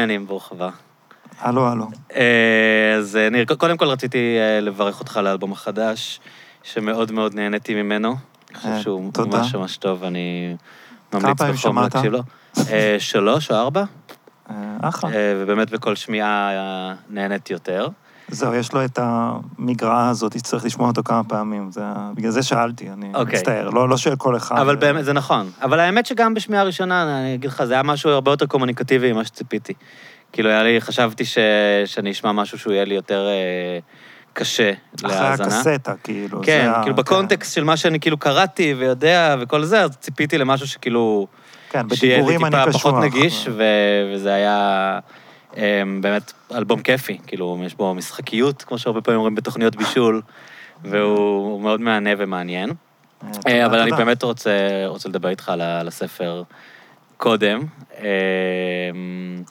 העניינים? ברוך הבא. הלו, הלו. אה, אז אה, ניר, קודם כל רציתי אה, לברך אותך על האלבום החדש, שמאוד מאוד נהניתי ממנו. אני חושב שהוא. ממש ממש טוב, אני ממליץ בחום? להקשיב לו. שלוש או ארבע, אחלה. ובאמת בכל שמיעה נהניתי יותר. זהו, יש לו את המגרעה הזאת, צריך לשמוע אותו כמה פעמים. זה בגלל זה שאלתי, אני אוקיי. מצטער. לא לא שואל כל אחד. אבל אה, באמת, זה נכון. אבל האמת שגם בשמיעה הראשונה, אני אגיד לך, זה היה משהו הרבה יותר קומוניקטיבי ממה שציפיתי. כאילו, היה לי, חשבתי ש... שאני אשמע משהו שהוא יהיה לי יותר אה, קשה אחרי להאזנה. הקסטה, כאילו. כן, זה ה- כאילו בקונטקסט של מה שאני כאילו קראתי ויודע וכל זה, אז ציפיתי למשהו שכאילו... כן, שיהיה לי בדיבורים אני טיפה קשוח. פחות נגיש, ו- וזה היה באמת אלבום כיפי. כאילו, יש בו משחקיות, כמו שהרבה פעמים אומרים בתוכניות בישול, והוא מאוד מהנה ומעניין. אה, אה, אבל אני. באמת רוצה, רוצה לדבר איתך על, הספר קודם. אמ,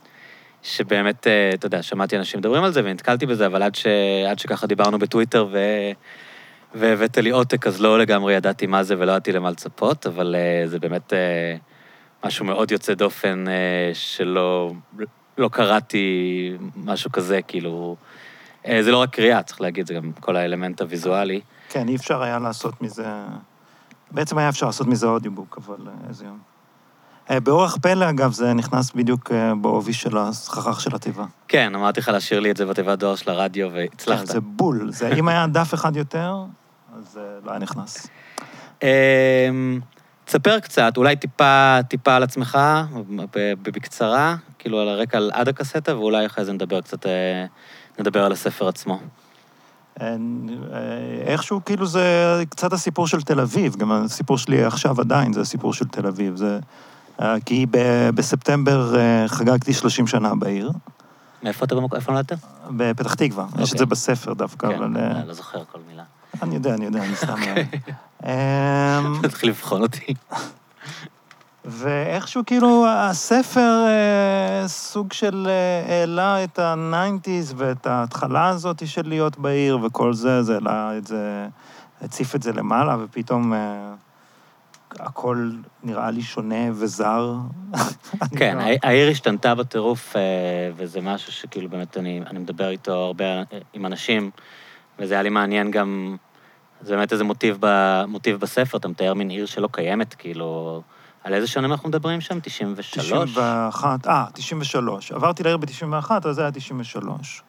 שבאמת, אה, אתה יודע, שמעתי אנשים מדברים על זה ונתקלתי בזה, אבל עד, ש, עד שככה דיברנו בטוויטר ו, והבאת לי עותק, אז לא לגמרי ידעתי מה זה ולא ידעתי למה לצפות, אבל אה, זה באמת אה, משהו מאוד יוצא דופן אה, שלא לא קראתי משהו כזה, כאילו... אה, זה לא רק קריאה, צריך להגיד, זה גם כל האלמנט הוויזואלי. כן, אי אפשר היה לעשות מזה... בעצם היה אפשר לעשות מזה אודיובוק, אבל אה, איזה יום. אה, באורח פלא, אגב, זה נכנס בדיוק בעובי של הסכך של התיבה. כן, אמרתי לך להשאיר לי את זה בתיבת דואר של הרדיו, כן, והצלחת. זה בול. זה, אם היה דף אחד יותר, אז אה, לא היה נכנס. אמ, תספר קצת, אולי טיפה, טיפה על עצמך, בקצרה, כאילו על הרקע על עד הקסטה, ואולי אחרי זה נדבר קצת, אה, נדבר על הספר עצמו. אה, איכשהו, כאילו, זה קצת הסיפור של תל אביב. גם הסיפור שלי עכשיו עדיין זה הסיפור של תל אביב. זה... אה, כי ב- בספטמבר חגגתי 30 שנה בעיר, מאיפה אתה במקום, איפה נולדת? בפתח תקווה. יש את אוקיי. זה בספר דווקא, כן, אבל... אה, לא זוכר כל מילה. אני יודע, אני יודע, אני סתם... אוקיי. אה, תתחיל לבחון אותי. ואיכשהו כאילו הספר אה, סוג של אה, העלה את ה-90's ואת ההתחלה הזאת של להיות בעיר וכל זה, זה העלה את זה, הציף את זה למעלה, ופתאום אה, הכל נראה לי שונה וזר. כן, לא- הע- העיר השתנתה בטירוף, אה, וזה משהו שכאילו באמת אני, אני מדבר איתו הרבה אה, עם אנשים, וזה היה לי מעניין גם, זה באמת איזה מוטיב, ב, מוטיב בספר, אתה מתאר מין עיר שלא קיימת, כאילו, על איזה שנים אנחנו מדברים שם? 93? 91, אה, 93. עברתי לעיר ב-91, אז זה היה 93.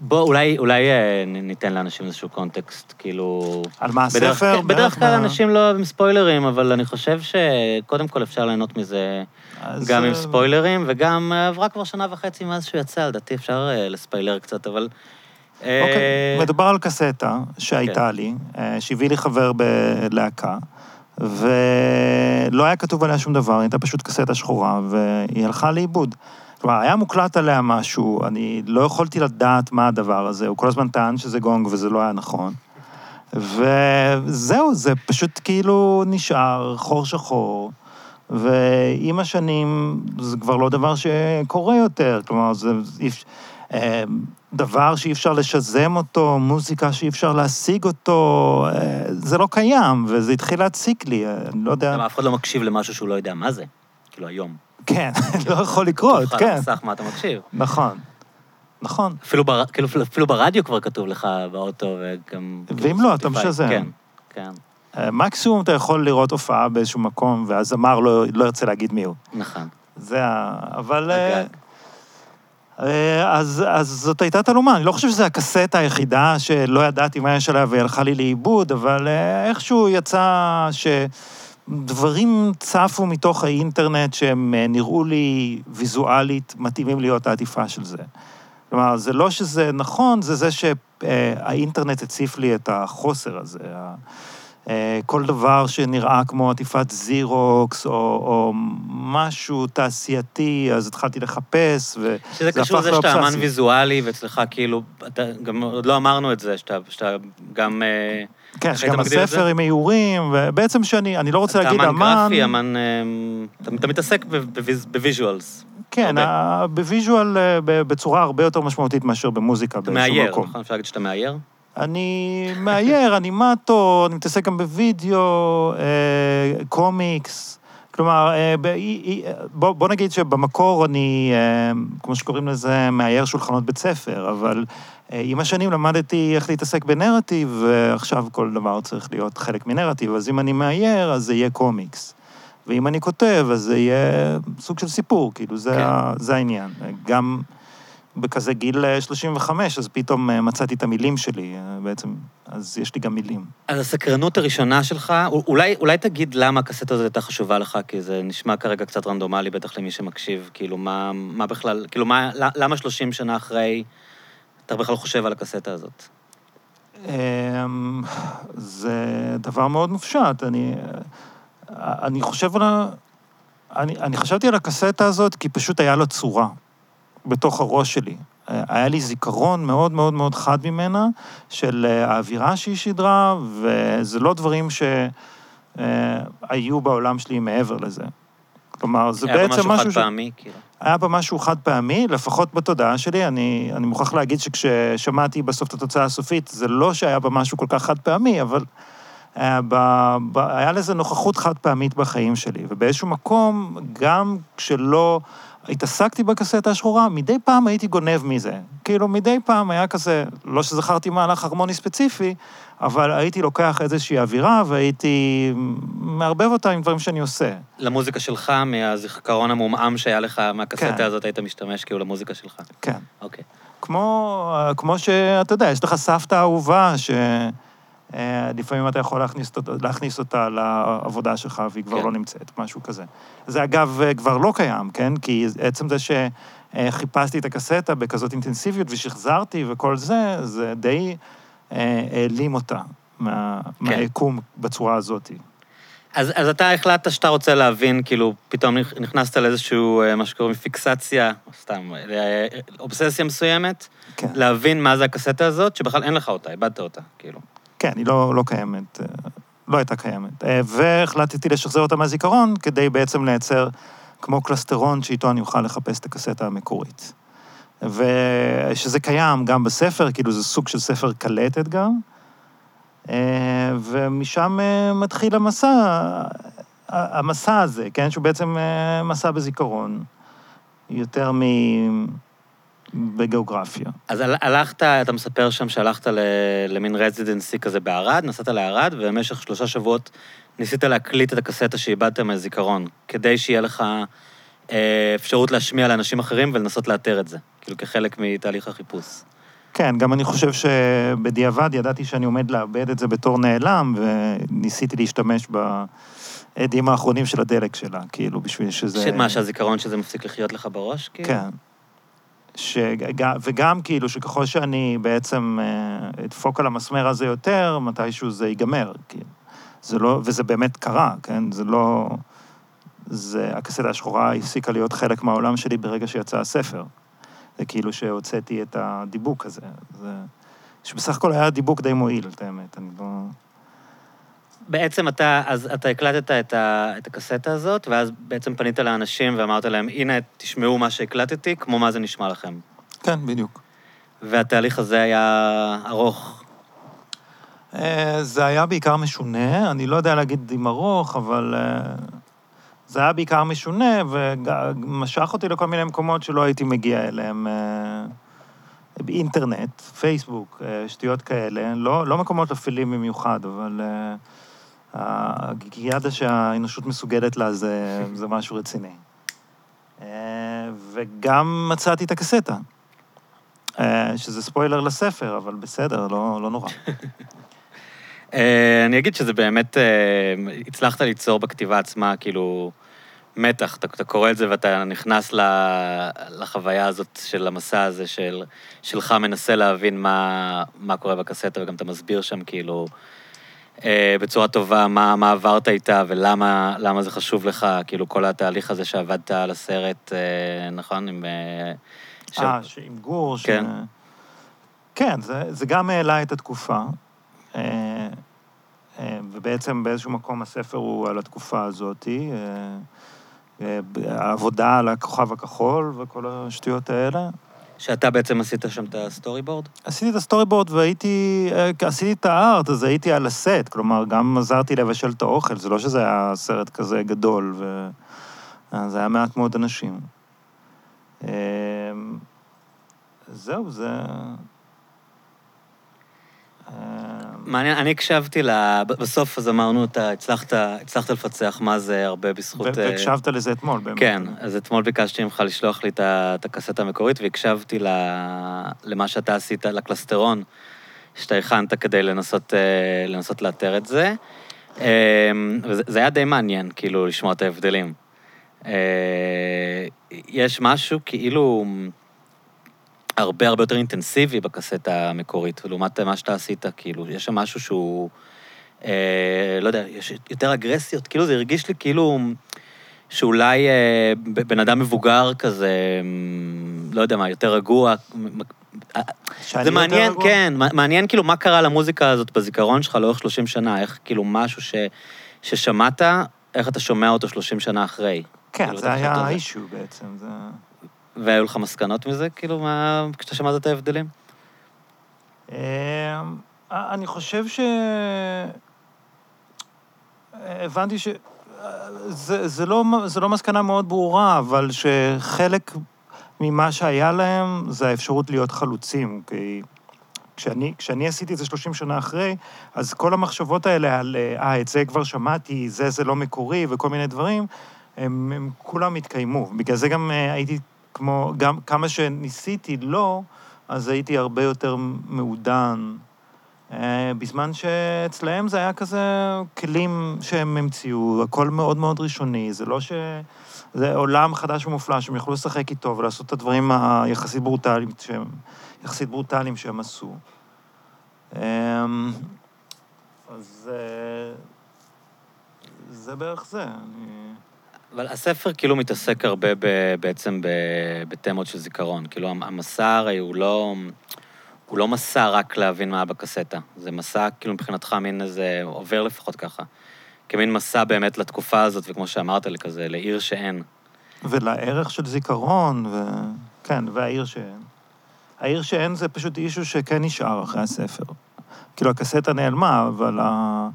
בוא, אולי, אולי אה, ניתן לאנשים איזשהו קונטקסט, כאילו... על מה בדרך, הספר? בדרך כלל מה- אנשים לא אוהבים ספוילרים, אבל אני חושב שקודם כל אפשר ליהנות מזה אז, גם עם אה, ספוילרים, וגם אה, עברה כבר שנה וחצי מאז שהוא יצא, לדעתי אפשר לספיילר קצת, אבל... אוקיי, מדובר על קסטה שהייתה כן. לי, שהביא לי חבר בלהקה, ולא היה כתוב עליה שום דבר, היא הייתה פשוט קסטה שחורה, והיא הלכה לאיבוד. כלומר, היה מוקלט עליה משהו, אני לא יכולתי לדעת מה הדבר הזה, הוא כל הזמן טען שזה גונג וזה לא היה נכון. וזהו, זה פשוט כאילו נשאר חור שחור, ועם השנים זה כבר לא דבר שקורה יותר, כלומר, זה אה, דבר שאי אפשר לשזם אותו, מוזיקה שאי אפשר להשיג אותו, אה, זה לא קיים, וזה התחיל להציק לי, אה, אני לא יודע... למה אף אחד לא מקשיב למשהו שהוא לא יודע מה זה, כאילו היום. כן, לא יכול לקרות, כן. על המסך מה אתה מקשיב. נכון, נכון. אפילו, בר... כאילו, אפילו ברדיו כבר כתוב לך באוטו, וגם... ואם לא, אתה. משזם. כן, כן, אה, מקסימום אתה יכול לראות הופעה באיזשהו מקום, והזמר לא, לא ירצה להגיד מי הוא. נכון. זה ה... אבל... הגג. אה, אז, אז זאת הייתה תעלומה, אני לא חושב שזו הקסטה היחידה שלא ידעתי מה יש עליה והיא הלכה לי לאיבוד, אבל אה, איכשהו יצא שדברים צפו מתוך האינטרנט שהם אה, נראו לי ויזואלית מתאימים להיות העטיפה של זה. כלומר, זה לא שזה נכון, זה זה שהאינטרנט הציף לי את החוסר הזה. אה, כל דבר שנראה כמו עטיפת זירוקס, או, או משהו תעשייתי, אז התחלתי לחפש, ו... שזה זה קשור הפך לזה שאתה אמן לאובססיה. ויזואלי, ואצלך כאילו, אתה גם עוד לא אמרנו את זה, שאתה, שאתה גם... אה, כן, שגם הספר? עם איורים, ובעצם שאני, אני לא רוצה אתה להגיד אמן אמן... גרפי, אמן... אה, אתה, אתה מתעסק ב visuals. כן, ב visual בצורה הרבה יותר משמעותית מאשר במוזיקה אתה באיזשהו מאייר, מקום. נכון? אפשר להגיד שאתה מאייר? אני מאייר, אנימטור, אני מתעסק גם בווידאו, אה, קומיקס. כלומר, אה, בוא, בוא נגיד שבמקור אני, אה, כמו שקוראים לזה, מאייר שולחנות בית ספר, אבל עם השנים למדתי איך להתעסק בנרטיב, ועכשיו כל דבר צריך להיות חלק מנרטיב, אז אם אני מאייר, אז זה יהיה קומיקס. ואם אני כותב, אז זה יהיה סוג של סיפור, כאילו, זה, כן. ה, זה העניין. גם בכזה גיל אה, 35, אז פתאום אה, מצאתי את המילים שלי, אה, בעצם, אז יש לי גם מילים. אז הסקרנות הראשונה שלך, אולי, אולי תגיד למה הקסטה הזאת הייתה חשובה לך, כי זה נשמע כרגע קצת רנדומלי, בטח למי שמקשיב, כאילו, מה, מה בכלל, כאילו, מה, למה 30 שנה אחרי אתה בכלל חושב על הקסטה הזאת? אמ, זה דבר מאוד מופשט. אני, אני חושב על ה... אני, אני חשבתי על הקסטה הזאת כי פשוט היה לה צורה בתוך הראש שלי. היה לי זיכרון מאוד מאוד מאוד חד ממנה, של אה, האווירה שהיא שידרה, וזה לא דברים שהיו בעולם שלי מעבר לזה. כלומר, זה היה בה בעצם משהו משהו חד. פעמי, כאילו. היה בה משהו חד פעמי, לפחות בתודעה שלי. אני, אני מוכרח להגיד שכששמעתי בסוף את התוצאה הסופית, זה לא שהיה בה משהו כל כך חד פעמי, אבל היה, בה, בה, היה לזה נוכחות חד פעמית בחיים שלי. ובאיזשהו מקום, גם כשלא התעסקתי בקסטה השחורה, מדי פעם הייתי גונב מזה. כאילו, מדי פעם היה כזה, לא שזכרתי מהלך הרמוני ספציפי, אבל הייתי לוקח איזושהי אווירה והייתי מערבב אותה עם דברים שאני עושה. למוזיקה שלך, מהזיכרון המעומעם שהיה לך מהקסטה כן. הזאת, היית משתמש כאילו למוזיקה שלך. כן. אוקיי. כמו, כמו שאתה יודע, יש לך סבתא אהובה, שלפעמים אתה יכול להכניס, להכניס אותה לעבודה שלך והיא כבר כן. לא נמצאת, משהו כזה. זה אגב כבר לא קיים, כן? כי עצם זה שחיפשתי את הקסטה בכזאת אינטנסיביות ושחזרתי וכל זה, זה די אה, העלים אותה מה, כן. מהיקום בצורה הזאת. אז, אז אתה החלטת שאתה רוצה להבין, כאילו, פתאום נכ- נכנסת לאיזשהו, אה, מה שקוראים פיקסציה, סתם, אה, אובססיה מסוימת, כן. להבין מה זה הקסטה הזאת, שבכלל אין לך אותה, איבדת אותה, כאילו. כן, היא לא, לא קיימת, אה, לא הייתה קיימת. אה, והחלטתי לשחזר אותה מהזיכרון, כדי בעצם לייצר כמו קלסטרון שאיתו אני אוכל לחפש את הקסטה המקורית. ושזה קיים גם בספר, כאילו זה סוג של ספר קלטת גם. אה, ומשם מתחיל המסע, המסע הזה, כן? שהוא בעצם מסע בזיכרון, יותר מ... בגיאוגרפיה. אז הל- הלכת, אתה מספר שם שהלכת למין רזידנסי כזה בערד, נסעת לערד, ובמשך שלושה שבועות ניסית להקליט את הקסטה שאיבדת מהזיכרון, כדי שיהיה לך אה, אפשרות להשמיע לאנשים אחרים ולנסות לאתר את זה, כאילו כחלק מתהליך החיפוש. כן, גם אני חושב שבדיעבד ידעתי שאני עומד לאבד את זה בתור נעלם, וניסיתי להשתמש בעדים האחרונים של הדלק שלה, כאילו, בשביל שזה... מה, שהזיכרון שזה מפסיק לחיות לך בראש? כאילו? כן. שג... וגם כאילו שככל שאני בעצם אה, אדפוק על המסמר הזה יותר, מתישהו זה ייגמר, כאילו. זה לא, וזה באמת קרה, כן? זה לא... זה, הקסדה השחורה הפסיקה להיות חלק מהעולם שלי ברגע שיצא הספר. זה כאילו שהוצאתי את הדיבוק הזה. זה... שבסך הכל היה דיבוק די מועיל, את האמת, אני לא... בעצם אתה, אז אתה הקלטת את, ה, את הקסטה הזאת, ואז בעצם פנית לאנשים ואמרת להם, הנה, תשמעו מה שהקלטתי, כמו מה זה נשמע לכם. כן, בדיוק. והתהליך הזה היה ארוך. אה, זה היה בעיקר משונה, אני לא יודע להגיד אם ארוך, אבל אה, זה היה בעיקר משונה, ומשך אותי לכל מיני מקומות שלא הייתי מגיע אליהם. באינטרנט, פייסבוק, אה, שטויות כאלה, לא, לא מקומות אפלים במיוחד, אבל הגיאדה שהאנושות מסוגלת לה זה, זה משהו רציני. אה, וגם מצאתי את הקסטה, אה, שזה ספוילר לספר, אבל בסדר, לא, לא נורא. אה, אני אגיד שזה באמת, הצלחת ליצור בכתיבה עצמה, כאילו, מתח. אתה, אתה קורא את זה ואתה נכנס לחוויה הזאת של המסע הזה, של, שלך מנסה להבין מה, מה קורה בקסטה, וגם אתה מסביר שם, כאילו, בצורה טובה, מה, מה עברת איתה ולמה למה זה חשוב לך, כאילו, כל התהליך הזה שעבדת על הסרט, אה, נכון? עם... אה, של- אה, שעם גור, ש... כן. כן, זה, זה גם העלה את התקופה. אה, אה, ובעצם באיזשהו מקום הספר הוא על התקופה הזאת. אה, אה, העבודה על הכוכב הכחול וכל השטויות האלה. שאתה בעצם עשית שם את ה storyboard? עשיתי את ה storyboard והייתי, אה, עשיתי את ה art, אז הייתי על הסט, כלומר, גם עזרתי לבשל את האוכל, זה לא שזה היה סרט כזה גדול, ו... אה, זה היה מעט מאוד אנשים. אה, זהו, זה... מעניין, אני הקשבתי ל... בסוף אז אמרנו, אתה הצלחת, הצלחת לפצח מה זה הרבה בזכות... אה, והקשבת לזה אתמול, באמת. כן, אז אתמול ביקשתי ממך לשלוח לי את את הקסטה המקורית, והקשבתי ל- למה שאתה עשית, לקלסטרון, שאתה הכנת כדי לנסות, אה, לנסות לאתר את זה. אה, וזה זה היה די מעניין, כאילו, לשמוע את ההבדלים. יש משהו כאילו הרבה הרבה יותר אינטנסיבי בקסטה המקורית, לעומת מה שאתה עשית, כאילו, יש שם משהו שהוא, אה, לא יודע, יש יותר אגרסיות, כאילו זה הרגיש לי כאילו שאולי אה, בן אדם מבוגר כזה, אה, לא יודע מה, יותר רגוע. זה מעניין, רגוע? כן, מע- מעניין כאילו מה קרה למוזיקה הזאת בזיכרון שלך לאורך 30 שנה, איך כאילו משהו ש, ששמעת, איך אתה שומע אותו 30 שנה אחרי. כן, כאילו, זה היה. האישו בעצם, זה... והיו לך מסקנות מזה, כאילו, מה, כשאתה שמעת את ההבדלים? אמ, אני חושב ש... הבנתי ש... זה, זה, לא, זה לא מסקנה מאוד ברורה, אבל שחלק ממה שהיה להם זה האפשרות להיות חלוצים. כי כשאני, כשאני עשיתי את זה 30 שנה אחרי, אז כל המחשבות האלה על, אה, את זה כבר שמעתי, זה, זה לא מקורי, וכל מיני דברים, הם, הם כולם התקיימו. בגלל זה גם אה, הייתי כמו, גם כמה שניסיתי לא, אז הייתי הרבה יותר מעודן. אה, בזמן שאצלהם זה היה כזה כלים שהם המציאו, הכל מאוד מאוד ראשוני, זה לא ש... זה עולם חדש ומופלא שהם יכלו לשחק איתו ולעשות את הדברים היחסית ברוטליים שהם, יחסית ברוטליים שהם עשו. אמ, אז אה, זה בערך זה. אני... אבל הספר כאילו מתעסק הרבה ב, בעצם ב, בתמות של זיכרון. כאילו, המסע הרי הוא לא... הוא לא מסע רק להבין מה בקסטה. זה מסע, כאילו, מבחינתך, מין איזה... עובר לפחות ככה. כמין מסע באמת לתקופה הזאת, וכמו שאמרת לי, כזה, לעיר שאין. ולערך של זיכרון, ו... כן, והעיר שאין. העיר שאין זה פשוט אישו שכן נשאר אחרי הספר. כאילו, הקסטה נעלמה, אבל ה...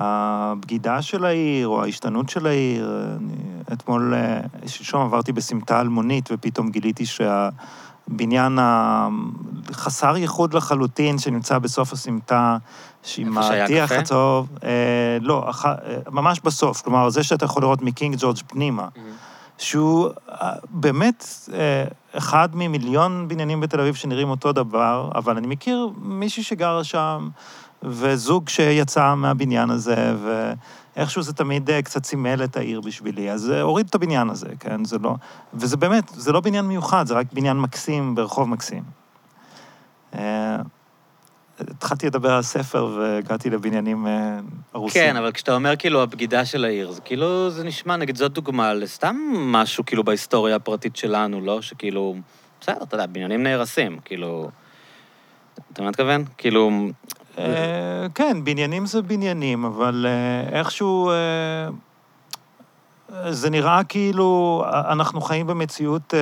הבגידה של העיר, או ההשתנות של העיר, אני... אתמול, אה, שלשום עברתי בסמטה אלמונית, ופתאום גיליתי שהבניין החסר ייחוד לחלוטין, שנמצא בסוף הסמטה, עם איפה שהיה הטיח? הצהוב, אה, לא, אח... אה, ממש בסוף, כלומר, זה שאתה יכול לראות מקינג ג'ורג' פנימה. שהוא אה, באמת אה, אחד ממיליון בניינים בתל אביב שנראים אותו דבר, אבל אני מכיר מישהי שגרה שם, וזוג שיצא מהבניין הזה, ואיכשהו זה תמיד אה, קצת סימל את העיר בשבילי. אז אה, הוריד את הבניין הזה, כן? זה לא... וזה באמת, זה לא בניין מיוחד, זה רק בניין מקסים ברחוב מקסים. אה, התחלתי לדבר על ספר והגעתי לבניינים הרוסים. כן, אבל כשאתה אומר כאילו הבגידה של העיר, זה כאילו, זה נשמע, נגיד, זאת דוגמה לסתם משהו כאילו בהיסטוריה הפרטית שלנו, לא? שכאילו, בסדר, אתה יודע, בניינים נהרסים, כאילו... אתה מבין מה אני מתכוון? כאילו... אה, כן, בניינים זה בניינים, אבל אה, איכשהו... אה, זה נראה כאילו אנחנו חיים במציאות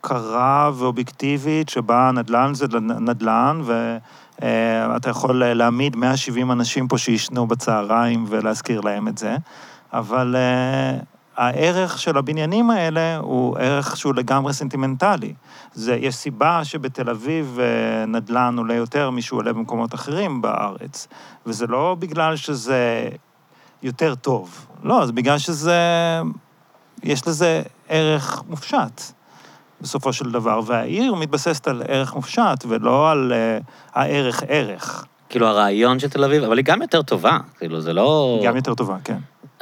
קרה ואובייקטיבית, שבה נדל"ן זה נדל"ן, ואתה יכול להעמיד 170 אנשים פה שישנו בצהריים ולהזכיר להם את זה, אבל הערך של הבניינים האלה הוא ערך שהוא לגמרי סנטימנטלי. זה, יש סיבה שבתל אביב אה, נדל"ן עולה יותר משהוא עולה במקומות אחרים בארץ, וזה לא בגלל שזה יותר טוב, לא, זה בגלל שזה... יש לזה ערך מופשט, בסופו של דבר, והעיר מתבססת על ערך מופשט ולא על uh, הערך ערך. כאילו הרעיון של תל אביב, אבל היא גם יותר טובה, כאילו, זה לא... גם יותר טובה, כן.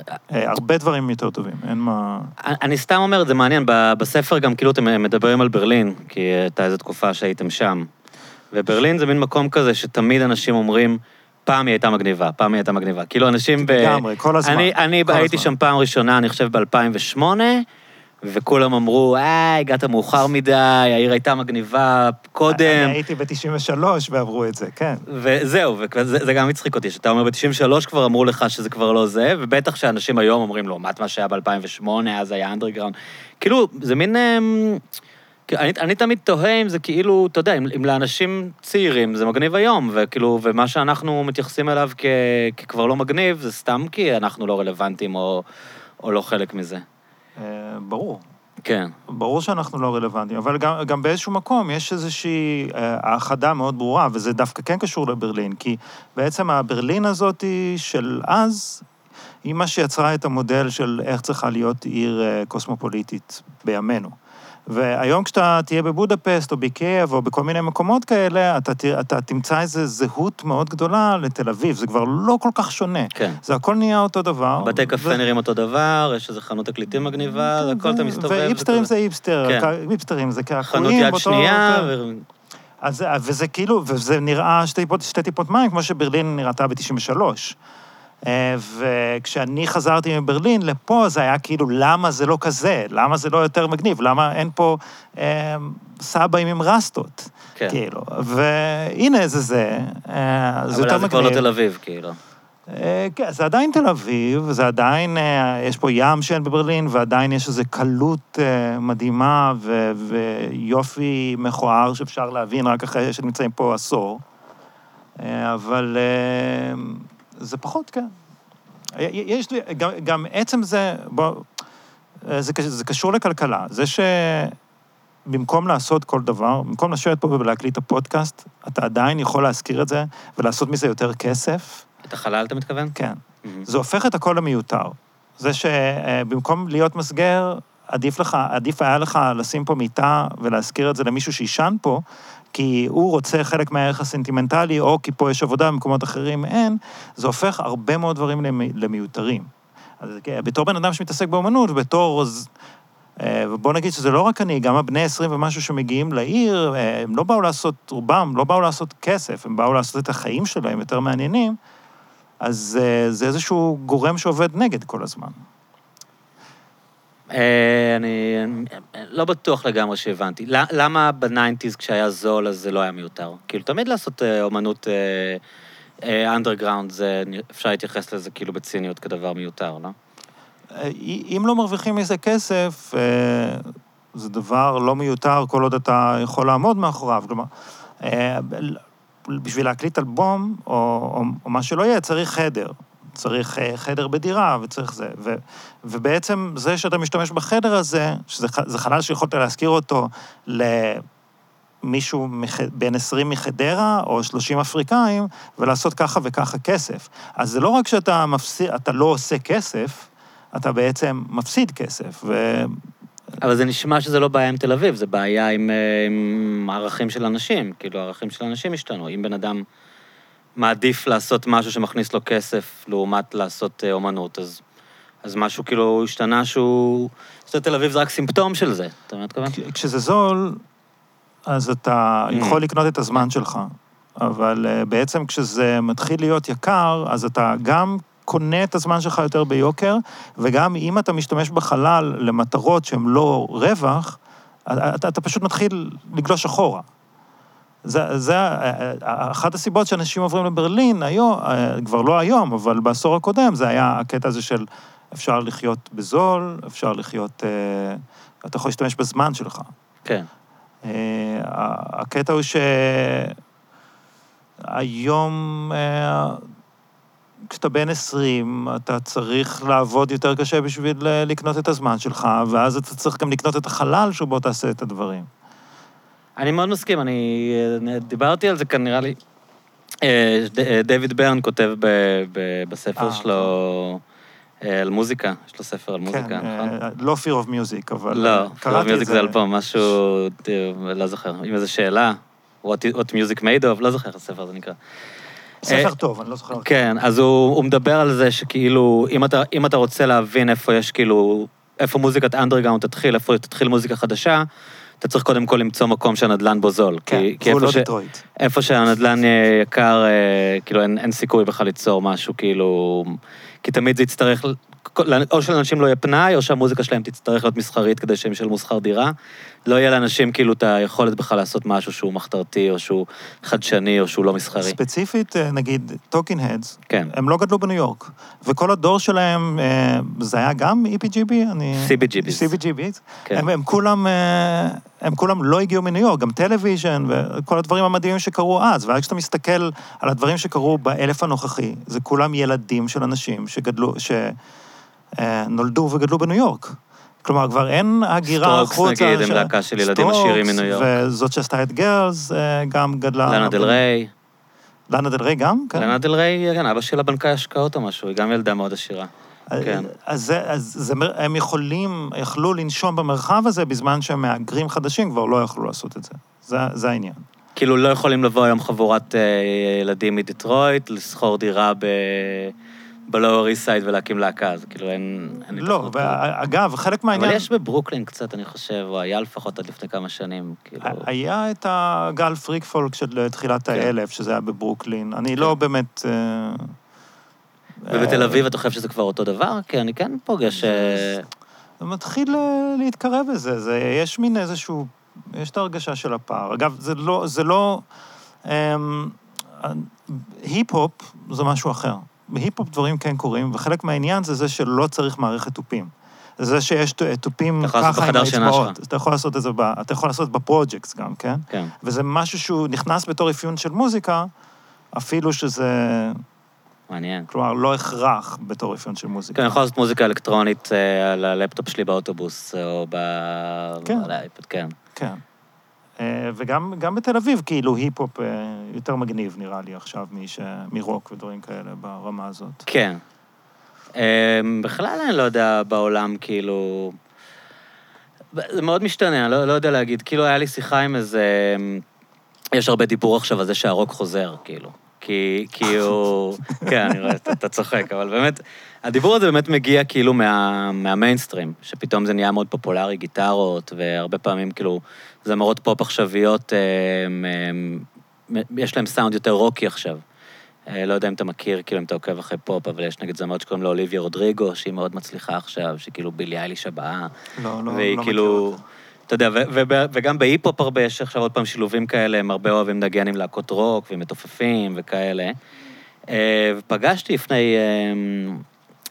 Uh, הרבה דברים יותר טובים, אין מה... אני סתם אומר, זה מעניין, בספר גם כאילו אתם מדברים על ברלין, כי הייתה איזו תקופה שהייתם שם. וברלין זה מין מקום כזה שתמיד אנשים אומרים, פעם היא הייתה מגניבה, פעם היא הייתה מגניבה. כאילו, אנשים ב... לגמרי, כל הזמן. אני, אני כל הייתי הזמן. שם פעם ראשונה, אני חושב, ב-2008, וכולם אמרו, אה, הגעת מאוחר מדי, העיר הייתה מגניבה קודם. אני הייתי ב-93 ועברו את זה, כן. וזהו, וזה זה גם הצחיק אותי, שאתה אומר, ב-93 כבר אמרו לך שזה כבר לא זה, ובטח שאנשים היום אומרים, לעומת מה שהיה ב-2008, אז היה אנדרגראונד. כאילו, זה מין... אמ, אני, אני תמיד תוהה אם זה כאילו, אתה יודע, אם, אם לאנשים צעירים זה מגניב היום, וכאילו, ומה שאנחנו מתייחסים אליו כ, ככבר לא מגניב, זה סתם כי אנחנו לא רלוונטיים או, או לא חלק מזה. אה, ברור. כן. ברור שאנחנו לא רלוונטיים, אבל גם, גם באיזשהו מקום יש איזושהי אה, האחדה מאוד ברורה, וזה דווקא כן קשור לברלין, כי בעצם הברלין הזאת של אז, היא מה שיצרה את המודל של איך צריכה להיות עיר אה, קוסמופוליטית בימינו. והיום כשאתה תהיה בבודפסט או בקייב או בכל מיני מקומות כאלה, אתה, ת, אתה תמצא איזו זהות מאוד גדולה לתל אביב, זה כבר לא כל כך שונה. כן. זה הכל נהיה אותו דבר. בתי קפה נראים אותו דבר, יש איזו חנות תקליטים מגניבה, זה הכל אתה מסתובב. ואיפסטרים זה איפסטר, כן. איפסטרים זה קעקועים. חנות יד שנייה. ו... אז, וזה כאילו, וזה נראה שתי טיפות, שתי טיפות מים, כמו שברלין נראתה ב-93. וכשאני חזרתי מברלין לפה, זה היה כאילו, למה זה לא כזה? למה זה לא יותר מגניב? למה אין פה אה, סבאים עם רסטות? כן. כאילו, והנה זה זה, אה, זה אבל יותר אז זה כבר לא מגניב. תל אביב, כאילו. אה, כן, זה עדיין תל אביב, זה עדיין, אה, יש פה ים שאין בברלין, ועדיין יש איזו קלות אה, מדהימה ו- ויופי מכוער שאפשר להבין רק אחרי שנמצאים פה עשור. אה, אבל אה, זה פחות, כן. יש לי, גם, גם עצם זה, בוא, אה, זה, זה קשור לכלכלה. זה שבמקום לעשות כל דבר, במקום לשבת פה ולהקליט את הפודקאסט, אתה עדיין יכול להזכיר את זה ולעשות מזה יותר כסף. את החלל אתה מתכוון? כן. מהמם. זה הופך את הכל למיותר. זה שבמקום להיות מסגר, עדיף לך, עדיף היה לך לשים פה מיטה ולהזכיר את זה למישהו שישן פה, כי הוא רוצה חלק מהערך הסנטימנטלי, או כי פה יש עבודה, במקומות אחרים אין, זה הופך הרבה מאוד דברים למי- למיותרים. אז כן, בתור בן אדם שמתעסק באומנות, ובתור... אז, אה, ובוא נגיד שזה לא רק אני, גם הבני 20 ומשהו שמגיעים לעיר, אה, הם לא באו לעשות, רובם לא באו לעשות כסף, הם באו לעשות את החיים שלהם יותר מעניינים, אז אה, זה איזשהו גורם שעובד נגד כל הזמן. אה, אני אני לא בטוח לגמרי שהבנתי. למה ב nineties כשהיה זול אז זה לא היה מיותר? כאילו, תמיד לעשות אה, אומנות אנדרגראונד, אפשר להתייחס לזה כאילו בציניות כדבר מיותר, לא? אה, אם לא מרוויחים מזה כסף, אה, זה דבר לא מיותר כל עוד אתה יכול לעמוד מאחוריו. כלומר, אה, בשביל להקליט אלבום, או, או, או מה שלא יהיה, צריך חדר. צריך אה, חדר בדירה, וצריך זה. ו, ובעצם זה שאתה משתמש בחדר הזה, שזה חלל שיכולת להשכיר אותו למישהו מח, בן 20 מחדרה, או 30 אפריקאים, ולעשות ככה וככה כסף. אז זה לא רק שאתה מפסיד, אתה לא עושה כסף, אתה בעצם מפסיד כסף. ו... אבל זה נשמע שזה לא בעיה עם תל אביב, זה בעיה עם, אה, עם הערכים של אנשים. כאילו, הערכים של אנשים השתנו. אם בן אדם מעדיף לעשות משהו שמכניס לו כסף לעומת לעשות אה, אומנות, אז, אז משהו כאילו השתנה שהוא... זאת תל אביב זה רק סימפטום של זה, אתה מבין מה אני? כשזה זול, אז אתה Mm. יכול לקנות את הזמן שלך, אבל אה, בעצם כשזה מתחיל להיות יקר, אז אתה גם קונה את הזמן שלך יותר ביוקר, וגם אם אתה משתמש בחלל למטרות שהן לא רווח, אתה, אתה פשוט מתחיל לגלוש אחורה. זה, זה אה, אה, אחת הסיבות שאנשים עוברים לברלין היום, אה, כבר לא היום, אבל בעשור הקודם, זה היה הקטע הזה של אפשר לחיות בזול, אפשר לחיות... אתה יכול להשתמש בזמן שלך. כן. הקטע הוא שהיום, כשאתה בן 20, אתה צריך לעבוד יותר קשה בשביל לקנות את הזמן שלך, ואז אתה צריך גם לקנות את החלל שבו תעשה את הדברים. אני מאוד מסכים, אני אה, דיברתי על זה כאן, נראה לי. אה, אה, דיוויד ברן כותב ב, ב, בספר אה, שלו אה, על מוזיקה, יש לו ספר על מוזיקה, כן, נכון? לא Fear of Music, אבל לא, קראתי את זה. זה אלבום, משהו, לא זוכר, עם איזו שאלה, What, what music made of, לא זוכר איך הספר הזה נקרא. ספר טוב, אני לא זוכר. כן, אז הוא, הוא מדבר על זה שכאילו, אם אתה, אם אתה רוצה להבין איפה יש כאילו, איפה מוזיקת אנדרגאונד תתחיל, איפה תתחיל מוזיקה חדשה, אתה צריך קודם כל למצוא מקום שהנדלן בו זול. כן, כי, כי והוא איפה, לא ש. איפה שהנדלן יהיה יקר, אה, כאילו אין, אין סיכוי בכלל ליצור משהו, כאילו... כי תמיד זה יצטרך, או שלאנשים לא יהיה פנאי, או שהמוזיקה שלהם תצטרך להיות מסחרית כדי שהם ישלמו שכר דירה. לא יהיה לאנשים כאילו את היכולת בכלל לעשות משהו שהוא מחתרתי, או שהוא חדשני, או שהוא לא מסחרי. ספציפית, אה, נגיד, Talking Heads, כן. הם לא גדלו בניו יורק. וכל הדור שלהם, אה, זה היה גם CBGB? אני... CBGBs. CBGBs. כן. הם, הם כולם, אה, הם כולם לא הגיעו מניו יורק, גם Television וכל הדברים המדהימים שקרו אז. ואז כשאתה מסתכל על הדברים שקרו באלף הנוכחי, זה כולם ילדים של אנשים שגדלו, שנולדו וגדלו בניו יורק. כלומר, כבר אין הגירה Strokes, החוצה. נגיד, הם ש- להקה של ילדים עשירים מניו יורק. וזאת שעשתה את Girls, אה, גם גדלה... לאנה דל ריי. לאנה דל ריי גם? כן. לאנה דל ריי, כן, אבא שלה בנקאי השקעות או משהו, היא גם ילדה מאוד עשירה. כן. אז, זה, אז זה, הם יכולים, יכלו לנשום במרחב הזה בזמן שהמהגרים חדשים כבר לא יכלו לעשות את זה. זה, זה העניין. כאילו, לא יכולים לבוא היום חבורת אה, ילדים מדיטרויט, לשכור דירה ב... ב Lower East Side ולהקים להקה, אז כאילו אין... אין לא. ואגב, חלק מהעניין... אבל יש בברוקלין קצת, אני חושב, או היה לפחות עד לפני כמה שנים, כאילו... היה את הגל freak folk של תחילת כן. האלף, שזה היה בברוקלין. אני לא באמת... אה, ובתל אה, אביב אתה חושב שזה כבר אותו דבר? כי אני כן פוגש... אה, זה מתחיל להתקרב לזה, זה, יש מין איזשהו, יש את ההרגשה של הפער. אגב, זה לא, זה לא, אמ, היפ-הופ זה משהו אחר. בהיפ-הופ דברים כן קורים, וחלק מהעניין זה זה שלא צריך מערכת תופים. זה שיש תופים ככה עם האצבעות. אתה יכול לעשות את זה, ב, אתה יכול לעשות בפרויקטס גם, כן? כן. וזה משהו שהוא נכנס בתור אפיון של מוזיקה, אפילו שזה, מעניין. כלומר, לא הכרח בתור אפיון של מוזיקה. כן, אני יכול לעשות מוזיקה אלקטרונית אה, על הלפטופ שלי באוטובוס, או ב... כן. כן. כן. אה, וגם גם בתל אביב, כאילו, היפ-הופ אה, יותר מגניב, נראה לי, עכשיו, מש- מרוק ודברים כאלה ברמה הזאת. כן. אה, בכלל אני לא יודע בעולם, כאילו... זה מאוד משתנה, אני לא, לא יודע להגיד. כאילו, היה לי שיחה עם איזה... יש הרבה דיבור עכשיו על זה שהרוק חוזר, כאילו. כי, כי הוא... כן, אני רואה, אתה, אתה צוחק, אבל באמת, הדיבור הזה באמת מגיע כאילו מה, מהמיינסטרים, שפתאום זה נהיה מאוד פופולרי, גיטרות, והרבה פעמים כאילו זמרות פופ עכשוויות, אה, יש להם סאונד יותר רוקי עכשיו. אה, לא יודע אם אתה מכיר, כאילו, אם אתה עוקב אחרי פופ, אבל יש נגיד זמרת שקוראים לה אוליביה רודריגו, שהיא מאוד מצליחה עכשיו, שכאילו בילי אייליש הבאה. לא, לא, והיא לא כאילו, מכיר אותה. אתה יודע, וגם בהיפ-הופ הרבה, יש עכשיו עוד פעם שילובים כאלה, הם הרבה אוהבים לנגן עם להקות רוק ועם מתופפים וכאלה. ופגשתי לפני, אה,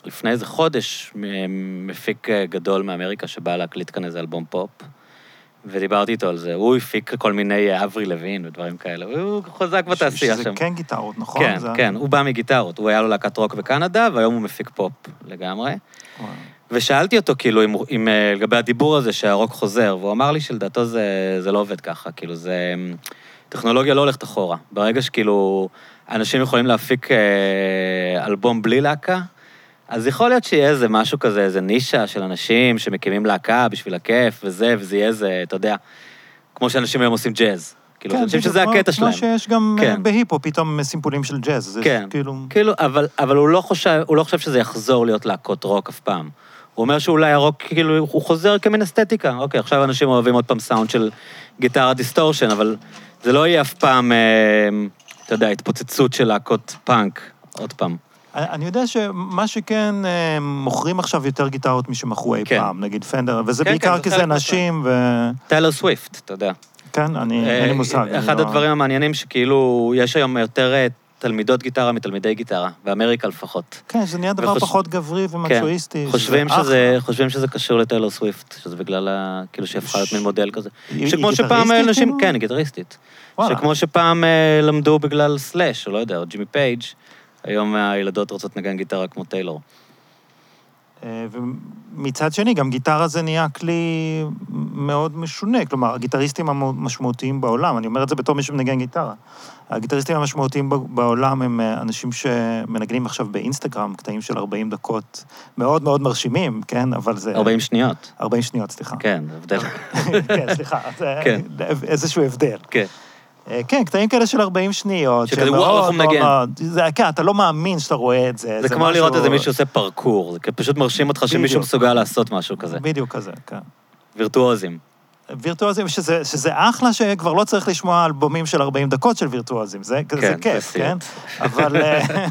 לפני איזה חודש מפיק גדול מאמריקה שבא להקליט כאן איזה אלבום פופ, ודיברתי איתו על זה. הוא הפיק כל מיני אה, אבריל לאבין ודברים כאלה, הוא חזק בתעשייה שזה שם. כן גיטרות, נכון? כן, זה- כן, הוא בא מגיטרות, הוא היה לו להקת רוק בקנדה, והיום הוא מפיק פופ לגמרי. וואו. ושאלתי אותו, כאילו, אם, אם, אה, לגבי הדיבור הזה שהרוק חוזר, והוא אמר לי שלדעתו זה, זה לא עובד ככה, כאילו, זה... טכנולוגיה לא הולכת אחורה. ברגע שכאילו אנשים יכולים להפיק אה, אלבום בלי להקה, אז יכול להיות שיהיה איזה משהו כזה, איזה נישה של אנשים שמקימים להקה בשביל הכיף וזה, וזה יהיה איזה, אתה יודע, כמו שאנשים היום עושים ג'אז. כאילו, כן, אנשים שזה הקטע שלהם. כמו שיש גם אה, כן. בהיפו, פתאום סימפולים של ג'אז. כן. כאילו... כאילו, אבל, אבל הוא, לא חושב, הוא לא חושב שזה יחזור להיות להקות רוק אף פעם. הוא אומר שאולי הרוק, כאילו, הוא חוזר כמין אסתטיקה. אוקיי, עכשיו אנשים אוהבים עוד פעם סאונד של גיטרה distortion, אבל זה לא יהיה אף פעם, אה, אתה יודע, התפוצצות של להקות פאנק, עוד פעם. אני יודע שמה שכן, אה, מוכרים עכשיו יותר גיטרות משמכרו אי כן. פעם, נגיד Fender, וזה כן, בעיקר כן, כי זה נשים, ו... טיילר סוויפט, אתה יודע. כן, אני, אין לי מושג. אחד לא- הדברים המעניינים שכאילו, יש היום יותר אה, תלמידות גיטרה מתלמידי גיטרה, באמריקה לפחות. כן, זה נהיה דבר וחוש- פחות גברי ומצ'ואיסטי. כן, חושבים שזה. חושבים שזה קשור לטיילור סוויפט, שזה בגלל ה... כאילו שהיא הפכה להיות מין מודל כזה. היא- שכמו היא שפעם גיטריסטית, אנשים, כאילו? כן, היא גיטריסטית. וואלה. שכמו שפעם אה, למדו בגלל סלאש, או לא יודע, או ג'ימי פייג', היום הילדות רוצות לנגן גיטרה כמו טיילור. אה, ומצד שני, גם גיטרה זה נהיה כלי מאוד משונה. כלומר, הגיטריסטים המשמעותיים בעולם, אני אומר את זה בתור מי שמנגן גיטרה. הגיטריסטים המשמעותיים בעולם הם אה, אנשים שמנגנים עכשיו באינסטגרם, קטעים של 40 דקות, מאוד מאוד מרשימים, כן? אבל זה... 40 שניות. 40 שניות, סליחה. כן, הבדל. כן, סליחה. זה כן. איזשהו הבדל. כן. אה, כן, קטעים כאלה של 40 שניות. שכזה, וואו, איך הוא מאוד מנגן. זה- כן, אתה לא מאמין שאתה רואה את זה. זה כמו לראות איזה מישהו עושה פרקור, זה פשוט מרשים אותך שמישהו. מסוגל לעשות משהו כזה. בדיוק כזה, כן. וירטואוזים. וירטואוזים, שזה, שזה אחלה שכבר לא צריך לשמוע אלבומים של 40 דקות של וירטואוזים, זה, זה כן, כיף, זה. כן? אבל, אה,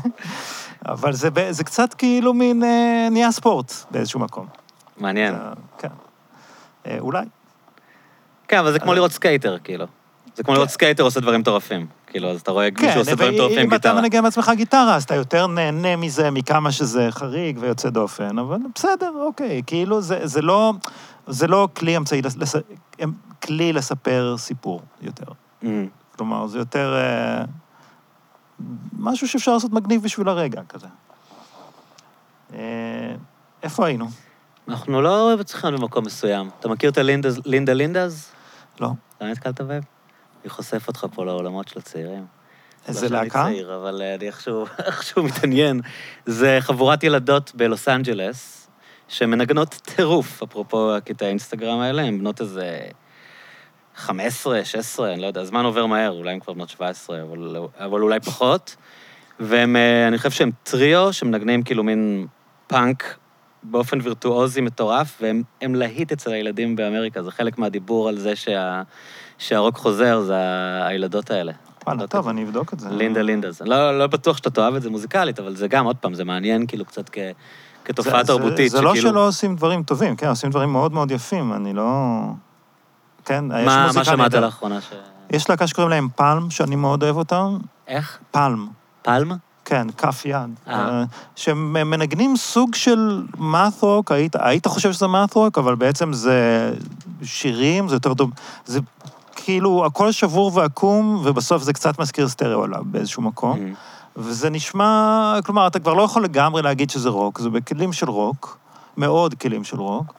אבל זה, זה קצת כאילו מין, אה, נהיה ספורט באיזשהו מקום. מעניין. אה, כן. אולי. כן, אבל זה כמו לראות skater, כאילו. זה כמו לראות skater עושה דברים מטורפים. כאילו, אז אתה רואה מישהו עושה דברים מטורפים עם כן, אם אתה גיטרה. מנגן בעצמך גיטרה, אז אתה יותר נהנה מזה מכמה שזה חריג ויוצא דופן, אבל בסדר, אוקיי. כאילו, זה, זה, לא, זה לא כלי אמצעי, לס, כלי לספר סיפור יותר. Mm. כלומר, זה יותר אה, משהו שאפשר לעשות מגניב בשביל הרגע, כזה. אה, איפה היינו? אנחנו לא צריכים במקום מסוים. אתה מכיר את הלינדז- לינדה לינדז? לא. לא נתקלת בהם? אני חושף אותך פה לעולמות של הצעירים. איזה לא להקה? שאני צעיר, אבל אה, אני איכשהו, איכשהו מתעניין. זה חבורת ילדות בלוס אנג'לס, שמנגנות טירוף, אפרופו הקטעי האינסטגרם האלה, הן בנות איזה 15, 16, אני לא יודע, הזמן עובר מהר, אולי הן כבר בנות 17, אבל, אבל אולי פחות. והם, אה, אני חושב שהם טריו שמנגנים כאילו מין פאנק באופן וירטואוזי מטורף, והם הם להיט אצל הילדים באמריקה, זה חלק מהדיבור על זה שה, שהרוק חוזר, זה הילדות האלה. וואלה, לא טוב. אני אבדוק את זה. לינדה לינדז. לא, לא בטוח שאתה תאהב את זה מוזיקלית, אבל זה גם, עוד פעם, זה מעניין כאילו קצת כ, כתופעה זה- תרבותית. זה, זה לא שכאילו- שלא עושים דברים טובים, כן, עושים דברים מאוד מאוד יפים, אני לא... כן, יש מה, מוזיקה מה שמעת. לאחרונה ש... יש להקה שקוראים להם פלם, שאני מאוד אוהב אותם. איך? פלם, פלמה? כן, כף יד. אה. אה, שהם מנגנים סוג של מאת'רוק, היית, היית חושב שזה מאת'רוק, אבל בעצם זה שירים, זה יותר דומה. זה כאילו, הכל שבור ועקום, ובסוף זה קצת מזכיר סטריאו עליו באיזשהו מקום. Mhm. וזה נשמע, כלומר, אתה כבר לא יכול לגמרי להגיד שזה רוק, זה בכלים של רוק, מאוד כלים של רוק,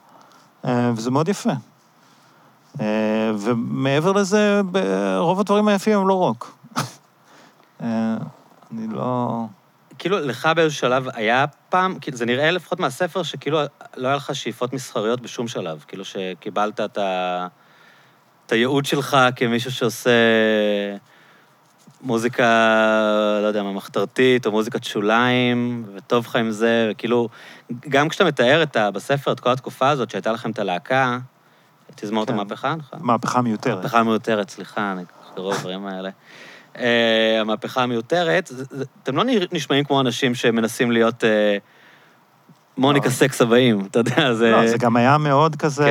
אה, וזה מאוד יפה. אה, ומעבר לזה, רוב הדברים היפים הם לא רוק. אה, אני לא... כאילו, לך באיזשהו שלב היה פעם, כאילו, זה נראה לפחות מהספר, שכאילו לא היה לך שאיפות מסחריות בשום שלב. כאילו שקיבלת את, ה... את הייעוד שלך כמישהו שעושה מוזיקה, לא יודע מה, מחתרתית, או מוזיקת שוליים, וטוב לך עם זה, וכאילו, גם כשאתה מתאר את ה... בספר את כל התקופה הזאת, שהייתה לכם את הלהקה, תזמורת כן. המהפכה, נכון? מהפכה מיותרת. המהפכה המיותרת, סליחה, אני קורא הדברים האלה. אה, המהפכה המיותרת, אתם לא נשמעים כמו אנשים שמנסים להיות אה, מוניקה לא. סקס הבאים, אתה יודע, זה... לא, זה גם היה מאוד כזה, כן.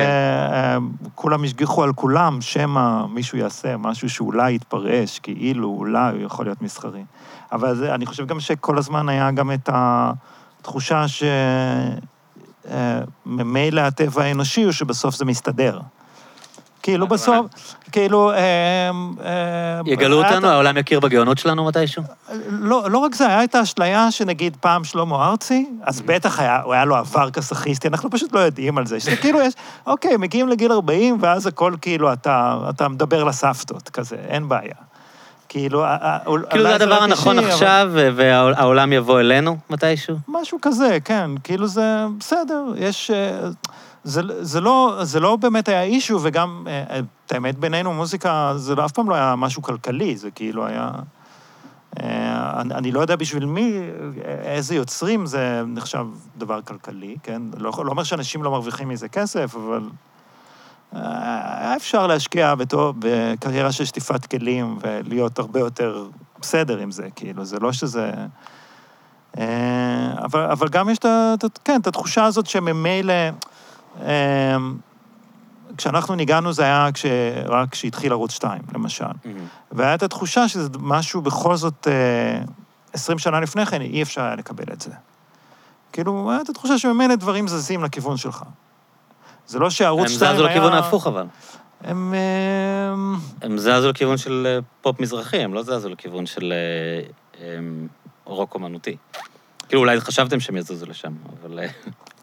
אה, כולם השגיחו על כולם, שמא מישהו יעשה משהו שאולי יתפרש, כאילו אולי הוא יכול להיות מסחרי. אבל זה, אני חושב גם שכל הזמן היה גם את התחושה שממילא הטבע האנושי הוא שבסוף זה מסתדר. כאילו? בסוף, כאילו... אה, אה, יגלו אותנו, העולם יכיר בגאונות שלנו מתישהו? לא, לא רק זה, היה את האשליה שנגיד פעם שלמה ארצי, אז בטח היה, הוא היה לו עבר כסאחיסטי, אנחנו פשוט לא יודעים על זה. שזה כאילו יש, אוקיי, מגיעים לגיל 40, ואז הכל כאילו, אתה, מדבר לסבתות, כזה, אין בעיה. כאילו, כאילו זה הדבר לא הנכון עכשיו, והעולם יבוא אלינו מתישהו? משהו כזה, כן, כאילו זה בסדר, יש... זה, זה, לא, זה לא באמת היה אישו, וגם, אה, את האמת, בינינו מוזיקה, זה לא, אף פעם לא היה משהו כלכלי, זה כאילו היה... אה, אני, אני לא יודע בשביל מי, אה, איזה יוצרים זה נחשב דבר כלכלי, כן? לא, לא אומר שאנשים לא מרוויחים מזה כסף, אבל היה אפשר להשקיע בתור, בקריירה של שטיפת כלים ולהיות הרבה יותר בסדר עם זה, כאילו, זה לא שזה... אבל, אבל גם יש את, כן, את התחושה הזאת שממילא... אה, כשאנחנו ניגענו זה היה כש, רק כשהתחיל ערוץ 2, למשל. והיה את התחושה שזה משהו בכל זאת, אה, 20 שנה לפני כן, אי אפשר היה לקבל את זה. כאילו, הייתה את התחושה שממילא דברים זזים לכיוון שלך. זה לא שערוץ הם 2 היה... זזו לכיוון ההפוך אבל. הם... אה, הם זזו לכיוון של אה, פופ מזרחי, הם לא זזו לכיוון של אה, אה, רוק אומנותי. כאילו, אולי חשבתם שהם יזוזו לשם, אבל...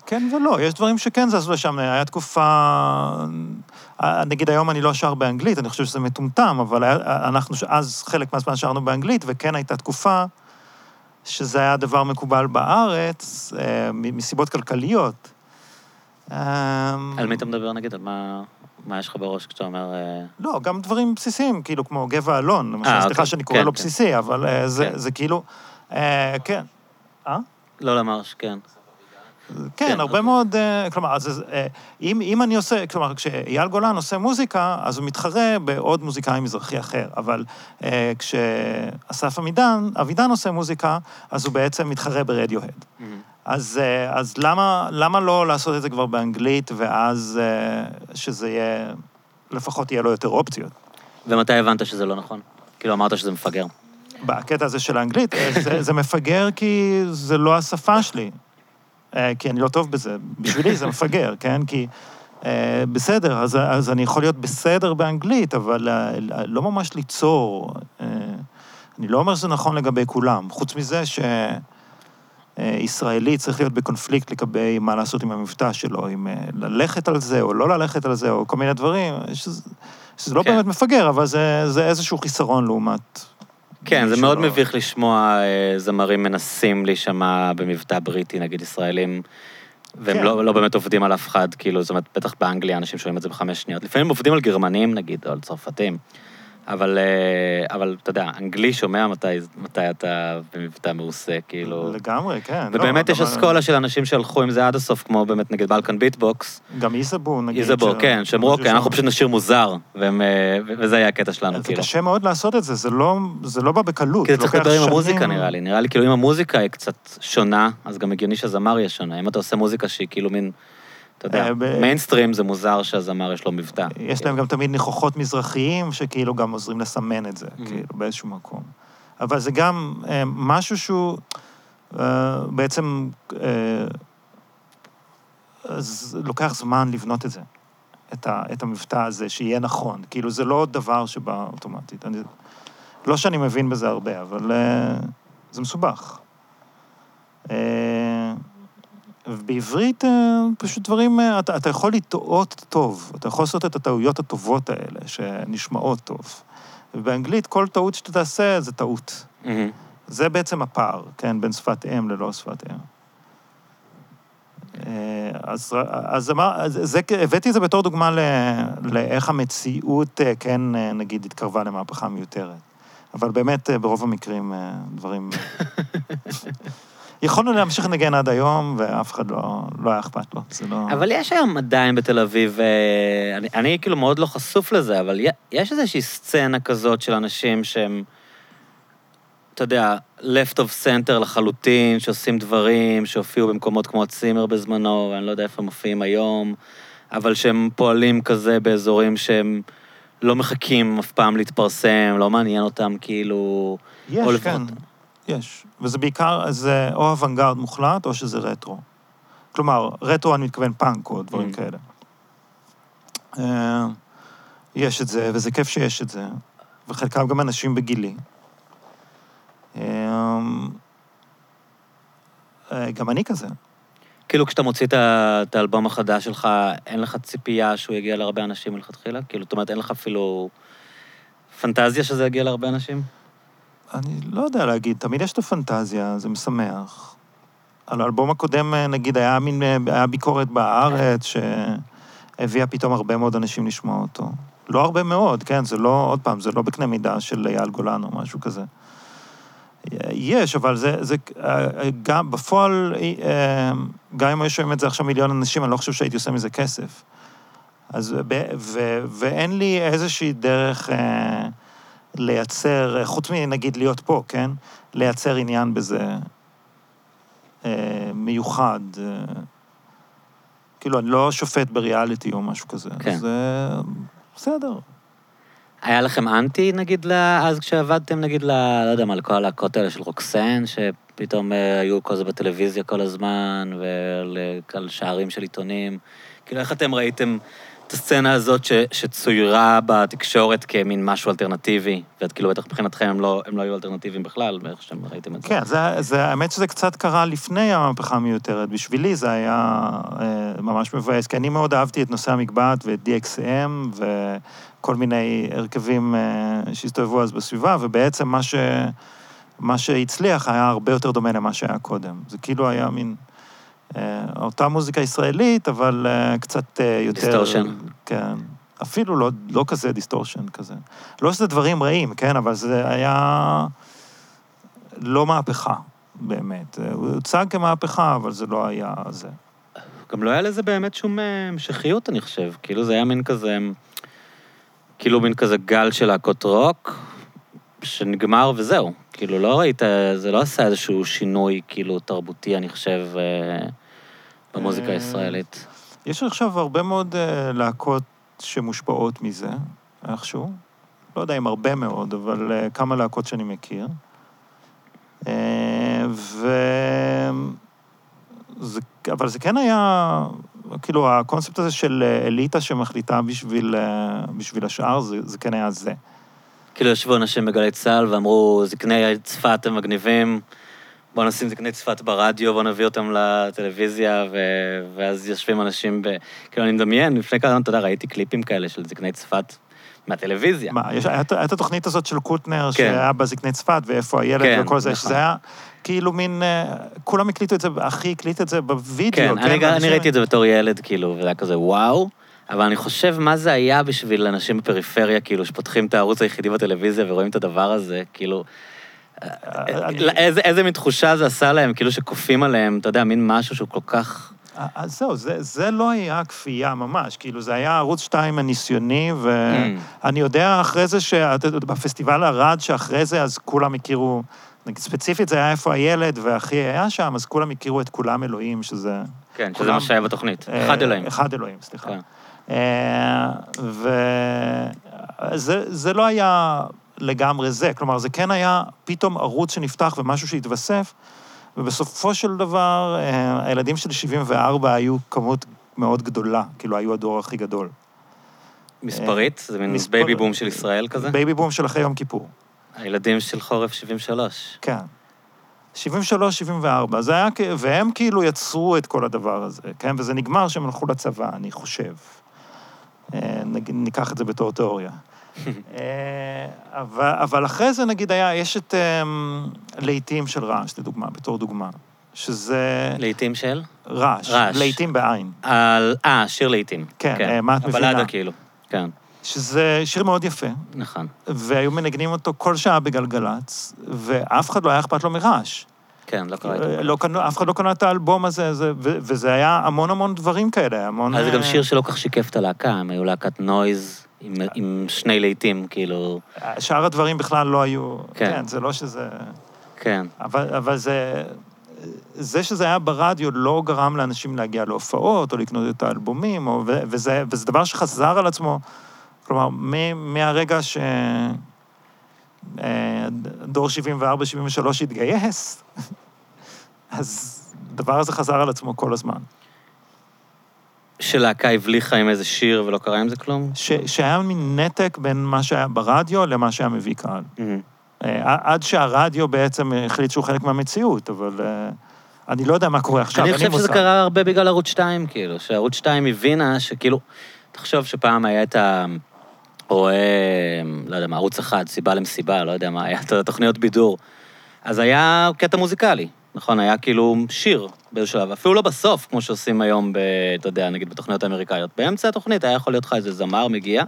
כן ולא, יש דברים שכן זזו לשם. היה תקופה... אה, נגיד היום אני לא שר באנגלית, אני חושב שזה מטומטם, אבל היה, אנחנו אז חלק מהזמן שרנו באנגלית, וכן הייתה תקופה שזה היה דבר מקובל בארץ, אה, מסיבות כלכליות. אה, על מי אתה מדבר, נגיד? על מה, מה יש לך בראש כשאתה אומר... לא, גם דברים בסיסיים, כאילו כמו גבע אלון, למשל, סליחה אוקיי. שאני קורא כן, לו כן. בסיסי, אבל אה, זה, כן. זה כאילו... אה, כן. אה? לא למרש, כן. כן, כן, הרבה אוקיי. מאוד, אה, כלומר, אז, אה, אם, אם אני עושה, כלומר, כשאייל גולן עושה מוזיקה, אז הוא מתחרה בעוד מוזיקאי מזרחי אחר, אבל אה, כשאסף אבידן, אבידן עושה מוזיקה, אז הוא בעצם מתחרה ברדיוהד. אז, אה, אז למה, למה לא לעשות את זה כבר באנגלית, ואז שזה יהיה, לפחות יהיה לו יותר אופציות? ומתי הבנת שזה לא נכון? כאילו, אמרת שזה מפגר. בקטע הזה של האנגלית, זה, זה מפגר כי זה לא השפה שלי. אה, כי אני לא טוב בזה. בשבילי זה מפגר, כן? כי אה, בסדר, אז, אז אני יכול להיות בסדר באנגלית, אבל אה, לא ממש ליצור. אני לא אומר שזה נכון לגבי כולם. חוץ מזה שישראלי צריך להיות בקונפליקט לגבי מה לעשות עם המבטא שלו, אם ללכת על זה או לא ללכת על זה, או כל מיני דברים, שזה, שזה לא כן. באמת מפגר, אבל זה, זה איזשהו חיסרון לעומת... כן, זה מאוד לא- מביך לשמוע אה, זמרים מנסים להישמע במבטא בריטי, נגיד ישראלים, והם כן. לא, לא באמת עובדים על אף אחד, כאילו, זאת אומרת, בטח באנגליה אנשים שומעים את זה בחמש שניות. לפעמים עובדים על גרמנים, נגיד, או על צרפתים, אבל, אה, אבל אתה יודע, אנגלי שומע מתי, מתי אתה במבטא מעושה, כאילו... לגמרי, כן. ובאמת לא, יש אסכולה של אנשים שהלכו עם זה עד הסוף, כמו באמת נגיד Balkan Beat Box, גם Izabo, נגיד. Izabo, ש- כן, שאמרו, אוקיי, אנחנו פשוט נשיר מוזר, והם, אה, וזה היה הקטע שלנו, זה כאילו. קשה מאוד לעשות את זה, זה לא, זה לא בא בקלות. כי זה צריך לדבר עם. המוזיקה, נראה לי. נראה לי כאילו אם המוזיקה היא קצת שונה, אז גם הגיוני שהזמר יהיה שונה. אם אתה עושה מוזיקה שהיא כאילו מין, אתה יודע, אה, מיינסטרים זה מוזר שהזמר יש לו מבטא. יש להם גם תמיד ניחוחות מזרחיים, שכאילו גם עוזרים לסמן את זה, Mhm. כאילו, באיזשהו מקום. אבל זה גם אה, משהו שהוא אה, בעצם... אז לוקח זמן לבנות את זה, את, ה, את המבטא הזה, שיהיה נכון. כאילו, זה לא דבר שבא אוטומטית. אני, לא שאני מבין בזה הרבה, אבל אה, זה מסובך. אה, ובעברית, אה, פשוט דברים, אה, אתה, אתה יכול לטעות טוב, אתה יכול לעשות את הטעויות הטובות האלה, שנשמעות טוב. ובאנגלית, כל טעות שאתה תעשה זה טעות. מהמם. זה בעצם הפער, כן, בין שפת אם ללא שפת אם. אה, אז, אז, אמר, זה, הבאתי את זה בתור דוגמה ל, לאיך המציאות, כן, נגיד, התקרבה למהפכה מיותרת. אבל באמת, ברוב המקרים, דברים... יכולנו להמשיך לנגן עד היום, ואף אחד לא, לא היה אכפת לו. זה לא... אבל יש היום עדיין בתל אביב, אה, אני, אני כאילו מאוד לא חשוף לזה, אבל יש איזושהי סצנה כזאת של אנשים שהם, אתה יודע, left of center לחלוטין, שעושים דברים, שהופיעו במקומות כמו הצימר בזמנו, ואני לא יודע איפה הם מופיעים היום, אבל שהם פועלים כזה באזורים שהם לא מחכים אף פעם להתפרסם, לא מעניין אותם כאילו... יש, כן, יש. וזה בעיקר, זה או אוונגרד מוחלט, או שזה רטרו. כלומר, רטרו, אני מתכוון פאנק או דברים Mm. כאלה. אה, יש את זה, וזה כיף שיש את זה. וחלקם גם אנשים בגילי. אה, אה, גם אני כזה. כאילו כשאתה מוציא את האלבום החדש שלך, אין לך ציפייה שהוא יגיע להרבה אנשים מלכתחילה? כאילו, זאת אומרת, אין לך אפילו פנטזיה שזה יגיע להרבה אנשים? אני לא יודע להגיד, תמיד יש את הפנטזיה, זה משמח. על האלבום הקודם, אה, נגיד, היה מין, אה, היה ביקורת בארץ, שהביאה פתאום הרבה מאוד אנשים לשמוע אותו. לא הרבה מאוד, כן, זה לא, עוד פעם, זה לא בקנה מידה של אייל גולן או משהו כזה. יש, אבל זה, זה אה, גם בפועל, אה, גם אם היו שומעים את זה עכשיו מיליון אנשים, אני לא חושב שהייתי עושה מזה כסף. אז, ב, ו, ואין לי איזושהי דרך אה, לייצר, אה, חוץ מנגיד להיות פה, כן? לייצר עניין בזה אה, מיוחד. אה, כאילו, אני לא שופט בריאליטי או משהו כזה. כן. אז אה, בסדר. היה לכם אנטי, נגיד, ל- אז כשעבדתם, נגיד, ל... לא יודע מה, לכל הלהקות האלה של רוקסן, שפתאום אה, היו כל זה בטלוויזיה כל הזמן, ועל שערים של עיתונים. כאילו, איך אתם ראיתם את הסצנה הזאת ש... שצוירה בתקשורת כמין משהו אלטרנטיבי, ואת כאילו, בטח מבחינתכם הם לא, הם לא היו אלטרנטיביים בכלל, באיך שאתם ראיתם את זה. כן, זה, זה, האמת שזה קצת קרה לפני המהפכה המיותרת. בשבילי זה היה אה, ממש מבאס, כי אני מאוד אהבתי את נושא המקבעת ואת DXM וכל מיני הרכבים אה, שהסתובבו אז בסביבה, ובעצם מה, ש, מה שהצליח היה הרבה יותר דומה למה שהיה קודם. זה כאילו היה מין... אה, אותה מוזיקה ישראלית, אבל אה, קצת אה, יותר... Distortion. כן. אפילו לא, לא כזה דיסטורשן כזה. לא שזה דברים רעים, כן, אבל זה היה לא מהפכה, באמת. הוא הוצג כמהפכה, אבל זה לא היה זה. גם לא היה לזה באמת שום המשכיות, אני חושב. כאילו זה היה מין כזה, כאילו מין כזה גל של להקות רוק, שנגמר וזהו. כאילו, לא ראית, זה לא עשה איזשהו שינוי, כאילו, תרבותי, אני חושב, אה, במוזיקה אה, הישראלית. יש עכשיו הרבה מאוד אה, להקות שמושפעות מזה, איכשהו. לא יודע אם הרבה מאוד, אבל כמה להקות שאני מכיר. ו... זה, אבל זה כן היה, כאילו, הקונספט הזה של אליטה שמחליטה בשביל, בשביל השאר, זה, זה כן היה זה. כאילו, ישבו אנשים בגלי צה"ל ואמרו, זקני צפת הם מגניבים, בואו נשים זקני צפת ברדיו, בואו נביא אותם לטלוויזיה, ו... ואז יושבים אנשים ב... כאילו, אני מדמיין, לפני כמה זמן, אתה יודע, ראיתי קליפים כאלה של זקני צפת מהטלוויזיה. מה, יש, היה את התוכנית הזאת של קוטנר, כן. שהיה בזקני צפת, ואיפה הילד כן, וכל זה, נכון. שזה היה כאילו מין, אה, כולם הקליטו את זה, אחי הקליט את זה בווידאו, כן, אני, אני ואנשים- ראיתי את זה בתור ילד, כאילו, וזה היה כזה וואו, אבל אני חושב מה זה היה בשביל אנשים בפריפריה, כאילו, שפותחים את הערוץ היחידי בטלוויזיה ורואים את הדבר הזה, כאילו... אני- איזה, איזה מין תחושה זה עשה להם, כאילו שכופים עליהם, אתה יודע, מין משהו שהוא כל כך... אז זהו, זה, זה לא היה כפייה ממש, כאילו, זה היה ערוץ 2 הניסיוני, Mm. ואני יודע אחרי זה, שבפסטיבל ערד, שאחרי זה, אז כולם הכירו, נגיד, ספציפית זה היה איפה הילד, ואחי היה שם, אז כולם הכירו את כולם אלוהים, שזה... כן, שזה כולם- מה שהיה בתוכנית. אה, אחד אלוהים. אחד אלוהים, סליחה. כן. אה, וזה זה לא היה לגמרי זה, כלומר, זה כן היה פתאום ערוץ שנפתח ומשהו שהתווסף, ובסופו של דבר, אה, הילדים של 74 היו כמות מאוד גדולה, כאילו, היו הדור הכי גדול. מספרית? זה מין מספר- בייבי בום של ישראל כזה? בייבי בום של אחרי יום כיפור, הילדים של חורף 73. כן. 73, 74, זה היה, והם כאילו יצרו את כל הדבר הזה, כן? וזה נגמר שהם הלכו לצבא, אני חושב. אה, נגיד, ניקח את זה בתור תיאוריה. אה, אבל, אבל אחרי זה, נגיד, היה, יש את אמ, להיטים של רעש, לדוגמה, בתור דוגמה, שזה לעיתים של? רעש, רעש. להיטים בעין. אה, שיר לעיתים. כן, אה, מה את מבינה? הבלדה כאילו. כן, שזה שיר מאוד יפה, נכון. והיו מנגנים אותו כל שעה בגלגלצ, ואף אחד לא היה אכפת לו מרעש. כן, לא קראתי. לא קנו, אף אחד לא קנה את האלבום הזה, זה, ו, וזה היה המון המון דברים כאלה, המון... אז זה גם אה, שיר שלא כך שיקף את הלהקה, הם היו להקת נויז עם, עם שני להיטים, כאילו... שאר הדברים בכלל לא היו... כן. כן, זה לא שזה... כן. אבל, אבל זה... זה שזה היה ברדיו לא גרם לאנשים להגיע להופעות, או לקנות את האלבומים, או, וזה, וזה דבר שחזר על עצמו. כלומר, מ, מהרגע ש... אה, דור 74-73 התגייס, אז הדבר הזה חזר על עצמו כל הזמן. שלהקה הבליחה עם איזה שיר ולא קרה עם זה כלום? ש, שהיה מין נתק בין מה שהיה ברדיו למה שהיה מביא קהל. אה, עד שהרדיו בעצם החליט שהוא חלק מהמציאות, אבל אה, אני לא יודע מה קורה עכשיו, אני חושב שזה. קרה הרבה בגלל ערוץ 2, כאילו, שערוץ 2 הבינה שכאילו, תחשוב שפעם היה את ה... רואה, לא יודע מה, ערוץ אחד, סיבה למסיבה, לא יודע מה, היה את התוכניות בידור. אז היה קטע מוזיקלי, נכון? היה כאילו שיר באיזשהו שלב, אפילו לא בסוף, כמו שעושים היום, ב, אתה יודע, נגיד בתוכניות האמריקאיות. באמצע התוכנית היה יכול להיות לך איזה זמר מגיע,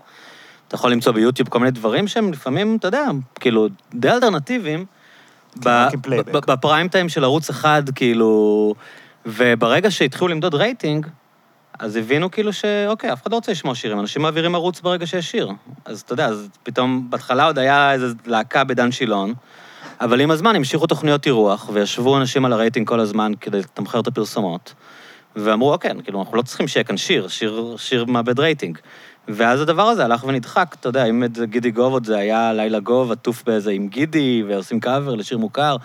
אתה יכול למצוא ביוטיוב כל מיני דברים שהם לפעמים, אתה יודע, כאילו, די אלטרנטיביים. ב- בפריים טיים של ערוץ אחד, כאילו... וברגע שהתחילו למדוד רייטינג, אז הבינו כאילו שאוקיי, אף אחד לא רוצה לשמוע שירים, אנשים מעבירים ערוץ ברגע שיש שיר. אז אתה יודע, אז פתאום, בהתחלה עוד היה איזו להקה בדן שילון, אבל עם הזמן המשיכו תוכניות אירוח, וישבו אנשים על הרייטינג כל הזמן כדי לתמחר את הפרסומות, ואמרו, אוקיי, כאילו, אנחנו לא צריכים שיהיה כאן שיר, שיר, שיר מאבד רייטינג. ואז הדבר הזה הלך ונדחק, אתה יודע, אם את גידי גוב עוד זה היה לילה גוב, עטוף באיזה עם גידי, ועושים קאבר לשיר מוכר,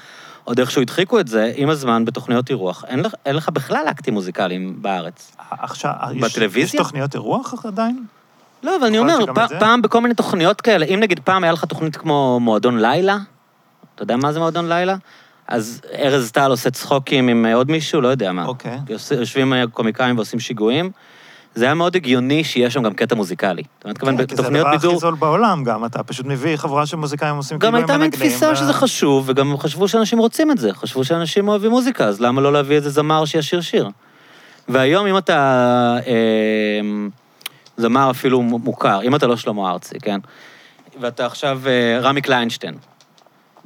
עוד איכשהו הדחיקו את זה, עם הזמן בתוכניות אירוח. אין לך, אין לך בכלל אקטים מוזיקליים בארץ. עכשיו, יש- בטלוויזיה? יש תוכניות אירוח עדיין? לא, אבל אני אומר, פ-? פעם בכל מיני תוכניות כאלה, אם נגיד פעם היה לך תוכנית כמו מועדון לילה, אתה יודע מה זה מועדון לילה? אז ארז טל עושה צחוקים עם אה, עוד מישהו, לא יודע מה. אוקיי. יוס- יושבים אה, קומיקאים ועושים שיגועים. זה היה מאוד הגיוני שיהיה שם גם קטע מוזיקלי. אתה מתכוון, כן, כי זה בתוכניות הדבר הכי בידור... זול בעולם גם, אתה פשוט מביא חברה של מוזיקאים עושים גם כאילו הם הייתה מנגנים. מין תפיסה שזה חשוב, וגם חשבו שאנשים רוצים את זה. חשבו שאנשים אוהבים מוזיקה, אז למה לא להביא איזה זמר שישיר שיר? והיום, אם אתה אה, זמר אפילו מוכר, אם אתה לא שלמה ארצי, כן? ואתה עכשיו אה, רמי קליינשטיין,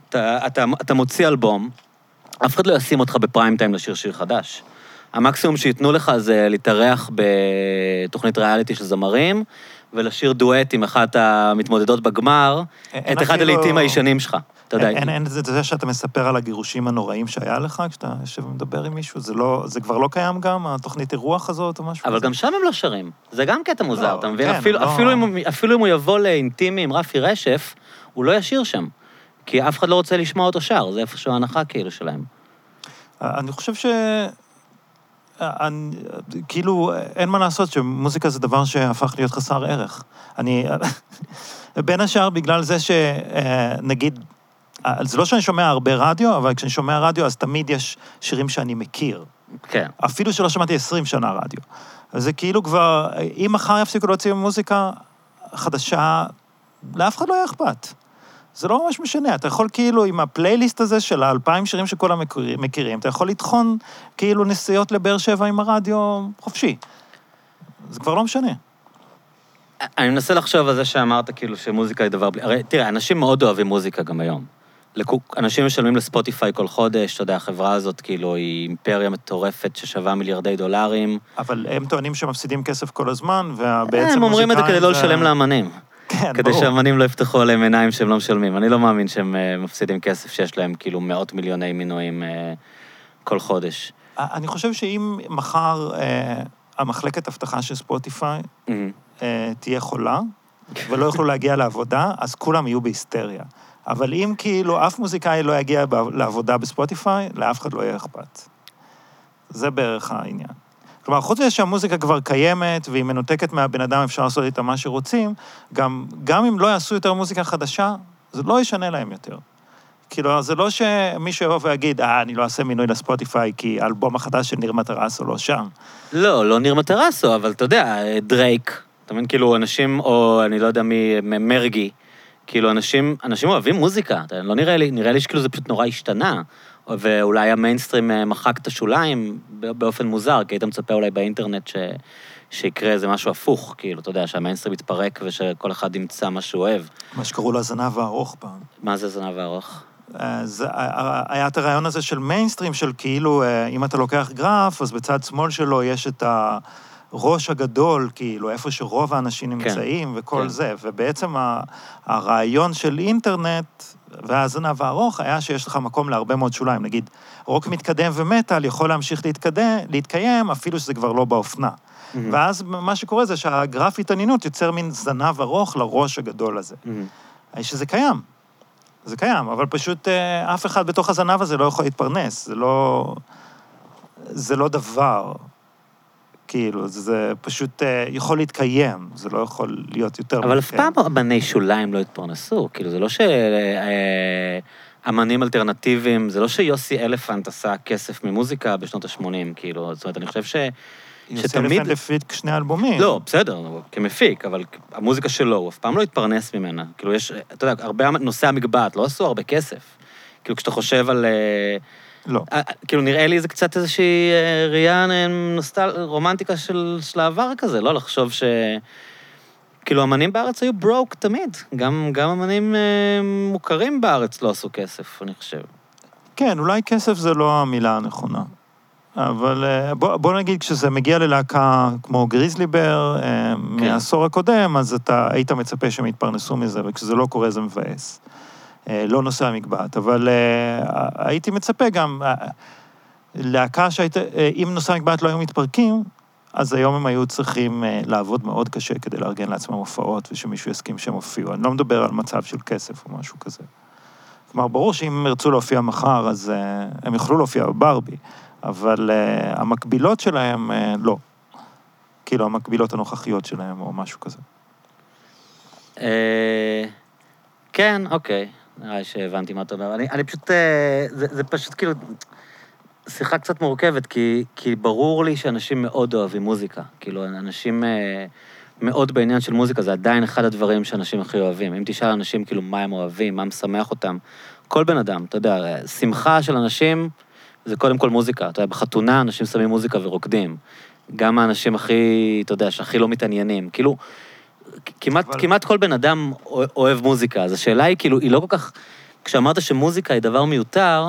אתה, אתה, אתה מוציא אלבום, אף אחד לא ישים אותך בפריים טיים לשיר שיר חדש. המקסימום שייתנו לך זה להתארח בתוכנית ריאליטי של זמרים, ולשיר דואט עם אחת המתמודדות בגמר, את אחד הלעיתים הישנים שלך. אתה יודע. אין, אין, זה זה שאתה מספר על הגירושים הנוראים שהיה לך כשאתה יושב ומדבר עם מישהו, זה, לא, זה כבר לא קיים גם, התוכנית אירוח הזאת או משהו אבל? גם שם הם לא שרים. זה גם קטע מוזר, לא, אתה מבין? כן, לא. אפילו אם הוא יבוא לאינטימי עם רפי רשף, הוא לא ישיר שם. כי אף אחד לא רוצה לשמוע אותו שר, זה איפשהו ההנחה כאילו שלהם. אני חושב ש... אני, כאילו, אין מה לעשות שמוזיקה זה דבר שהפך להיות חסר ערך. אני... בין השאר בגלל זה שנגיד, זה לא שאני שומע הרבה רדיו, אבל כשאני שומע רדיו אז תמיד יש שירים שאני מכיר. כן. אפילו שלא שמעתי 20 שנה רדיו. אז זה כאילו כבר, אם מחר יפסיקו להוציא מוזיקה חדשה, לאף אחד לא יהיה אכפת. זה לא ממש משנה, אתה יכול כאילו עם הפלייליסט הזה של האלפיים שירים שכולם מכירים- מכירים, אתה יכול לטחון כאילו נסיעות לבאר שבע עם הרדיו חופשי. זה כבר לא משנה. אני מנסה לחשוב על זה שאמרת כאילו שמוזיקה היא דבר בלי... הרי תראה, אנשים מאוד אוהבים מוזיקה גם היום. אנשים משלמים לספוטיפיי כל חודש, אתה יודע, החברה הזאת כאילו היא אימפריה מטורפת ששווה מיליארדי דולרים. אבל הם טוענים שמפסידים כסף כל הזמן, ובעצם הם אומרים את זה כדי לא מוזיקאים לשלם לאמנים. כן, כדי ברור. שהאמנים לא יפתחו עליהם עיניים שהם לא משלמים. אני לא מאמין שהם אה, מפסידים כסף שיש להם כאילו מאות מיליוני מינויים אה, כל חודש. אני חושב שאם מחר אה, המחלקת אבטחה של ספוטיפיי תהיה חולה, ולא יוכלו להגיע לעבודה, אז כולם יהיו בהיסטריה. אבל אם כאילו אף מוזיקאי לא יגיע לעבודה בספוטיפיי, לאף אחד לא יהיה אכפת. זה בערך העניין. כלומר, חוץ מזה שהמוזיקה כבר קיימת, והיא מנותקת מהבן אדם, אפשר לעשות איתה מה שרוצים, גם, גם אם לא יעשו יותר מוזיקה חדשה, זה לא ישנה להם יותר. כאילו, זה לא שמישהו יבוא ויגיד, אה, אני לא אעשה מינוי לספוטיפיי, כי האלבום החדש של ניר מטרסו לא שם. לא, לא ניר מטרסו, אבל אתה יודע, דרייק, אתה מבין, כאילו, אנשים, או אני לא יודע מי, מרגי, כאילו, אנשים, אנשים אוהבים מוזיקה, לא נראה לי, נראה לי שכאילו זה פשוט נורא השתנה, ואולי המיינסטרים אה, מחק את השוליים באופן מוזר, כי היית מצפה אולי באינטרנט ש... שיקרה איזה משהו הפוך, כאילו, אתה יודע, שהמיינסטרים יתפרק ושכל אחד ימצא מה שהוא אוהב. מה שקראו לו הזנב הארוך פעם. מה זה זנב הארוך? אז אה, היה את הרעיון הזה של מיינסטרים, של כאילו, אה, אם אתה לוקח גרף, אז בצד שמאל שלו יש את הראש הגדול, כאילו, איפה שרוב האנשים נמצאים וכל כן. זה. ובעצם הרעיון של אינטרנט והזנב הארוך היה שיש לך מקום להרבה מאוד שוליים. נגיד, רוק מתקדם ומטאל יכול להמשיך להתקדם, להתקיים, אפילו שזה כבר לא באופנה. ואז מה שקורה זה שהגרף התעניינות יוצר מין זנב ארוך לראש הגדול הזה. אמ, שזה קיים. זה קיים, אבל פשוט אה, אף אחד בתוך הזנב הזה לא יכול להתפרנס. זה לא... זה לא דבר. כאילו, זה פשוט אה, יכול להתקיים, זה לא יכול להיות יותר... אבל אף. פעם אמני שוליים לא התפרנסו, כאילו, זה לא שאמנים אלטרנטיביים, זה לא שיוסי אלפנט עשה כסף ממוזיקה בשנות ה-80, כאילו, זאת אומרת, אני חושב ש... יוסי שתמיד- אלפנט הפיק שני אלבומים. לא, בסדר, כמפיק, אבל המוזיקה שלו, הוא אף פעם לא התפרנס ממנה. כאילו, יש, אתה יודע, הרבה נושאי המגבעת, לא עשו הרבה כסף. כאילו, כשאתה חושב על... אה, לא. אה, כאילו, נראה לי זה קצת איזושהי אה, ראייה אה, נוסטל... רומנטיקה של, של העבר כזה, לא לחשוב ש... כאילו, אמנים בארץ היו ברוק תמיד. גם, גם אמנים אה, מוכרים בארץ לא עשו כסף, אני חושב. כן, אולי כסף זה לא המילה הנכונה. אבל בוא, בוא נגיד, כשזה מגיע ללהקה כמו גריזלי בר, אה, מהעשור הקודם, אז אתה היית מצפה שהם יתפרנסו מזה, וכשזה לא קורה זה מבאס. אה, לא נושא המגבעת, אבל אה, הייתי מצפה גם, אה, להקה שהייתה, אם נושא המגבעת לא היו מתפרקים, אז היום הם היו צריכים לעבוד מאוד קשה כדי לארגן לעצמם הופעות, ושמישהו יסכים שהם הופיעו. אני לא מדבר על מצב של כסף או משהו כזה. כלומר, ברור שאם הם ירצו להופיע מחר, אז הם יוכלו להופיע בברבי, אבל המקבילות שלהם, לא. כאילו, המקבילות הנוכחיות שלהם, או משהו כזה. כן, אוקיי. נראה לי שהבנתי מה אתה אומר. אני, אני פשוט... אה, זה, זה פשוט כאילו... שיחה קצת מורכבת, כי, כי ברור לי שאנשים מאוד אוהבים מוזיקה. כאילו, אנשים אה, מאוד בעניין של מוזיקה, זה עדיין אחד הדברים שאנשים הכי אוהבים. אם תשאל אנשים כאילו מה הם אוהבים, מה משמח אותם, כל בן אדם, אתה יודע, שמחה של אנשים זה קודם כל מוזיקה. אתה יודע, בחתונה אנשים שמים מוזיקה ורוקדים. גם האנשים הכי, אתה יודע, שהכי לא מתעניינים. כאילו, כמעט, אבל- כמעט כל בן אדם אוהב מוזיקה, אז השאלה היא כאילו, היא לא כל כך... כשאמרת שמוזיקה היא דבר מיותר,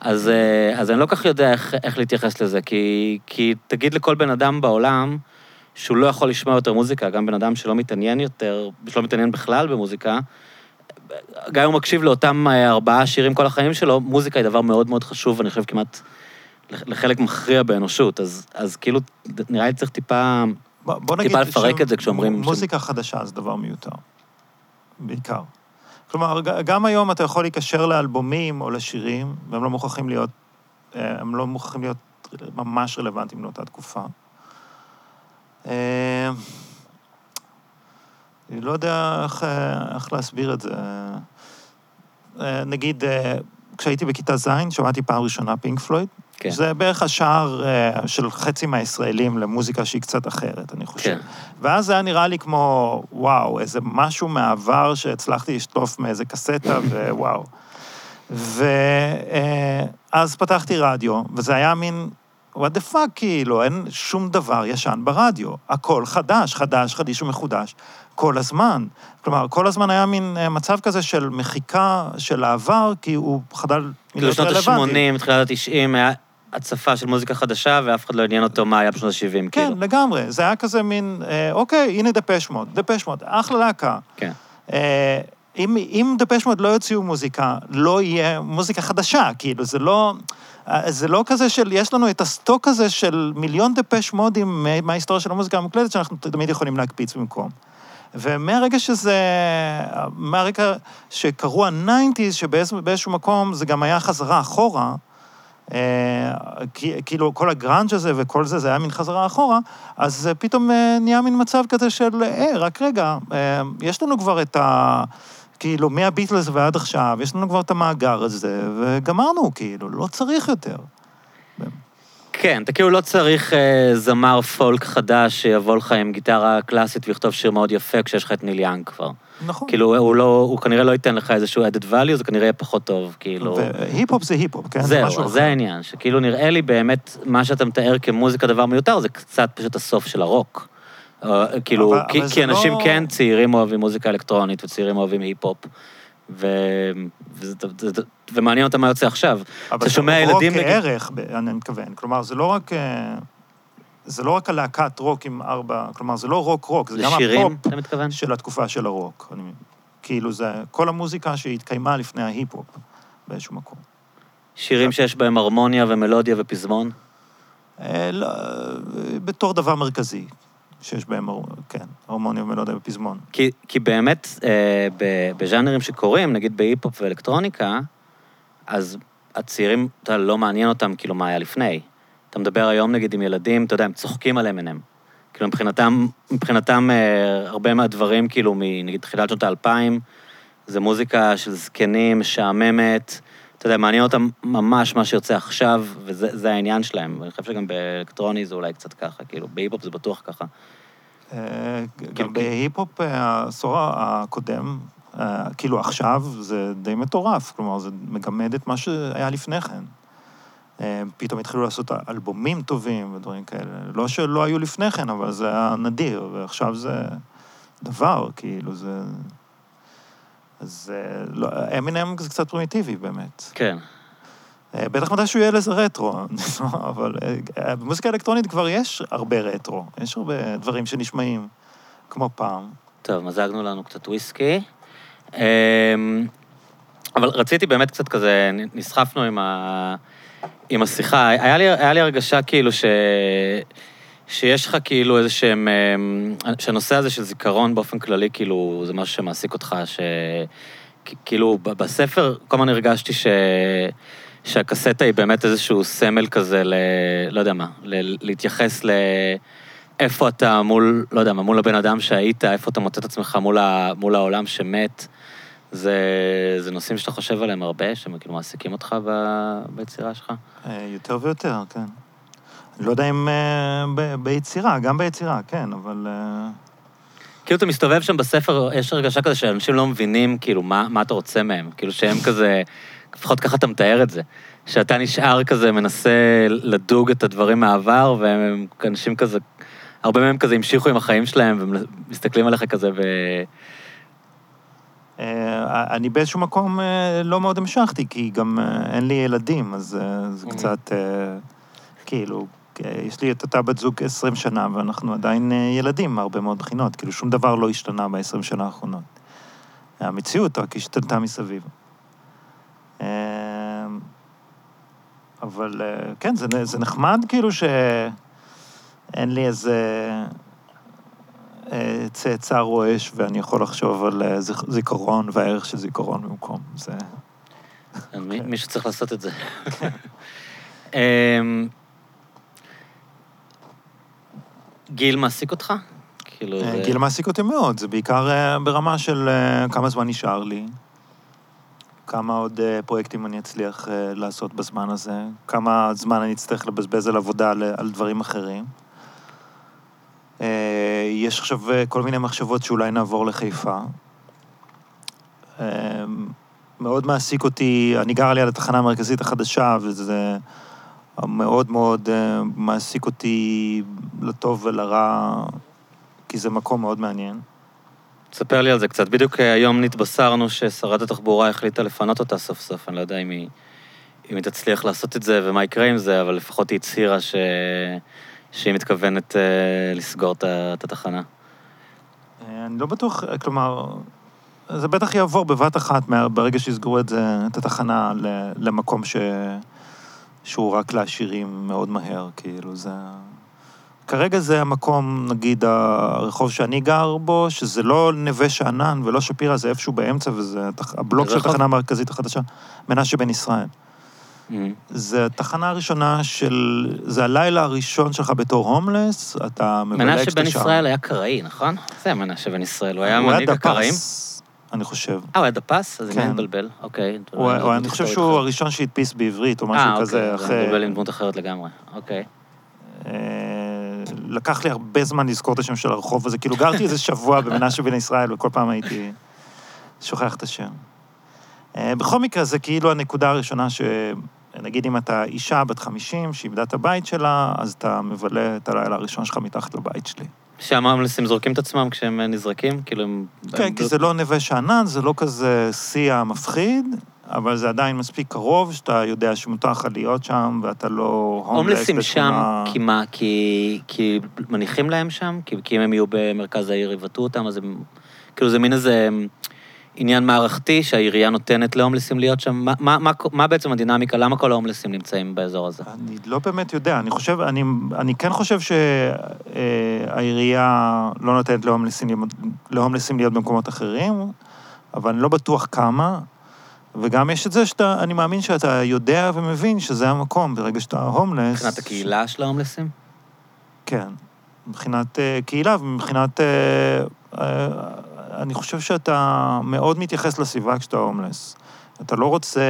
אז, אה, אז אני לא כל כך יודע איך, איך להתייחס לזה, כי, כי תגיד לכל בן אדם בעולם שהוא לא יכול לשמוע יותר מוזיקה, גם בן אדם שלא מתעניין יותר, שלא מתעניין בכלל במוזיקה, גם אם הוא מקשיב לאותם אה, ארבעה שירים כל החיים שלו, מוזיקה היא דבר מאוד מאוד חשוב, ואני חושב כמעט לחלק מכריע באנושות, אז, אז כאילו, נראה לי צריך טיפה, בוא, נגיד טיפה לפרק את זה כשאומרים... מוזיקה ש... חדשה זה דבר מיותר, בעיקר. כלומר, גם היום אתה יכול להיקשר לאלבומים או לשירים, והם לא מוכרחים להיות, אה, הם לא מוכרחים להיות ממש רלוונטיים לאותה תקופה. אה, אני לא יודע איך, אה, איך להסביר את זה. נגיד, כשהייתי בכיתה ז', שמעתי פעם ראשונה פינק פלויד. כן. זה בערך השער של חצי מהישראלים למוזיקה שהיא קצת אחרת, אני חושב. כן. ואז זה היה נראה לי כמו, וואו, איזה משהו מהעבר שהצלחתי לשטוף מאיזה קסטה, ווואו. ואז פתחתי רדיו, וזה היה מין, what the fuck, כאילו, אין שום דבר ישן ברדיו. הכל חדש, חדש, חדיש ומחודש, כל הזמן. כלומר, כל הזמן היה מין אה, מצב כזה של מחיקה של העבר, כי הוא חדל. כאילו שנות ה-80, תחילת ה-90, היה הצפה של מוזיקה חדשה, ואף אחד לא עניין אותו מה היה בשנות ה-70, כן, כאילו. כן, לגמרי. זה היה כזה מין, אה, אוקיי, הנה דפש מוד, דפש מוד, אחלה להקה. כן. אה, אם, אם דפש מוד לא יוציאו מוזיקה, לא יהיה מוזיקה חדשה, כאילו, זה לא... אה, זה לא כזה של, יש לנו את הסטוק הזה של מיליון דפש מודים מההיסטוריה של המוזיקה המוקלטת, שאנחנו תמיד יכולים להקפיץ במקום. ומהרגע שזה, מהרגע שקרו הניינטיז, שבאיזשהו מקום זה גם היה חזרה אחורה, כאילו כל הגראנג' הזה וכל זה, זה היה מין חזרה אחורה, אז פתאום אה, נהיה מין מצב כזה של, היי, רק רגע, אה, יש לנו כבר את ה... כאילו, מהביטלס ועד עכשיו, יש לנו כבר את המאגר הזה, וגמרנו, כאילו, לא צריך יותר. כן, אתה כאילו לא צריך אה, זמר folk חדש שיבוא לך עם גיטרה קלאסית ויכתוב שיר מאוד יפה כשיש לך את ניל יאנג כבר. נכון. כאילו, הוא, לא, הוא כנראה לא ייתן לך איזשהו added value, זה כנראה יהיה פחות טוב, כאילו... והיפ-הופ זה היפ-הופ, כן? זהו, זה העניין, שכאילו נראה לי באמת, מה שאתה מתאר כמוזיקה דבר מיותר, זה קצת פשוט הסוף של הרוק. אה, כאילו, אבל, כי, אבל כי אנשים לא... כן, צעירים אוהבים מוזיקה אלקטרונית וצעירים אוהבים היפ-הופ. ו... וזה, וזה, ומעניין אותם מה יוצא עכשיו. אתה שומע ילדים... אבל רוק כערך, אני מתכוון. כלומר, זה לא רק... אה, זה לא רק הלהקת רוק עם ארבע, כלומר, זה לא רוק-רוק, זה, זה גם שירים, הפופ? של התקופה של הרוק. אני, כאילו, זה כל המוזיקה שהתקיימה לפני ההיפ-הופ באיזשהו מקום. שירים שיש בהם הרמוניה ומלודיה ופזמון? אה, לא, בתור דבר מרכזי. שיש בהם, כן, הרמוניה ומלודיה ופזמון. כי, כי באמת, אה, בז'אנרים שקורים, נגיד בהיפ-הופ ואלקטרוניקה, אז הצעירים, אתה לא מעניין אותם כאילו מה היה לפני. אתה מדבר היום נגיד עם ילדים, אתה יודע, הם צוחקים על M&M. כאילו מבחינתם, מבחינתם אה, הרבה מהדברים, כאילו, מנגיד תחילת שנות האלפיים, זה מוזיקה של זקנים, משעממת, אתה יודע, מעניין אותם ממש מה שיוצא עכשיו, וזה העניין שלהם. ואני חושב שגם באלקטרוני זה אולי קצת ככה, כאילו, בהיפ-הופ זה בטוח ככה. אה, גם כאילו, בהיפ-הופ אה, העשור הקודם, כאילו עכשיו, זה די מטורף. כלומר, זה מגמד את מה שהיה לפני כן. פתאום התחילו לעשות אלבומים טובים ודברים כאלה. לא שלא היו לפני כן, אבל זה היה נדיר, ועכשיו זה דבר, כאילו, זה... אז לא, אמינם זה קצת פרימיטיבי באמת. כן. בטח מתי שהוא יהיה לזה רטרו, אבל במוזיקה אלקטרונית כבר יש הרבה רטרו, יש הרבה דברים שנשמעים כמו פעם. טוב, מזגנו לנו קצת וויסקי. אמ, אבל רציתי באמת קצת כזה, נסחפנו עם ה... עם השיחה, היה לי, היה לי הרגשה כאילו ש... שיש לך כאילו איזה שהם... אה, שהנושא הזה של זיכרון באופן כללי, כאילו, זה משהו שמעסיק אותך, ש... כאילו, בספר כל הזמן הרגשתי ש... שהקסטה היא באמת איזשהו סמל כזה ל... לא יודע מה, ל... להתייחס ל... איפה אתה מול, לא יודע מה, מול הבן אדם שהיית, איפה אתה מוצא את עצמך מול, ה... מול העולם שמת. זה, זה נושאים שאתה חושב עליהם הרבה, שהם כאילו מעסיקים אותך ב, ביצירה שלך? אה, יותר ויותר, כן. אני לא יודע אם אה, ב, ביצירה, גם ביצירה, כן, אבל... אה, כאילו אתה מסתובב שם בספר, יש הרגשה כזה שאנשים לא מבינים, כאילו, מה, מה אתה רוצה מהם. כאילו שהם כזה, לפחות ככה אתה מתאר את זה. שאתה נשאר כזה, מנסה לדוג את הדברים מהעבר, והם אנשים כזה, הרבה מהם כזה המשיכו עם החיים שלהם, ומסתכלים עליך כזה ו... אה, אני באיזשהו מקום אה, לא מאוד המשכתי, כי גם אה, אין לי ילדים, אז אה, זה Mhm. קצת, אה, כאילו, אה, יש לי את אותה בת זוג 20 שנה, ואנחנו עדיין אה, ילדים מהרבה מאוד בחינות. כאילו, שום דבר לא השתנה ב-20 שנה האחרונות. המציאות רק השתנתה מסביב. אה, אבל אה, כן, זה, זה נחמד כאילו שאין לי איזה צאצא רועש ואני יכול לחשוב על אה, זיכ- זיכרון והערך של זיכרון במקום. זה... מי- מישהו צריך לעשות את זה. אמ, גיל מעסיק אותך? כאילו, אה. גיל מעסיק אותי מאוד, זה בעיקר אה, ברמה של אה, כמה זמן נשאר לי, כמה עוד אה, פרויקטים אני אצליח אה, לעשות בזמן הזה, כמה זמן אני אצטרך לבזבז על עבודה על דברים אחרים. אה, יש עכשיו אה, כל מיני מחשבות שאולי נעבור לחיפה. אה, מאוד מעסיק אותי, אני גר ליד התחנה המרכזית החדשה, וזה מאוד מאוד מעסיק אותי לטוב ולרע, כי זה מקום מאוד מעניין. ספר לי על זה קצת. בדיוק היום נתבשרנו ששרת התחבורה החליטה לפנות אותה סוף סוף. אני לא יודע אם היא, אם היא תצליח לעשות את זה ומה יקרה עם זה, אבל לפחות היא הצהירה ש... שהיא מתכוונת אה, לסגור את התחנה. אה, אני לא בטוח, אה, כלומר, זה בטח יעבור בבת אחת ברגע שיסגרו את זה, את התחנה ל- למקום ש... שהוא רק לעשירים מאוד מהר, כאילו, זה... כרגע זה המקום, נגיד, הרחוב שאני גר בו, שזה לא נווה שאנן ולא שפירא, זה איפשהו באמצע, וזה הבלוק של? התחנה המרכזית החדשה, מנשה בן ישראל. אמ, זה התחנה הראשונה של... זה הלילה הראשון שלך בתור הומלס, אתה מבלה מנשה בן. ישראל היה קראי, נכון? זה מנשה בן ישראל, הוא היה מנהיג הקראים? אני חושב. אה, הוא היה דפס? אז כן. אני מבלבל. אוקיי. הוא, אני הוא, אני חושב שהוא הראשון שהדפיס בעברית, או משהו כזה, אה, אחרי... אוקיי, זה מבלבל עם דמות אחרת לגמרי. אוקיי. אה, לקח לי הרבה זמן לזכור את השם של הרחוב הזה, כאילו גרתי איזה שבוע במנשה בן ישראל, וכל פעם הייתי שוכח את השם. אה, בכל מקרה, זה כאילו הנקודה הראשונה ש... נגיד אם אתה אישה בת 50 שאיבדה את הבית שלה, אז אתה מבלה את הלילה הראשון שלך מתחת לבית שלי. שם ההומלסים זורקים את עצמם כשהם נזרקים? כאילו הם... כן, כי זה לא נווה שאנן, זה לא כזה שיא מפחיד, אבל זה עדיין מספיק קרוב, שאתה יודע שמותר לך להיות שם, ואתה לא הומלס הומלסים שם. כי מה? כי, כי מניחים להם שם? כי, כי אם הם יהיו במרכז העיר, יבטאו אותם, אז הם... כאילו זה מין איזה עניין מערכתי שהעירייה נותנת להומלסים להיות שם. מה, מה, מה, מה בעצם הדינמיקה? למה כל ההומלסים נמצאים באזור הזה? אני לא באמת יודע, אני חושב, אני, אני כן חושב שהעירייה לא נותנת להומלסים, להומלסים להיות במקומות אחרים, אבל אני לא בטוח כמה, וגם יש את זה שאתה, אני מאמין שאתה יודע ומבין שזה המקום, ברגע שאתה הומלס... מבחינת הקהילה של ההומלסים? כן, מבחינת אה, קהילה ומבחינת... אה, אה, אני חושב שאתה מאוד מתייחס לסביבה כשאתה הומלס. אתה לא רוצה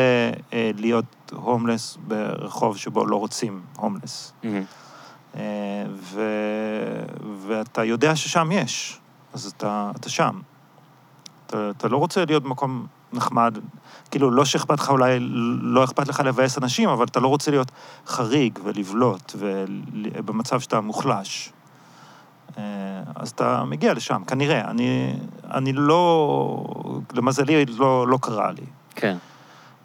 אה, להיות הומלס ברחוב שבו לא רוצים הומלס. מהמם. אה, ו... ואתה יודע ששם יש, אז אתה, אתה שם. אתה, אתה לא רוצה להיות במקום נחמד, כאילו, לא שאכפת לך אולי, לא אכפת לך לבאס אנשים, אבל אתה לא רוצה להיות חריג ולבלוט, ובמצב שאתה מוחלש. אה, אז אתה מגיע לשם, כנראה. אני, אני לא... למזלי, לא, לא קרה לי. כן.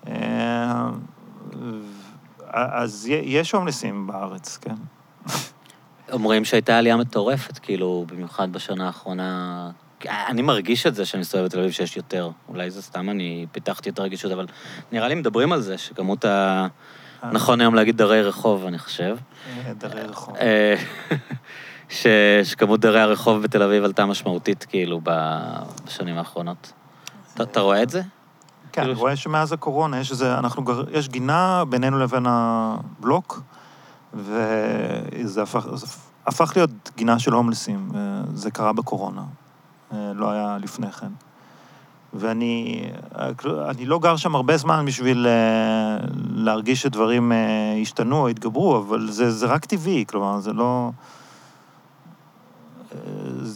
אה, אז יש הומלסים בארץ, כן. אומרים שהייתה עלייה מטורפת, כאילו, במיוחד בשנה האחרונה. אני מרגיש את זה שאני מסתובב בתל אביב שיש יותר. אולי זה סתם אני פיתחתי יותר רגישות, אבל נראה לי מדברים על זה, שכמות ה... נכון היום להגיד דרי רחוב, אני חושב. אה, דרי רחוב. ש... שכמות דרי הרחוב בתל אביב עלתה משמעותית, כאילו, ב- בשנים האחרונות. אתה, אתה רואה את זה? כן, אני כאילו רואה שמאז הקורונה יש איזה, אנחנו, גר- יש גינה בינינו לבין הבלוק, וזה הפך, זה הפך להיות גינה של הומלסים, וזה קרה בקורונה, אה, לא היה לפני כן. ואני אני לא גר שם הרבה זמן בשביל אה, להרגיש שדברים אה, השתנו או התגברו, אבל זה, זה רק טבעי, כלומר, זה לא...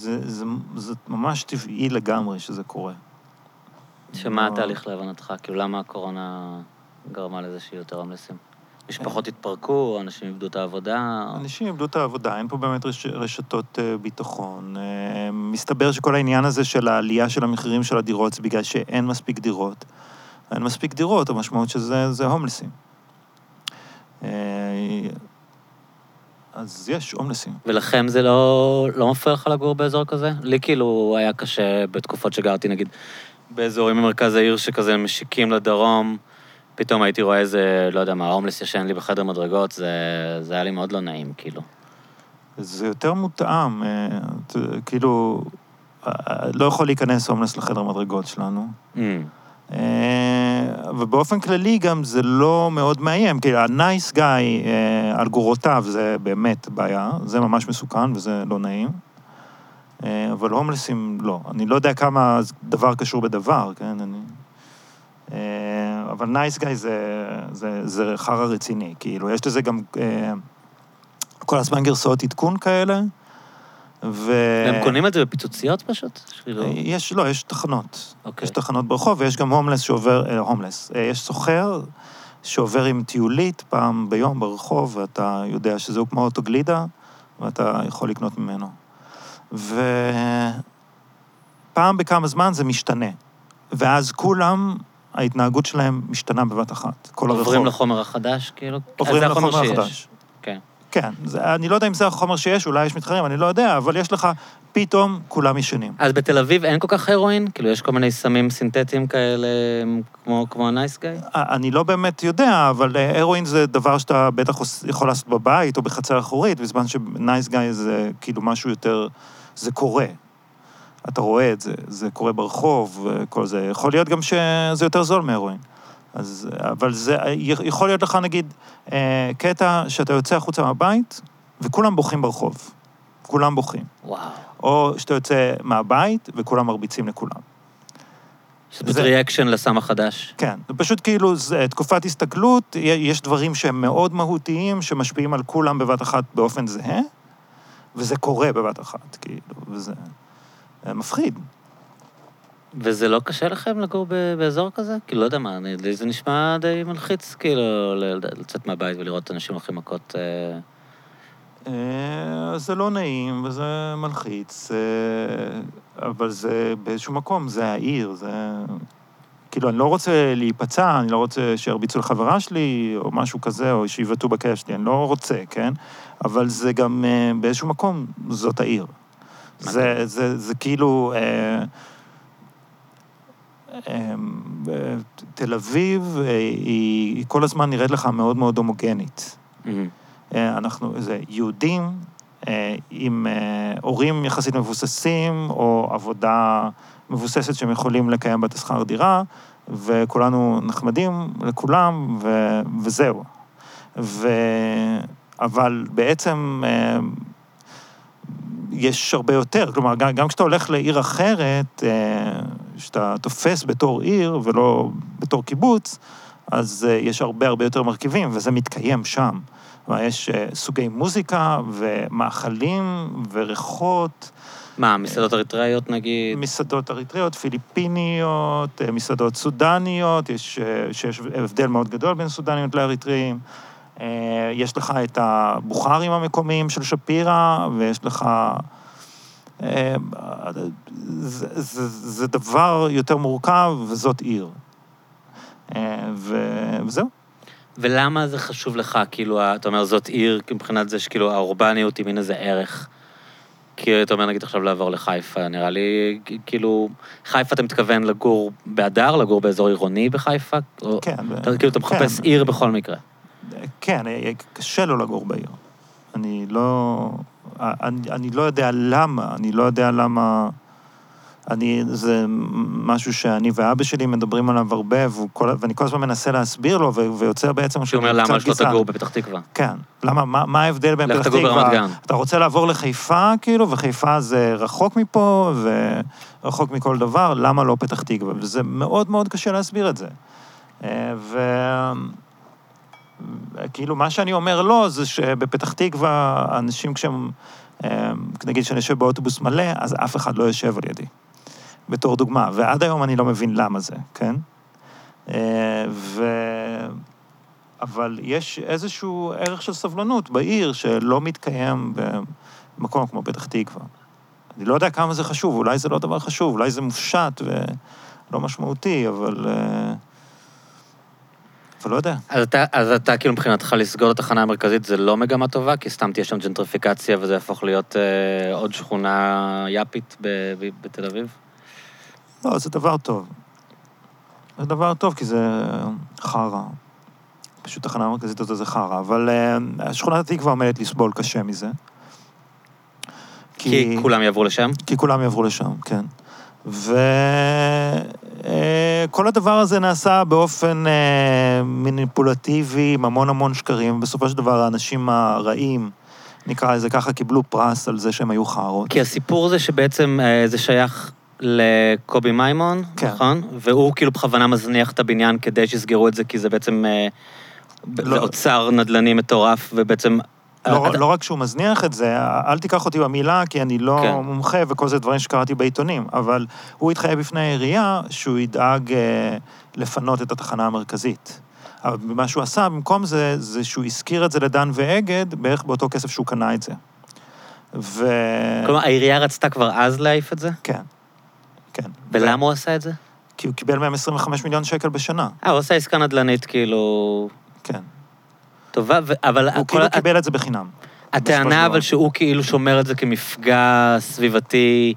אה, זה, זה, זה ממש טבעי לגמרי שזה קורה. שמה לא. התהליך להבנתך? כאילו, למה הקורונה גרמה לזה שיהיו יותר הומלסים? משפחות התפרקו, אנשים איבדו את העבודה. אנשים איבדו את העבודה, אין פה באמת רש, רשתות אה, ביטחון. אה, מסתבר שכל העניין הזה של העלייה של המחירים של הדירות זה בגלל שאין מספיק דירות. אין מספיק דירות, המשמעות של זה הומלסים. אה, אז יש הומלסים. ולכם זה לא, לא מפריע לך לגור באזור כזה? לי כאילו היה קשה בתקופות שגרתי, נגיד, באזורים במרכז העיר שכזה משיקים לדרום, פתאום הייתי רואה איזה, לא יודע מה, הומלס ישן לי בחדר מדרגות, זה, זה היה לי מאוד לא נעים, כאילו. זה יותר מותאם, אה, כאילו, אה, לא יכול להיכנס הומלס לחדר מדרגות שלנו. Mm. אה, ובאופן כללי גם זה לא מאוד מאיים, כאילו ה-nice guy אה, על גורותיו זה באמת בעיה, זה ממש מסוכן וזה לא נעים. אה, אבל הומלסים לא. אני לא יודע כמה דבר קשור בדבר, כן? אני... אבל נייס גאי זה, זה, זה חרא רציני, כאילו, יש לזה גם כל הזמן גרסאות עדכון כאלה, ו... והם קונים את זה בפיצוציות פשוט? יש, לא, יש תחנות. אוקיי. יש תחנות ברחוב, ויש גם הומלס שעובר, אה, הומלס. אה, יש סוחר שעובר עם טיולית פעם ביום ברחוב, ואתה יודע שזהו כמו אוטוגלידה, ואתה יכול לקנות ממנו. ופעם בכמה זמן זה משתנה. ואז כולם, ההתנהגות שלהם משתנה בבת אחת. כל הרחוב. עוברים לחומר החדש, כאילו? עוברים זה החומר לחומר. החדש. כן. זה, אני לא יודע אם זה החומר שיש, אולי יש מתחרים, אני לא יודע, אבל יש לך, פתאום כולם ישנים. אז בתל אביב אין כל כך הרואין? כאילו, יש כל מיני סמים סינתטיים כאלה, כמו, כמו הנייס גאי? אני לא באמת יודע, אבל אה, הרואין זה דבר שאתה בטח יכול לעשות בבית או בחצר אחורית, בזמן שנייס גאי זה כאילו משהו יותר... זה קורה. אתה רואה את זה, זה קורה ברחוב, כל זה. יכול להיות גם שזה יותר זול מהרואין. אז, אבל זה, יכול להיות לך, נגיד, אה, קטע שאתה יוצא החוצה מהבית, וכולם בוכים ברחוב. כולם בוכים. וואו. או שאתה יוצא מהבית, וכולם מרביצים לכולם. זה פשוט ריאקשן לסם החדש. כן, זה פשוט כאילו, זה תקופת הסתגלות, יש דברים שהם מאוד מהותיים, שמשפיעים על כולם בבת אחת באופן זהה, וזה קורה בבת אחת, כאילו, וזה אה, מפחיד. וזה לא קשה לכם לגור ב- באזור כזה? כאילו, לא יודע מה, אני- לי זה נשמע די מלחיץ, כאילו, לצאת מהבית ולראות אנשים הולכים מכות... אה, אה, זה לא נעים וזה מלחיץ, אה, אבל זה באיזשהו מקום, זה העיר, זה... כאילו, אני לא רוצה להיפצע, אני לא רוצה שירביצו לחברה שלי, או משהו כזה, או שיבעטו בכאב שלי, אני לא רוצה, כן? אבל זה גם באיזשהו מקום, זאת העיר. זה, מדהים. זה, זה כאילו... אה, תל אביב, היא, היא כל הזמן נראית לך מאוד מאוד הומוגנית. מהמם. אה, אנחנו, זה יהודים אה, עם אה, הורים יחסית מבוססים, או עבודה מבוססת שהם יכולים לקיים בה את השכר דירה, וכולנו נחמדים לכולם, ו, וזהו. ו, אבל בעצם יש הרבה יותר, כלומר, גם, גם כשאתה הולך לעיר אחרת, אה, שאתה תופס בתור עיר ולא בתור קיבוץ, אז אה, יש הרבה הרבה יותר מרכיבים, וזה מתקיים שם. כלומר, יש אה, סוגי מוזיקה ומאכלים וריחות, מה, מסעדות אריתראיות נגיד? מסעדות אריתריאות, פיליפיניות, מסעדות סודניות, יש, שיש הבדל מאוד גדול בין סודניות לאריתריאים. אה, יש לך את הבוכרים המקומיים של שפירא, ויש לך... אה, זה, זה, זה דבר יותר מורכב, וזאת עיר. אה, וזהו. ולמה זה חשוב לך, כאילו, אתה אומר, זאת עיר, מבחינת זה שכאילו האורבניות היא מין איזה ערך. כי אתה אומר, נגיד עכשיו לעבור לחיפה, נראה לי, כאילו, חיפה אתה מתכוון לגור באדר, לגור באזור עירוני בחיפה? או- כן. אתה, כאילו, אתה מחפש כן. עיר בכל מקרה. כן, אה, קשה לו לגור בעיר. אני לא... אני, אני לא יודע למה, אני לא יודע למה... אני, זה משהו שאני ואבא שלי מדברים עליו הרבה, והוא כל, ואני כל הזמן מנסה להסביר לו, ו- ויוצר בעצם... שהוא אומר, למה שלא גזען. תגור בפתח תקווה? כן. למה, מה, מה ההבדל בין לך פתח תגור ברמת תקווה? גן. אתה רוצה לעבור לחיפה, כאילו, וחיפה זה רחוק מפה, ורחוק מכל דבר, למה לא פתח תקווה? וזה מאוד מאוד קשה להסביר את זה. אה, ו... כאילו, מה שאני אומר לא, זה שבפתח תקווה, אנשים כשהם, אה, נגיד שאני יושב באוטובוס מלא, אז אף אחד לא יושב על ידי. בתור דוגמה, ועד היום אני לא מבין למה זה, כן? אה, ו... אבל יש איזשהו ערך של סבלנות בעיר שלא מתקיים במקום כמו פתח תקווה. אני לא יודע כמה זה חשוב, אולי זה לא דבר חשוב, אולי זה מופשט ולא משמעותי, אבל... אה, אבל לא יודע. אז אתה, אז אתה כאילו מבחינתך לסגור את התחנה המרכזית זה לא מגמה טובה, כי סתם תהיה שם ג'נטריפיקציה וזה יהפוך להיות אה, עוד שכונה יאפית ב, ב, בתל אביב? לא, זה דבר טוב. זה דבר טוב, כי זה חרא. פשוט תחנה המרכזית הזאת זה חרא, אבל uh, שכונת התקווה עומדת לסבול קשה מזה. כי... כי כולם יעברו לשם? כי כולם יעברו לשם, כן. וכל uh, הדבר הזה נעשה באופן uh, מניפולטיבי, עם המון המון שקרים, ובסופו של דבר האנשים הרעים, נקרא לזה ככה, קיבלו פרס על זה שהם היו חארות. כי הסיפור זה שבעצם uh, זה שייך לקובי מימון, כן. נכון? והוא כאילו בכוונה מזניח את הבניין כדי שיסגרו את זה, כי זה בעצם... לא. זה אוצר נדל"ני מטורף, ובעצם... לא, אתה... לא רק שהוא מזניח את זה, אל תיקח אותי במילה, כי אני לא כן. מומחה וכל זה דברים שקראתי בעיתונים, אבל הוא התחייב בפני העירייה שהוא ידאג אה, לפנות את התחנה המרכזית. אבל מה שהוא עשה במקום זה, זה שהוא הזכיר את זה לדן ואגד בערך באותו כסף שהוא קנה את זה. ו... כלומר, העירייה רצתה כבר אז להעיף את זה? כן, כן. ולמה ו... הוא עשה את זה? כי הוא קיבל מהם 25 מיליון שקל בשנה. אה, הוא עשה עסקה נדל"נית, כאילו... כן. טובה, אבל... הוא כאילו קיבל את זה בחינם. הטענה אבל שהוא כאילו שומר את זה כמפגע סביבתי,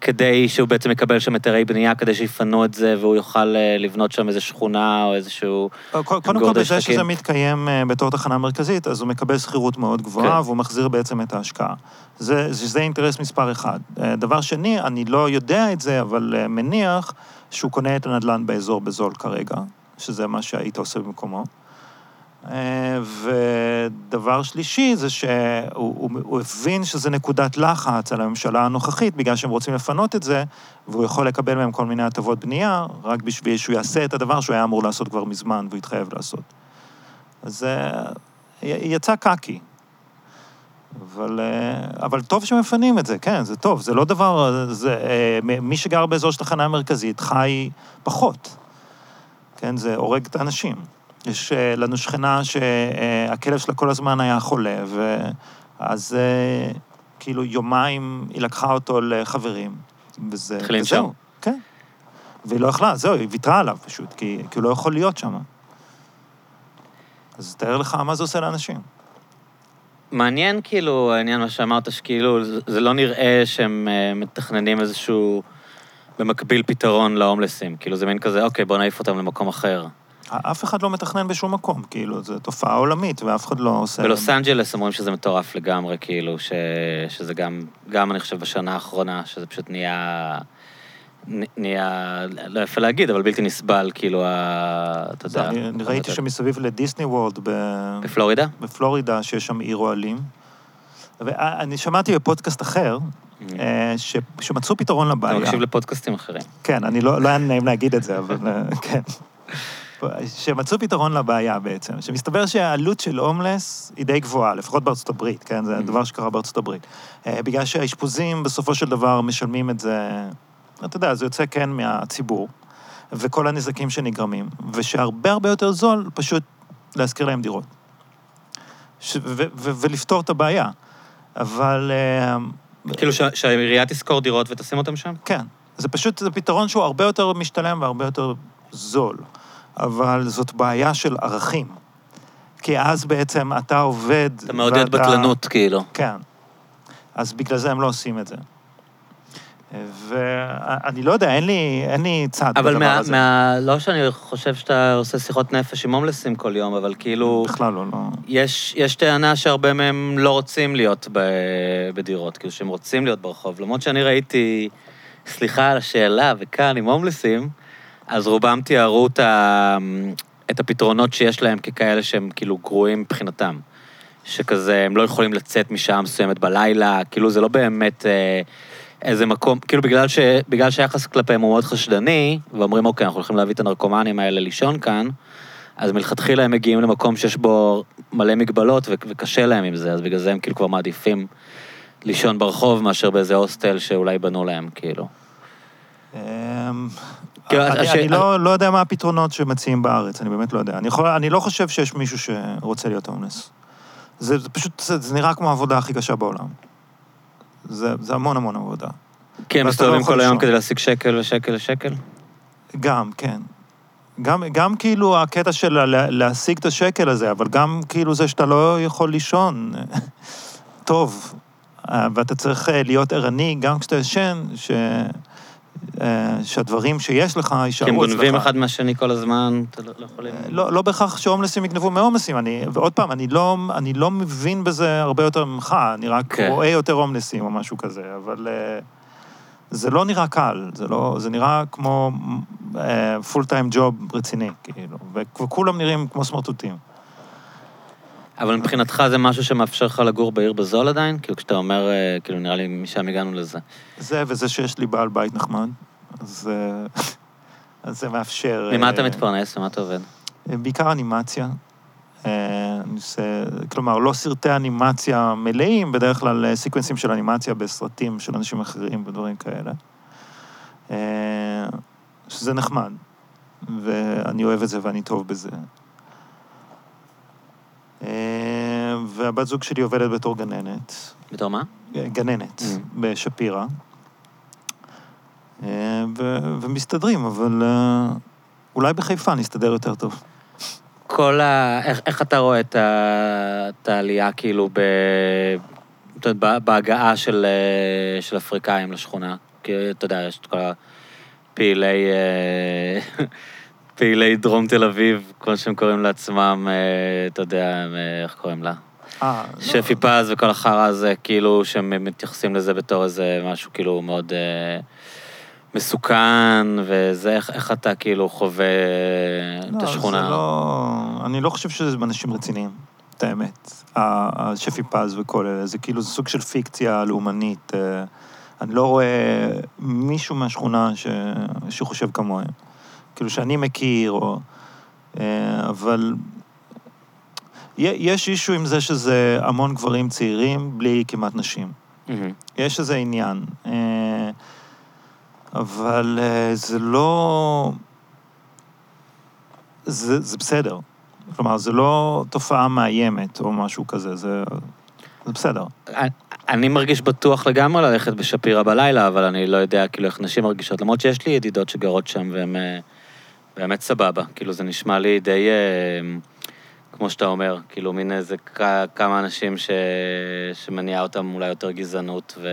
כדי שהוא בעצם יקבל שם היתרי בנייה, כדי שיפנו את זה, והוא יוכל אה, לבנות שם איזו שכונה או איזשהו... קודם כל, בזה שזה מתקיים אה, בתור תחנה מרכזית, אז הוא מקבל שכירות מאוד גבוהה, כן. והוא מחזיר בעצם את ההשקעה. זה, זה אינטרס מספר אחד. אה, דבר שני, אני לא יודע את זה, אבל מניח שהוא קונה את הנדל"ן באזור בזול כרגע, שזה מה שהיית עושה במקומו. אה, ודבר שלישי זה שהוא הוא, הוא הבין שזה נקודת לחץ על הממשלה הנוכחית, בגלל שהם רוצים לפנות את זה, והוא יכול לקבל מהם כל מיני הטבות בנייה, רק בשביל שהוא יעשה את הדבר שהוא היה אמור לעשות כבר מזמן, והוא התחייב לעשות. אז אה, יצא קקי. אבל, אה, אבל טוב שמפנים את זה, כן, זה טוב, זה לא דבר, זה, מי שגר באזור של תחנה המרכזית חי פחות, כן, זה הורג את האנשים. יש אה, לנו שכנה שהכלב שלה כל הזמן היה חולה, ואז אה, כאילו יומיים היא לקחה אותו לחברים, וזה... התחיל לנשום. כן. והיא לא יכלה, זהו, היא ויתרה עליו פשוט, כי, כי הוא לא יכול להיות שם. אז תאר לך מה זה עושה לאנשים. מעניין, כאילו, העניין מה שאמרת, שכאילו, זה לא נראה שהם אה, מתכננים איזשהו, במקביל פתרון להומלסים. כאילו, זה מין כזה, אוקיי, בוא נעיף אותם למקום אחר. אף אחד לא מתכנן בשום מקום, כאילו, זו תופעה עולמית, ואף אחד לא עושה... בלוס אנג'לס אומרים שזה מטורף לגמרי, כאילו, ש... שזה גם, גם אני חושב בשנה האחרונה, שזה פשוט נהיה... נהיה, לא יפה להגיד, אבל בלתי נסבל, כאילו. אתה יודע... אני ראיתי שמסביב לדיסני וורד ב... בפלורידה? בפלורידה, שיש שם עיר אוהלים. ואני שמעתי בפודקאסט אחר, mm-hmm. אה, שמצאו פתרון לבעיה. אתה מקשיב לפודקאסטים אחרים. כן, אני לא, לא היה נעים להגיד את זה, אבל אה, כן. שמצאו פתרון לבעיה בעצם, שמסתבר שהעלות של הומלס היא די גבוהה, לפחות בארצות הברית, כן? זה הדבר שקרה בארצות הברית. אה, בגלל שהאשפוזים בסופו של דבר משלמים את זה, אתה יודע, זה יוצא כן מהציבור, וכל הנזקים שנגרמים, ושהרבה הרבה יותר זול פשוט להשכיר להם דירות. ש- ו- ו- ולפתור את הבעיה. אבל... אה, כאילו שהעירייה תשכור דירות ותשים אותם שם? כן. זה פשוט, זה פתרון שהוא הרבה יותר משתלם והרבה יותר זול. אבל זאת בעיה של ערכים. כי אז בעצם אתה עובד... אתה מעודד בטלנות, כאילו. כן. אז בגלל זה הם לא עושים את זה. ואני לא יודע, אין לי, אין לי צד בדבר מה, הזה. אבל מה... לא שאני חושב שאתה עושה שיחות נפש עם הומלסים כל יום, אבל כאילו... בכלל לא, לא. יש, יש טענה שהרבה מהם לא רוצים להיות ב, בדירות, כאילו שהם רוצים להיות ברחוב. למרות שאני ראיתי, סליחה על השאלה, וכאן עם הומלסים, אז רובם תיארו את, ה... את הפתרונות שיש להם ככאלה שהם כאילו גרועים מבחינתם. שכזה, הם לא יכולים לצאת משעה מסוימת בלילה, כאילו זה לא באמת אה, איזה מקום, כאילו בגלל, ש... בגלל שהיחס כלפיהם הוא מאוד חשדני, ואומרים, אוקיי, אנחנו הולכים להביא את הנרקומנים האלה לישון כאן, אז מלכתחילה הם מגיעים למקום שיש בו מלא מגבלות ו... וקשה להם עם זה, אז בגלל זה הם כאילו כבר מעדיפים לישון ברחוב מאשר באיזה הוסטל שאולי בנו להם, כאילו. אמ, כאילו, אני הש- אני לא לא יודע מה הפתרונות שמציעים בארץ, אני באמת לא יודע. אני לא חושב שיש מישהו שרוצה להיות הומלס. זה פשוט, זה נראה כמו העבודה הכי קשה בעולם. זה זה המון המון עבודה. כי הם לא מסתובבים כל היום. כדי להשיג שקל ושקל ושקל? גם, כן. גם, גם כאילו הקטע של לה, להשיג את השקל הזה, אבל גם כאילו זה שאתה לא יכול לישון טוב, אה, ואתה צריך אה, להיות ערני גם כשאתה ישן, ש, אה, שהדברים שיש לך כי הם יישארו אצלך. גונבים אחד מהשני כל הזמן, אתה לא לא יכולים... לא, לא בהכרח שהומלסים יגנבו מהומלסים, אני, ועוד פעם, אני לא, אני לא מבין בזה הרבה יותר ממך, אני רק כן. רואה יותר הומלסים או משהו כזה, אבל אה, זה לא נראה קל, זה, לא, זה נראה כמו פול טיים ג'וב רציני, כאילו, וכולם נראים כמו סמרטוטים. אבל מבחינתך זה משהו שמאפשר לך לגור בעיר בזול עדיין? כאילו, כשאתה אומר, אה, כאילו, נראה לי משם הגענו לזה. זה וזה שיש לי בעל בית נחמד, אז, אה, אז זה מאפשר... ממה אתה אה, מתפרנס? ממה אתה עובד? בעיקר אנימציה. אני עושה, כלומר, לא סרטי אנימציה מלאים, בדרך כלל סיקוונסים של אנימציה בסרטים של אנשים אחרים ודברים כאלה. שזה נחמד, ואני אוהב את זה ואני טוב בזה. אה, והבת זוג שלי עובדת בתור גננת, בתור מה? גננת Mm. בשפירא. אה, ו- ומסתדרים, אבל אה, אולי בחיפה נסתדר יותר טוב. כל ה... איך, איך אתה רואה את, ה... את העלייה, כאילו, ב... אתה יודע, בהגעה של, אה, של אפריקאים לשכונה? כי אתה יודע, יש את כל הפעילי... פעילי דרום תל אביב, כמו שהם קוראים לעצמם, אה, אתה יודע, אה, איך קוראים לה? אה, לא. שפי פז וכל החרא הזה, כאילו, שהם מתייחסים לזה בתור איזה משהו כאילו מאוד אה, מסוכן, וזה, איך, איך אתה כאילו חווה את לא, השכונה? זה לא... אני לא חושב שזה אנשים רציניים, את האמת. השפי פז וכל אלה, זה כאילו, זה סוג של פיקציה לאומנית. אני לא רואה מישהו מהשכונה ש... שחושב כמוהם. כאילו, שאני מכיר, או... אה, אבל... יש אישו עם זה שזה המון גברים צעירים בלי כמעט נשים. מהמם. יש איזה עניין. אה, אבל אה, זה לא... זה, זה בסדר. כלומר, זה לא תופעה מאיימת או משהו כזה, זה, זה בסדר. אני- אני מרגיש בטוח לגמרי ללכת בשפירא בלילה, אבל אני לא יודע כאילו איך נשים מרגישות, למרות שיש לי ידידות שגרות שם והן באמת סבבה. כאילו, זה נשמע לי די, אה, כמו שאתה אומר, כאילו, מין איזה כ- כמה אנשים ש... שמניעה אותם אולי יותר גזענות ו...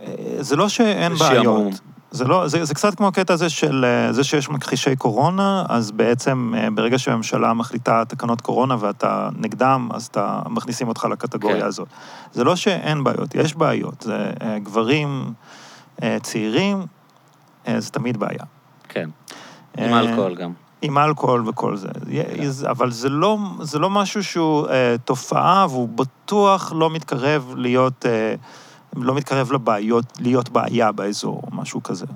אה, זה לא שאין. בעיות. זה, לא, זה, זה קצת כמו הקטע הזה של אה, זה שיש מכחישי קורונה, אז בעצם אה, ברגע שהממשלה מחליטה תקנות קורונה ואתה נגדם, אז אתה, מכניסים אותך לקטגוריה כן. הזאת. זה לא שאין בעיות, יש בעיות. זה גברים צעירים, זה תמיד בעיה. כן, עם אה, אלכוהול גם. עם אלכוהול וכל זה. כן. אבל זה לא, זה לא משהו שהוא אה, תופעה, והוא בטוח לא מתקרב להיות, אה, לא מתקרב לבעיות, להיות בעיה באזור, או משהו כזה.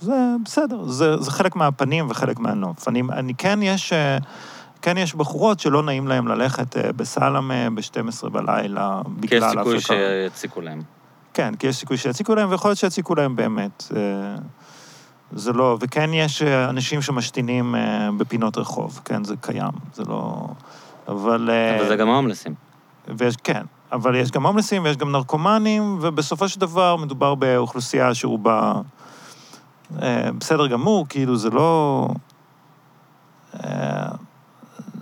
זה בסדר, זה, זה חלק מהפנים וחלק מהנוף. אני, אני כן יש... אה, כן יש בחורות שלא נעים להן ללכת אה, בסלמה ב-12 בלילה, בגלל כי יש סיכוי. שיציקו להם. כן, כי יש סיכוי שיציקו להם, ויכול להיות שיציקו להם באמת. אה, זה לא, וכן יש אה, אנשים שמשתינים אה, בפינות רחוב, כן, זה קיים, זה לא... אבל... אה, אבל זה גם ההומלסים. ויש, כן, אבל יש גם הומלסים ויש גם נרקומנים, ובסופו של דבר מדובר באוכלוסייה שרובה בסדר גמור, כאילו זה לא...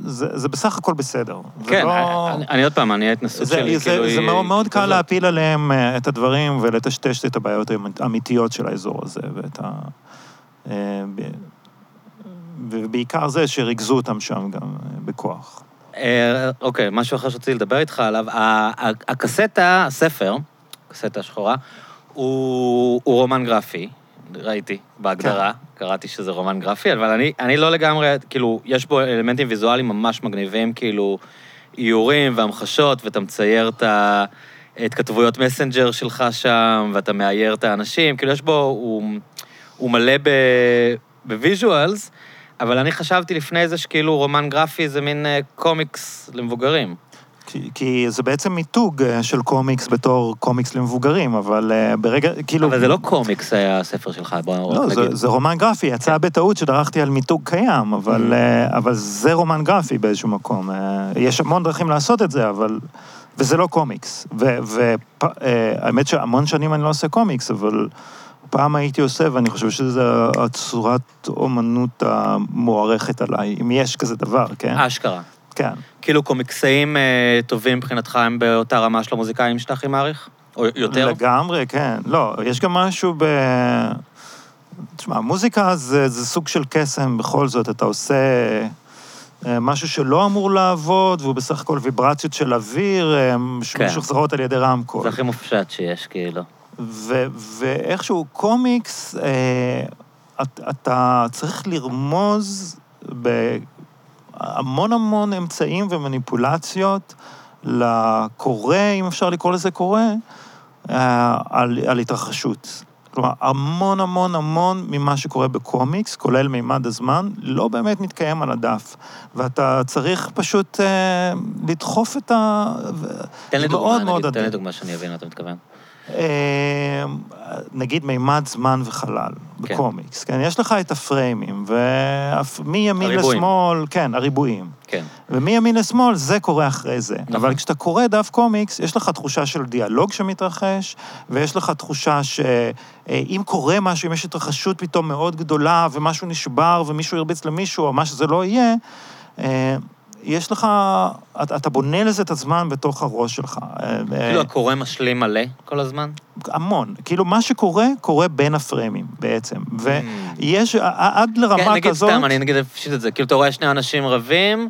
זה, זה בסך הכל בסדר. זה כן, לא... אני, אני עוד פעם, אני ההתנסות זה, שלי, זה, כאילו... זה היא- מאוד, מאוד היא קל. להפיל עליהם אה, את הדברים ולטשטש את הבעיות האמיתיות של האזור הזה, ואת ה... אה, ובעיקר זה שריכזו אותם שם גם אה, בכוח. אוקיי, משהו אחר שרציתי לדבר איתך עליו. הקסטה, הספר, קסטה השחורה, הוא, הוא רומן גרפי, ראיתי בהגדרה, קראתי שזה רומן גרפי, אבל אני, אני לא לגמרי, כאילו, יש בו אלמנטים ויזואליים ממש מגניבים, כאילו, איורים והמחשות, ואתה מצייר את ה... התכתבויות מסנג'ר שלך שם, ואתה מאייר את האנשים, כאילו, יש בו, הוא, הוא מלא ב, ב visuals, אבל אני חשבתי לפני זה שכאילו רומן גרפי זה מין אה, קומיקס למבוגרים. כי, כי זה בעצם מיתוג אה, של קומיקס בתור קומיקס למבוגרים, אבל אה, ברגע, כאילו... אבל זה לא קומיקס היה הספר שלך, בוא לא, רק זה, נגיד. זה רומן גרפי, יצא בטעות שדרכתי על מיתוג קיים, אבל, Mm. אה, אבל זה רומן גרפי באיזשהו מקום. אה, יש המון דרכים לעשות את זה, אבל... וזה לא קומיקס. והאמת שהמון שנים אני לא עושה קומיקס, אבל פעם הייתי עושה, ואני חושב שזו הצורת אומנות המוערכת עליי, אם יש כזה דבר, כן? אשכרה. כן. כאילו קומיקסאים אה, טובים מבחינתך הם באותה רמה של המוזיקאים שאתה הכי מעריך? או יותר? לגמרי, כן. לא, יש גם משהו ב... תשמע, מוזיקה זה, זה סוג של קסם בכל זאת, אתה עושה אה, משהו שלא אמור לעבוד, והוא בסך הכל ויברציות של אוויר, אה, כן. משוחזרות על ידי רמקול. זה הכי מופשט שיש, כאילו. ו- ואיכשהו קומיקס, אה, את, אתה צריך לרמוז בהמון המון אמצעים ומניפולציות לקורא, אם אפשר לקרוא לזה קורא, אה, על, על התרחשות. כלומר, המון המון המון ממה שקורה בקומיקס, כולל מימד הזמן, לא באמת מתקיים על הדף. ואתה צריך פשוט אה, לדחוף את ה... תן לי דוגמה, מאוד מאוד נגיד, תן לי. דוגמה שאני אבין מה אתה מתכוון. אה, נגיד מימד זמן וחלל כן. בקומיקס, כן? יש לך את הפריימים, ומימין הריבועים. לשמאל, כן, הריבועים. כן. ומימין לשמאל זה קורה אחרי זה. נכון. אבל כשאתה קורא דף קומיקס, יש לך תחושה של דיאלוג שמתרחש, ויש לך תחושה שאם קורה משהו, אם יש התרחשות פתאום מאוד גדולה, ומשהו נשבר, ומישהו הרביץ למישהו, או מה שזה לא יהיה, אה, יש לך, אתה אתה בונה לזה את הזמן בתוך הראש שלך. אה, כאילו הקורא משלים מלא כל הזמן? המון. כאילו, מה שקורה, קורה בין הפריימים בעצם. ויש, עד לרמה כן, נגיד כזאת... סתם, אני נגיד אפשיט את זה. כאילו, אתה רואה שני אנשים רבים,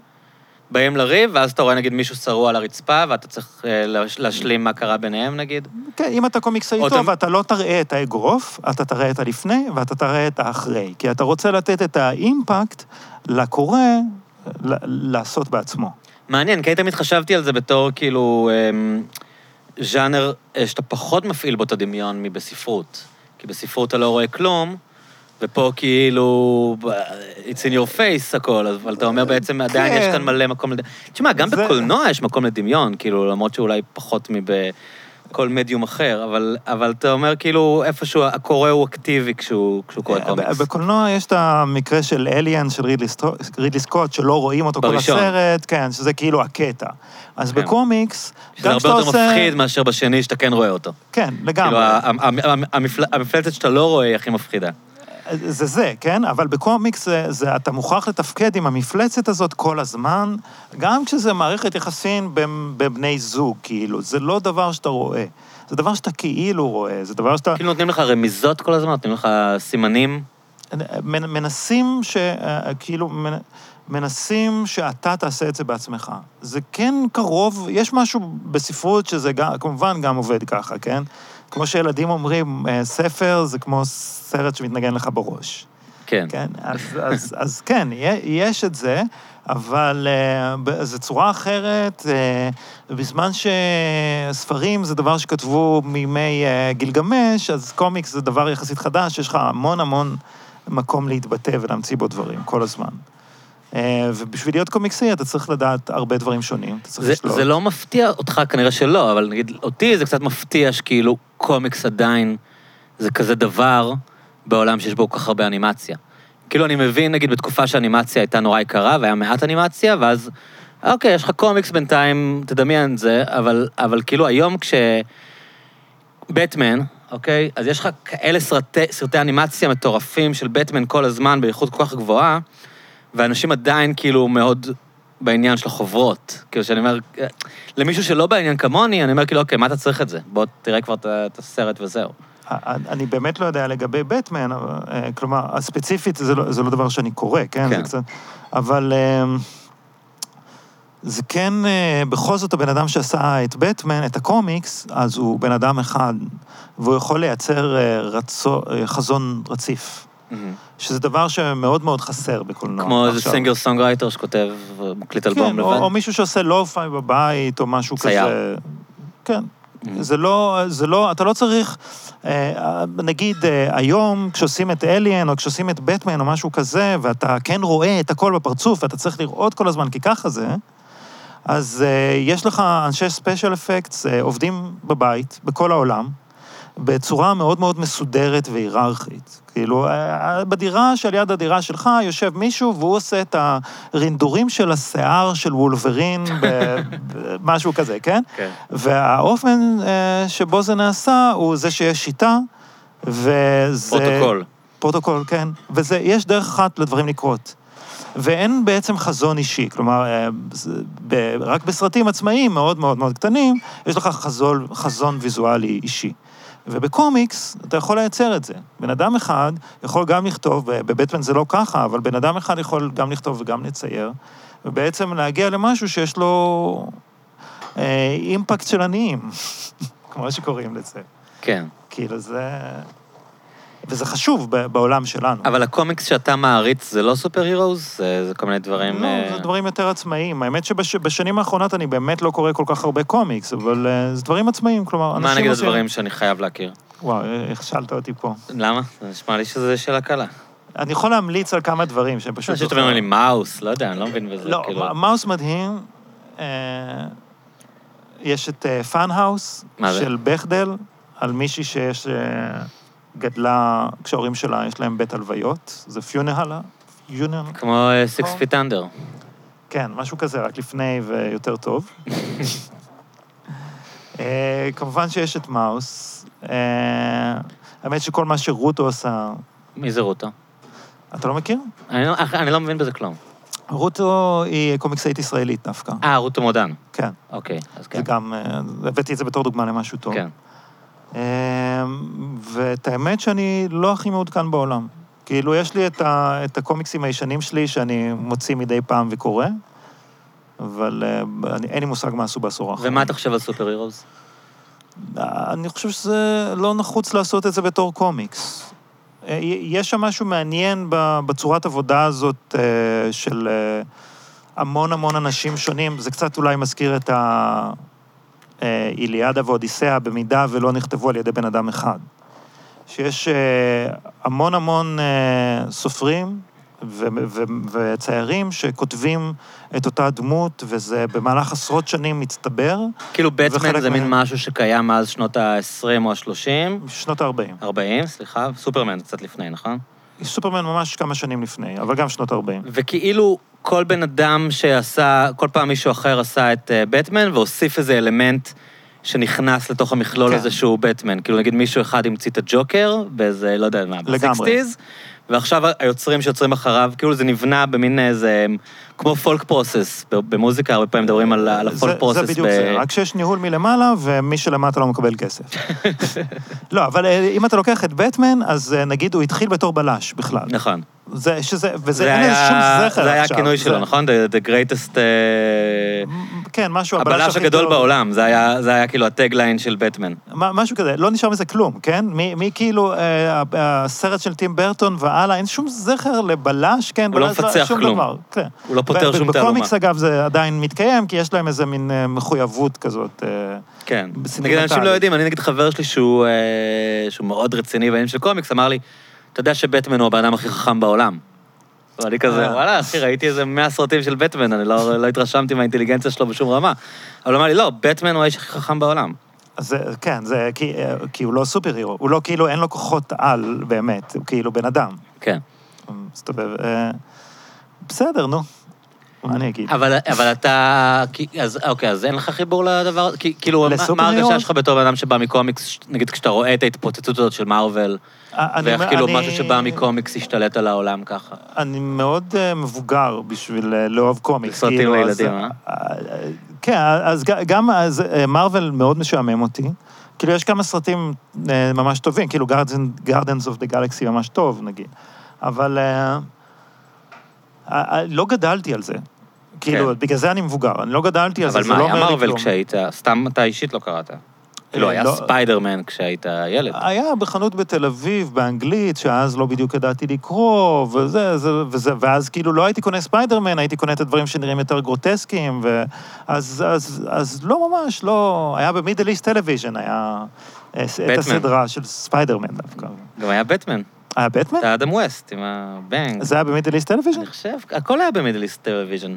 באים לריב, ואז אתה רואה נגיד מישהו שרוע על הרצפה, ואתה צריך אה, להש- להשלים מה קרה ביניהם, נגיד. כן, אם אתה קומיקסאי טוב, אתה- ואתה לא תראה את האגרוף, אתה תראה את הלפני ואתה תראה את האחרי. כי אתה רוצה לתת את האימפקט לקורא לעשות בעצמו. מעניין, כי אני תמיד חשבתי על זה בתור כאילו אמ, ז'אנר אה, שאתה פחות מפעיל בו את הדמיון מבספרות. כי בספרות אתה לא רואה כלום, ופה כאילו, it's in your face הכל, אבל אתה אומר בעצם עדיין יש כן. כאן מלא מקום לד... תשמע, גם בקולנוע יש מקום לדמיון, כאילו, למרות שאולי פחות מבכל מדיום אחר, אבל, אבל אתה אומר כאילו איפשהו הקורא הוא אקטיבי כשהוא, כשהוא קורא אה, קומיקס. בקולנוע יש את המקרה של אליאן של רידלי סקוט, שלא רואים אותו כל בראשון. הסרט, כן, שזה כאילו הקטע. אז כן. בקומיקס, שזה גם הרבה כשאתה יותר עושה... מפחיד מאשר בשני שאתה כן רואה אותו. כן, כאילו, לגמרי. ה- המפל- המפלצת שאתה לא רואה היא הכי מפחידה. זה זה, כן? אבל בקומיקס זה, זה, אתה מוכרח לתפקד עם המפלצת הזאת כל הזמן, גם כשזה מערכת יחסים בין, בין בני זוג, כאילו. זה לא דבר שאתה רואה. זה דבר שאתה כאילו רואה, זה דבר שאתה... כאילו נותנים לך רמיזות כל הזמן, נותנים לך סימנים. מנ- מנסים ש... אה, כאילו, מנ- מנסים שאתה תעשה את זה בעצמך. זה כן קרוב, יש משהו בספרות שזה גם, כמובן גם עובד ככה, כן? כמו שילדים אומרים, אה, ספר זה כמו סרט שמתנגן לך בראש. כן. כן, אז, אז, אז כן, יה- יש את זה, אבל אה, ב- זו צורה אחרת, אה, ובזמן שספרים זה דבר שכתבו מימי אה, גילגמש, אז קומיקס זה דבר יחסית חדש, יש לך המון המון מקום להתבטא ולהמציא בו דברים כל הזמן. אה, ובשביל להיות קומיקסי אתה צריך לדעת הרבה דברים שונים, זה. זה לא מפתיע אותך, כנראה שלא, אבל נגיד, אותי זה קצת מפתיע שכאילו קומיקס עדיין זה כזה דבר בעולם שיש בו כל כך הרבה אנימציה. כאילו, אני מבין, נגיד, בתקופה שאנימציה הייתה נורא יקרה והיה מעט אנימציה, ואז, אוקיי, יש לך קומיקס בינתיים, תדמיין את זה, אבל, אבל כאילו היום כש... בטמן, אוקיי? אז יש לך כאלה סרטי, סרטי אנימציה מטורפים של בטמן כל הזמן באיכות כל כך גבוהה, ואנשים עדיין כאילו מאוד בעניין של החוברות. כאילו, שאני אומר, למישהו שלא בעניין כמוני, אני אומר כאילו, אוקיי, מה אתה צריך את זה? בוא תראה כבר את את הסרט וזהו. אני באמת לא יודע לגבי בטמן, אה, כלומר, הספציפית זה לא, זה לא דבר שאני קורא, כן? כן. זה קצת... אבל אה, זה כן, אה, בכל זאת הבן אדם שעשה את בטמן, את הקומיקס, אז הוא בן אדם אחד, והוא יכול לייצר אה, רצו, אה, חזון רציף, שזה דבר שמאוד מאוד חסר בקולנוע. כמו איזה. סינגר סונגרייטר שכותב, מקליט אלבום כן, או, לבד. או מישהו שעושה lo-fi בבית, או משהו צייר. כזה. כן. Mhm. זה לא, זה לא, אתה לא צריך, אה, נגיד אה, היום, כשעושים את אליאן, או כשעושים את בטמן, או משהו כזה, ואתה כן רואה את הכל בפרצוף, ואתה צריך לראות כל הזמן, כי ככה זה, אז יש לך אנשי special effects, עובדים בבית, בכל העולם, בצורה מאוד מאוד מסודרת והיררכית. כאילו, uh, בדירה שעל יד הדירה שלך יושב מישהו והוא עושה את הרינדורים של השיער של וולברין, משהו כזה, כן? כן. והאופן uh, שבו זה נעשה הוא זה שיש שיטה, וזה... פרוטוקול. פרוטוקול, כן. ויש דרך אחת לדברים לקרות. ואין בעצם חזון אישי. כלומר, אה, רק בסרטים עצמאיים מאוד מאוד מאוד קטנים, יש לך חזון, חזון ויזואלי אישי. ובקומיקס אתה יכול לייצר את זה. בן אדם אחד יכול גם לכתוב, בבטמן זה לא ככה, אבל בן אדם אחד יכול גם לכתוב וגם לצייר, ובעצם להגיע למשהו שיש לו אה, אימפקט של עניים, כמו שקוראים לזה. כן. כאילו זה... וזה חשוב בעולם שלנו. אבל הקומיקס שאתה מעריץ זה לא סופר הירוז? זה, זה כל מיני דברים... לא, אה, זה דברים יותר עצמאיים. האמת שבשנים האחרונות אני באמת לא קורא כל כך הרבה קומיקס, אבל אה, זה דברים עצמאיים, כלומר, אנשים מה נגיד עושים- הדברים שאני חייב להכיר? וואו, איך שאלת אותי פה. למה? זה נשמע לי שזה שאלה קלה. אני יכול להמליץ על כמה דברים שהם פשוט... אני חושב שאתה אומר לי מאוס, לא יודע, אני לא מבין בזה, לא, כאילו... מאוס מדהים. אה, יש את Fun Home מה זה? של בכדל, על מישהי שיש... גדלה, כשההורים שלה יש להם בית הלוויות, זה funeral, funeral, כמו Six Feet Under. כן, משהו כזה, רק לפני ויותר טוב. אה, כמובן שיש את מאוס. אה, האמת שכל מה שרוטו עושה, מי זה רוטו? אתה לא מכיר? אני לא- אני לא מבין בזה כלום. רוטו היא קומיקסאית ישראלית דווקא. אה, רוטו מודן. כן, אוקיי, אז כן. זה גם, אה, הבאתי את זה בתור דוגמה למשהו טוב. כן. אה, ואת האמת שאני לא הכי מעודכן בעולם. כאילו, יש לי את, ה, את הקומיקסים הישנים שלי שאני מוציא מדי פעם וקורא, אבל אה, אני, אין לי מושג מה עשו בעשור האחרון. ומה אתה חושב על סופר הירוז? אני חושב שזה לא נחוץ לעשות את זה בתור קומיקס. אה, יש שם משהו מעניין בצורת עבודה הזאת אה, של אה, המון המון אנשים שונים. זה קצת אולי מזכיר את האיליאדה ואודיסאה, במידה ולא נכתבו על ידי בן אדם אחד. שיש אה, המון המון אה, סופרים ו- ו- וציירים שכותבים את אותה דמות, וזה במהלך עשרות שנים מצטבר, כאילו בטמן זה מין משהו שקיים מאז שנות ה-20 או ה-30, בשנות ה-40. 40, סליחה, סופרמן קצת לפני, נכון? סופרמן ממש כמה שנים לפני, אבל גם שנות ה-40. וכאילו כל בן אדם שעשה, כל פעם מישהו אחר עשה את אה, בטמן והוסיף איזה אלמנט שנכנס לתוך המכלול כן. הזה שהוא בטמן. כאילו נגיד מישהו אחד המציא את הג'וקר באיזה, לא יודע מה. ב-60's, ועכשיו היוצרים שיוצרים אחריו, כאילו זה נבנה במין איזה, כמו פולק פרוסס, במוזיקה הרבה פעמים מדברים על, על הפולק זה, פרוסס. זה בדיוק זה, רק שיש ניהול מלמעלה, ומי שלמטה לא מקבל כסף. לא, אבל אה, אם אתה לוקח את בטמן, אז אה, נגיד הוא התחיל בתור בלש בכלל. נכון. זה, שזה, וזה, זה אין לזה שום זכר זה היה עכשיו. הכינוי שלו, נכון? The the greatest... אה, כן, משהו, הבלש הגדול. בעולם, זה היה, זה היה כאילו הטגליין של בטמן. משהו כזה, לא נשאר מזה כלום, כן? מי, כאילו, אה, הסרט של טים ברטון והלאה, אין שום זכר לבלש, כן? הוא לא מפצח כלום. דבר, כן. הוא לא פותר שום תעלומה. ובקומיקס, אגב, זה עדיין מתקיים, כי יש להם איזה מין אה, מחויבות כזאת. כן. נגיד, אנשים לא יודעים, אני נגיד חבר שלי שהוא, שהוא מאוד רציני בעניין של קומיקס, אמר לי, אתה יודע שבטמן הוא הבן אדם הכי חכם בעולם. ואני כזה, אה. וואלה, אחי, ראיתי איזה 100 סרטים של בטמן, אני לא, לא התרשמתי מהאינטליגנציה שלו בשום רמה. אבל הוא אמר לי, לא, בטמן הוא האיש הכי חכם בעולם. אז כן, זה כי, כי הוא לא סופר הירו, הוא לא כאילו, אין לו כוחות על באמת, הוא כאילו בן אדם. כן. מסתובב, אה, בסדר, נו, מה אני אגיד? אבל, אבל אתה, אז אוקיי, אז אין לך חיבור לדבר, כאילו, מה- מה ההרגשה? שלך בתור בן אדם שבא מקומיקס, נגיד כשאתה רואה את ההתפוצצות הזאת של מארוול, אני- ואיך כאילו אני- משהו שבא מקומיקס השתלט על העולם ככה? אני מאוד אה, מבוגר בשביל אה, לאהוב קומיקס. סרטים כאילו, אז, לילדים, אה? אה, כן, אז גם אז מארוול מאוד משעמם אותי. כאילו, יש כמה סרטים אה, ממש טובים, כאילו Gardens of the Galaxy ממש טוב, נגיד. אבל אה, לא גדלתי על זה. כאילו, כן. בגלל זה אני מבוגר, אני לא גדלתי על זה, אבל זה מה לא היה אומר לי כלום. כשהיית, סתם אתה אישית לא קראת. כאילו, היה לא. ספיידרמן כשהיית ילד. היה בחנות בתל אביב, באנגלית, שאז לא בדיוק ידעתי לקרוא, וזה, זה, וזה, ואז כאילו לא הייתי קונה ספיידרמן, הייתי קונה את הדברים שנראים יותר גרוטסקיים, ואז אז, אז לא ממש, לא... היה ב Middle East Television, היה אה, ס- את בטמן. הסדרה של ספיידרמן דווקא. גם היה בטמן, היה בטמן? את האדם ווסט עם ה bang. זה היה ב Middle East Television? אני חושב, הכל היה ב Middle East Television.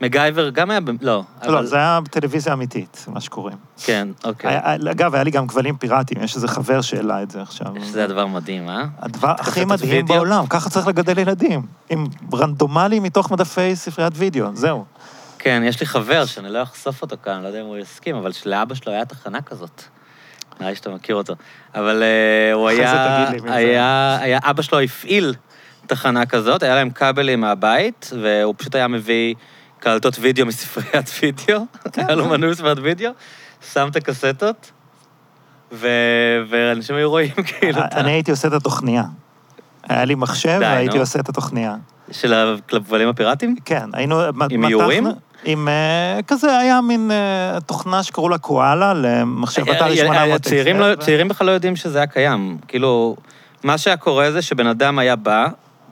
מקגייבר גם היה... לא. לא, אבל- זה היה טלוויזיה אמיתית, מה שקוראים. כן, אוקיי. היה- אגב, היה לי גם כבלים פיראטיים, יש איזה חבר שהעלה את זה עכשיו. שזה הדבר מדהים, אה? הדבר הכי מדהים וידאו? בעולם, ככה צריך לגדל ילדים. עם רנדומלי מתוך מדפי ספריית וידאו, זהו. כן, יש לי חבר שאני לא אחשוף אותו כאן, לא יודע אם הוא יסכים, אבל שלאבא שלו היה תחנה כזאת. נראה לי שאתה מכיר אותו. אבל אה, הוא זה היה... זה. היה, היה... אבא שלו הפעיל תחנה כזאת, היה להם כבלים מהבית, והוא פשוט היה מביא קלטות וידאו מספריית וידאו, היה לו מנוי ספריית וידאו, שם את הקסטות. ואנשים היו רואים כאילו. אני הייתי עושה את התוכניה. היה לי מחשב והייתי. עושה את התוכניה. של הכבלים הפיראטיים? כן, היינו... עם איורים? עם... אה, כזה, היה מין אה, תוכנה שקראו לה קואלה, למחשב אתרי אה, 800. הצעירים לא- צעירים בכלל לא יודעים שזה היה קיים. כאילו, מה שהיה קורה זה שבן אדם היה בא,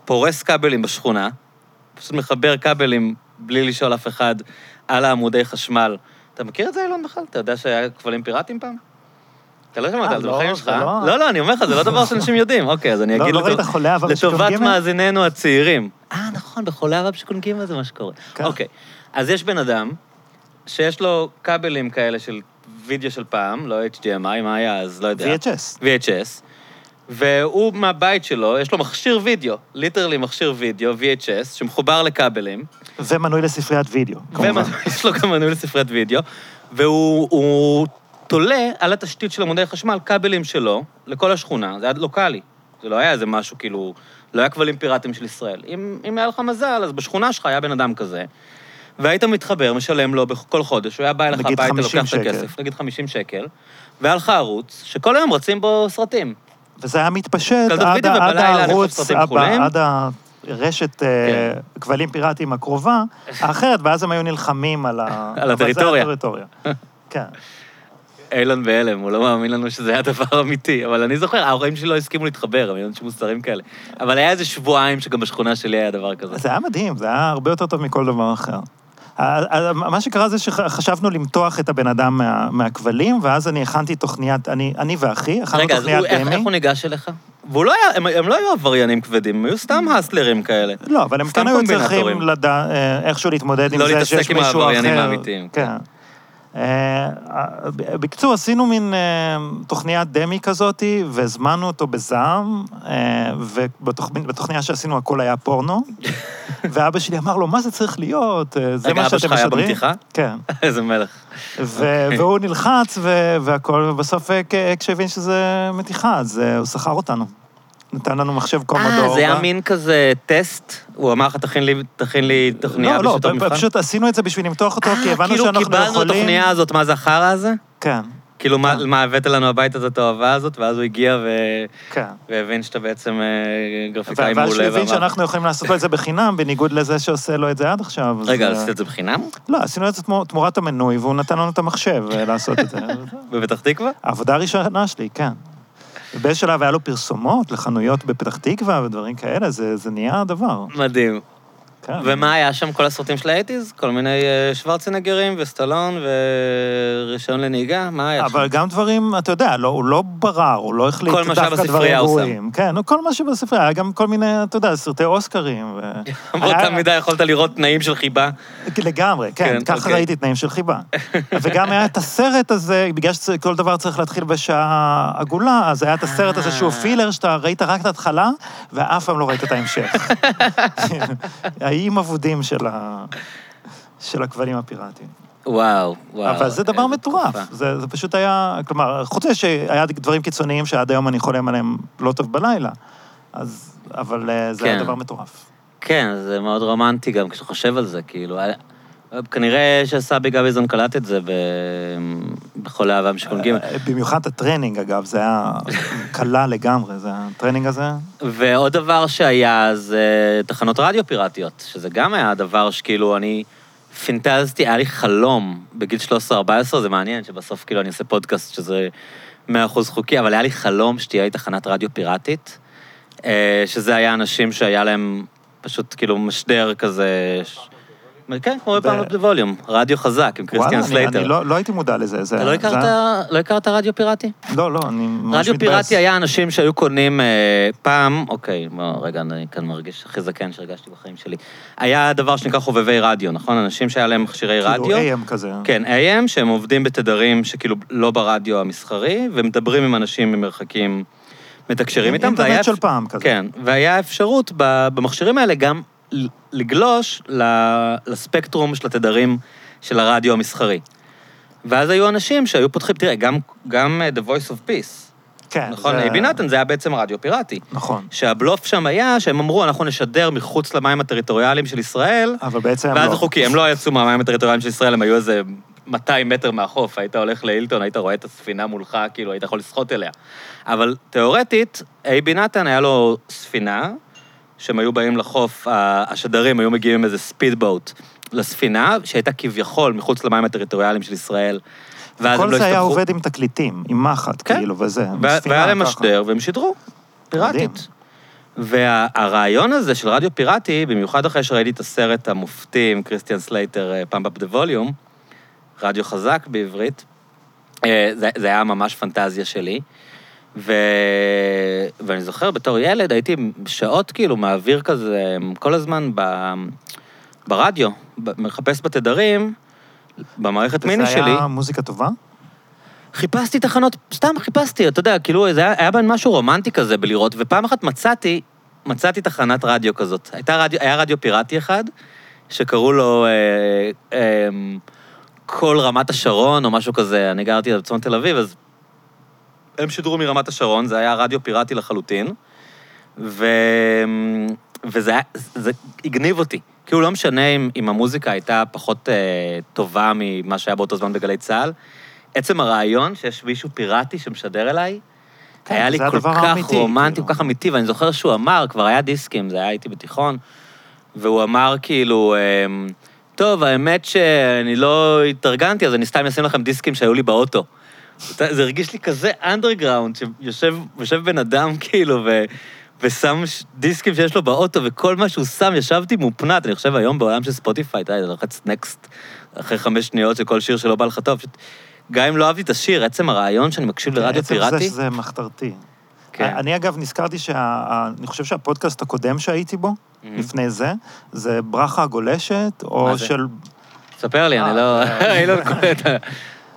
פורס כבלים בשכונה, פשוט מחבר כבלים בלי לשאול אף אחד על העמודי חשמל. אתה מכיר את זה, אילון, בכלל? אתה יודע שהיה כבלים פיראטיים פעם? אתה לא שמעת אה, על זה לא, בחיים שלך? לא- לא, לא, אני אומר לך, זה לא דבר שאנשים יודעים. אוקיי, אז אני לא- אגיד לטובת? מאזיננו הצעירים. אה, נכון, בחולה עבר בשיקול ג' זה מה שקורה. כן. אוקיי, אז יש בן אדם שיש לו כבלים כאלה של וידאו של פעם, לא HDMI, מה היה אז? לא יודע. VHS. VHS, והוא מהבית שלו, יש לו מכשיר וידאו, literally מכשיר וידאו, VHS, שמחובר לכבלים, ומנוי לספריית וידאו, כמובן. ויש לו גם מנוי לספריית וידאו, והוא הוא תולה על התשתית של עמודי חשמל כבלים שלו לכל השכונה, זה היה לוקאלי. זה לא היה איזה משהו, כאילו, לא היה כבלים פיראטיים של ישראל. אם, אם היה לך מזל, אז בשכונה שלך היה בן אדם כזה, והיית מתחבר, משלם לו כל חודש, הוא היה בא אליך הביתה, 50 לוקח את. הכסף, נגיד 50 שקל, והיה לך ערוץ, שכל היום רצים בו סרטים. וזה היה מתפשט עד עד הערוץ, הבא. עד הרשת אה, כן. כבלים פיראטיים הקרובה, האחרת, ואז הם היו נלחמים על ה... על הטריטוריה. הטריטוריה. כן. אילון בהלם, הוא לא מאמין לנו שזה היה דבר אמיתי. אבל אני זוכר, ההורים שלי לא הסכימו להתחבר, הם היו אנשים מוסריים כאלה. אבל היה איזה שבועיים שגם בשכונה שלי היה דבר כזה. זה היה מדהים, זה היה הרבה יותר טוב מכל דבר אחר. מה שקרה זה שחשבנו למתוח את הבן אדם מה- מהכבלים, ואז אני הכנתי תוכניית, אני אני ואחי, הכנו רגע, אז תוכניית הוא- איך דמי. איך הוא ניגש אליך? והוא לא היה, הם- הם לא היו עבריינים כבדים, הם היו סתם הסלרים כאלה. לא, אבל הם כן היו. צריכים לדע, אה, איכשהו להתמודד עם לא זה להתעסק שיש עם מישהו אחר. העבריינים האמיתיים. כן. אה, בקיצור, עשינו מין אה, תוכניית דמי כזאתי, והזמנו אותו בזעם, ובתוכניה שעשינו הכל היה פורנו, ואבא שלי אמר לו, מה זה צריך להיות? אה, זה רגע, מה אבא שאתם שלך היה משדרים? במתיחה? כן. איזה מלך. ו- והוא נלחץ ו- והכל, ובסוף אה, כ- כשהבין שזה מתיחה, אז אה, הוא שכר אותנו. נתן לנו מחשב קומודור. אה, זה היה מין כזה טסט? הוא אמר לך, תכין לי- תכין לי תוכניה לא, לא? פשוט עשינו את זה בשביל למתוח אותו, כי אה, הבנו כאילו שאנחנו יכולים... קיבלנו את התוכניה הזאת, מה זה החרא הזה? כן, כאילו, מה- כן. מה הבאת לנו הביתה את התאווה הזאת, ואז הוא הגיע ו- כן. והבין שאתה בעצם אה, גרפיקאי ואז מעולה. שהוא הבין ואמר- שאנחנו יכולים לעשות לו את זה בחינם, בניגוד לזה שעושה לו את זה עד עכשיו. רגע, אה, עשית את זה בחינם? לא, עשינו את זה תמו- תמורת המנוי, והוא נתן לנו את המחשב אה, לעשות את זה. בפתח תקווה? העבודה הראשונה שלי, כן. ובאיזה שלב היה לו פרסומות לחנויות בפתח תקווה ודברים כאלה, זה זה נהיה דבר. מדהים. כן. ומה היה שם כל הסרטים של האייטיז? כל מיני אה, שוורצנגרים וסטלון ורישיון לנהיגה? מה היה שם? אבל גם דברים, אתה יודע, לא, הוא לא ברר, הוא לא החליט כל מה שהיה דווקא בספרייה דברים הוא שם. גרועים. כן, כל מה שבספרייה, היה גם כל מיני, אתה יודע, סרטי אוסקרים. ו... באותה מידה יכולת לראות תנאים של חיבה. לגמרי, כן, כן, ככה אוקיי. ראיתי תנאים של חיבה. וגם היה את הסרט הזה, בגלל שכל דבר צריך להתחיל בשעה עגולה, אז היה את הסרט הזה שהוא אה. פילר, שאתה ראית רק את ההתחלה, ואף פעם לא ראית את ההמשך. האיים אבודים של ה- של הכבלים הפיראטיים. וואו, וואו. אבל זה דבר מטורף. זה, זה פשוט היה, כלומר, חוץ מזה שהיה דברים קיצוניים שעד היום אני חולם עליהם לא טוב בלילה, אז, אבל אה, זה היה כן. דבר מטורף. כן, זה מאוד רומנטי גם כשאתה חושב על זה, כאילו. כנראה שסבי גביזון קלט את זה. בחולה אהבה משיכון ג'. אה, במיוחד הטרנינג, אגב, זה היה קלה לגמרי, זה הטרנינג הזה. ועוד דבר שהיה זה תחנות רדיו פיראטיות, שזה גם היה דבר שכאילו אני פינטזתי, היה לי חלום בגיל 13-14, זה מעניין שבסוף כאילו אני עושה פודקאסט שזה 100% חוקי, אבל היה לי חלום שתהיה לי תחנת רדיו פיראטית, אה, שזה היה אנשים שהיה להם פשוט כאילו משדר כזה, כן, כמו ב Pump Up the Volume, רדיו חזק עם קריסטיאן סלייטר. אני לא לא הייתי מודע לזה. זה- אתה לא הכרת- לא הכרת רדיו פיראטי? לא, לא, אני ממש רדיו מתבאס. פיראטי היה אנשים שהיו קונים אה, פעם, אוקיי, רגע, אני כאן מרגיש הכי זקן שהרגשתי בחיים שלי. היה דבר שנקרא חובבי רדיו, נכון? אנשים שהיה להם מכשירי רדיו. כאילו AM כזה. כן, AM, שהם עובדים בתדרים שכאילו לא ברדיו המסחרי, ומדברים עם אנשים ממרחקים, מתקשרים איתם. אינטרנט של פעם כזה. כן, והיה אפשרות במכשירים האלה גם לגלוש לספקטרום של התדרים של הרדיו המסחרי. ואז היו אנשים שהיו פותחים, תראה, גם, גם אה, The Voice of Peace, כן. נכון? זה- אייבי נתן זה היה בעצם רדיו פיראטי. נכון. שהבלוף שם היה שהם אמרו, אנחנו נשדר מחוץ למים הטריטוריאליים של ישראל, אבל בעצם הם ואז לא. זה חוקי, הם לא יצאו מהמים הטריטוריאליים של ישראל, הם היו איזה 200 מטר מהחוף, היית הולך להילטון, היית רואה את הספינה מולך, כאילו, היית יכול לשחות אליה. אבל תיאורטית, אייבי נתן, היה לו ספינה, שהם היו באים לחוף, השדרים היו מגיעים עם איזה ספיד בוט לספינה, שהייתה כביכול מחוץ למים הטריטוריאליים של ישראל. ואז הם כל לא זה היה הסתבכו. עובד עם תקליטים, עם מחט, כן. כאילו, וזה. וה- והיה להם. משדר, והם שידרו, פיראטית. והרעיון הזה של רדיו פיראטי, במיוחד אחרי שראיתי את הסרט המופתי עם קריסטיאן סלייטר, Pump Up the Volume, רדיו חזק בעברית, אה, זה, זה היה ממש פנטזיה שלי. ו... ואני זוכר, בתור ילד, הייתי שעות כאילו מעביר כזה, כל הזמן ב... ברדיו, ב- מחפש בתדרים, במערכת מיני זה שלי. היה מוזיקה טובה? חיפשתי תחנות, סתם חיפשתי, אתה יודע, כאילו, זה היה, היה בהן משהו רומנטי כזה בלראות, ופעם אחת מצאתי, מצאתי תחנת רדיו כזאת. הייתה רדיו, היה רדיו פיראטי אחד, שקראו לו אה, אה, כל רמת השרון, או משהו כזה, אני גרתי בצפון תל אביב, אז הם שידרו מרמת השרון, זה היה רדיו פיראטי לחלוטין, ו... וזה היה, זה הגניב אותי. כאילו, לא משנה אם, אם המוזיקה הייתה פחות אה, טובה ממה שהיה באותו זמן בגלי צה"ל, עצם הרעיון שיש מישהו פיראטי שמשדר אליי, כן, היה לי כל כך האמיתי, רומנטי, כאילו. כל כך אמיתי, ואני זוכר שהוא אמר, כבר היה דיסקים, זה היה איתי בתיכון, והוא אמר כאילו, אמ, טוב, האמת שאני לא התארגנתי, אז אני סתם אשים לכם דיסקים שהיו לי באוטו. זה הרגיש לי כזה אנדרגראונד, שיושב יושב בן אדם כאילו, ו... ושם דיסקים שיש לו באוטו, וכל מה שהוא שם, ישבתי מהופנט. אני חושב היום בעולם של ספוטיפיי, אתה יודע, לוחץ next אחרי חמש שניות של כל שיר שלא בא לך טוב. פשוט, גם אם לא אהבתי את השיר, עצם הרעיון שאני מקשיב לרדיו עצם פיראטי, זה שזה מחתרתי. כן. אני אגב נזכרתי שאני חושב שהפודקאסט הקודם שהייתי בו, מהמם. לפני זה, זה ברכה הגולשת, או? של... ספר לי, אני לא... אה, אני לא קולט.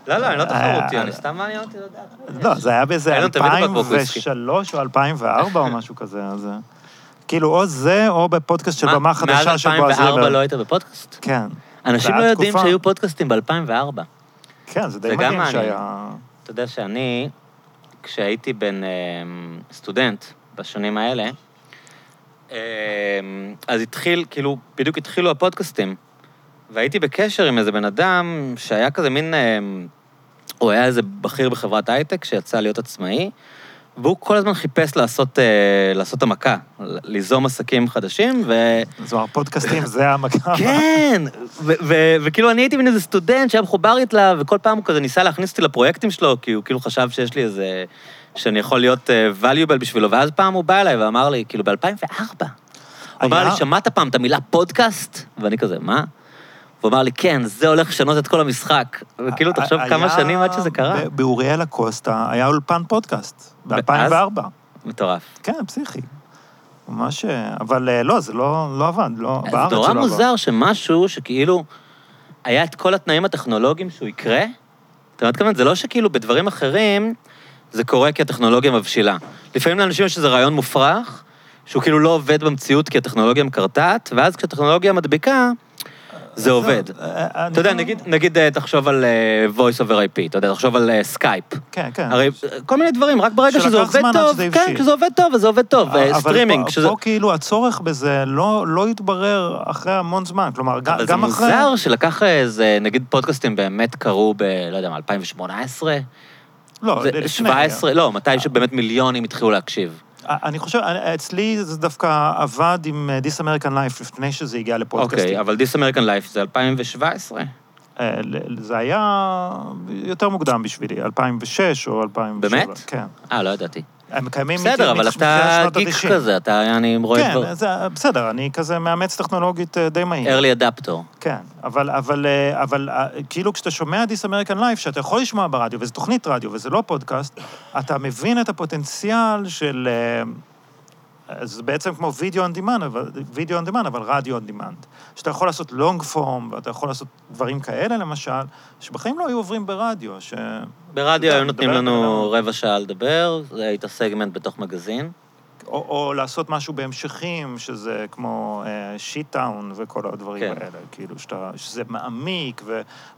לא, לא, אני לא תחרותי, אה, אני סתם מעניין אותי לדעת. לא, זה היה באיזה אין לנו תמיד בקבוק וויסקי. 2003 או 2004 או משהו כזה, אז... אה, כאילו, או זה, או בפודקאסט של מה, במה חדשה של בועז מאז 2004 ריבר. לא היית בפודקאסט? כן. אנשים לא יודעים שהיו פודקאסטים ב-2004. כן, זה די מדהים. שהיה... אתה יודע שאני, כשהייתי בן אה, סטודנט בשנים האלה, אה, אז התחיל, כאילו, בדיוק התחילו הפודקאסטים. והייתי בקשר עם איזה בן אדם שהיה כזה מין... אה, הוא היה איזה בכיר בחברת הייטק שיצא להיות עצמאי, והוא כל הזמן חיפש לעשות, אה, לעשות המכה, ליזום עסקים חדשים, ו... אומרת, פודקאסטים זה המכה. כן, וכאילו אני הייתי מין איזה סטודנט שהיה מחובר איתה, וכל פעם הוא כזה ניסה להכניס אותי לפרויקטים שלו, כי הוא כאילו חשב שיש לי איזה... שאני יכול להיות uh, valuable בשבילו, ואז פעם הוא בא אליי ואמר לי, כאילו, ב-2004. הוא אמר לי, שמעת פעם את המילה פודקאסט? ואני כזה, מה? הוא אמר לי, כן, זה הולך לשנות את כל המשחק. וכאילו, תחשוב כמה שנים עד שזה קרה. באוריאל הקוסטה היה אולפן פודקאסט, ב-2004. מטורף. כן, פסיכי. ממש... אה, אבל אה, לא, זה לא לא עבד, לא, בארץ זה זה לא נורא עבד. מוזר שמשהו שכאילו, היה את כל התנאים הטכנולוגיים שהוא יקרה, אתה יודע, מתכוון, זה לא שכאילו בדברים אחרים זה קורה כי הטכנולוגיה מבשילה. לפעמים לאנשים יש איזה רעיון מופרך, שהוא כאילו לא עובד במציאות כי הטכנולוגיה מקרטעת, ואז כשהטכנולוגיה מדביקה, זה עובד. אה, אתה יודע, נגיד, נגיד אה, תחשוב על אה, voice over IP, אתה יודע, תחשוב על אה, סקייפ. כן, כן. הרי אה, כל מיני דברים, רק ברגע שזה עובד טוב, כן. כשזה עובד טוב, אז זה עובד טוב. אה, אבל סטרימינג, פה, כאילו הצורך בזה לא, לא התברר אחרי המון זמן. כלומר, גם, אבל זה אחרי... מוזר שלקח איזה, נגיד פודקאסטים באמת קרו ב... לא יודע מה, 2018? לא, לפני. 17, לא, מתי שבאמת מיליונים התחילו להקשיב. אני חושב, אני- אצלי זה דווקא עבד עם אה, This American Life לפני שזה הגיע לפודקאסטים. אוקיי, אבל This American Life זה 2017. אה, זה היה יותר מוקדם בשבילי, 2006 או 2007. באמת? כן. אה, לא ידעתי. הם קיימים בסדר, אבל אתה גיק ה-90. כזה, אתה, אני רואה כן, דבר... זה, בסדר, אני כזה מאמץ טכנולוגית אה, די מהיר. early adopter. כן, אבל, אבל, אה, אבל אה, כאילו כשאתה שומע This American Life, שאתה יכול לשמוע ברדיו, וזו תוכנית רדיו וזה לא פודקאסט, אתה מבין את הפוטנציאל של... אה, זה בעצם כמו וידאו on demand, אבל, וידאו on demand, אבל רדיו on demand. שאתה יכול לעשות long form, ואתה יכול לעשות דברים כאלה, למשל, שבחיים לא היו עוברים ברדיו, ש... ברדיו היו נותנים לנו רבע שעה לדבר, זה היית סגמנט בתוך מגזין. או, או לעשות משהו בהמשכים, שזה כמו Shit-Town וכל הדברים כן. האלה, כאילו, שאתה, שזה מעמיק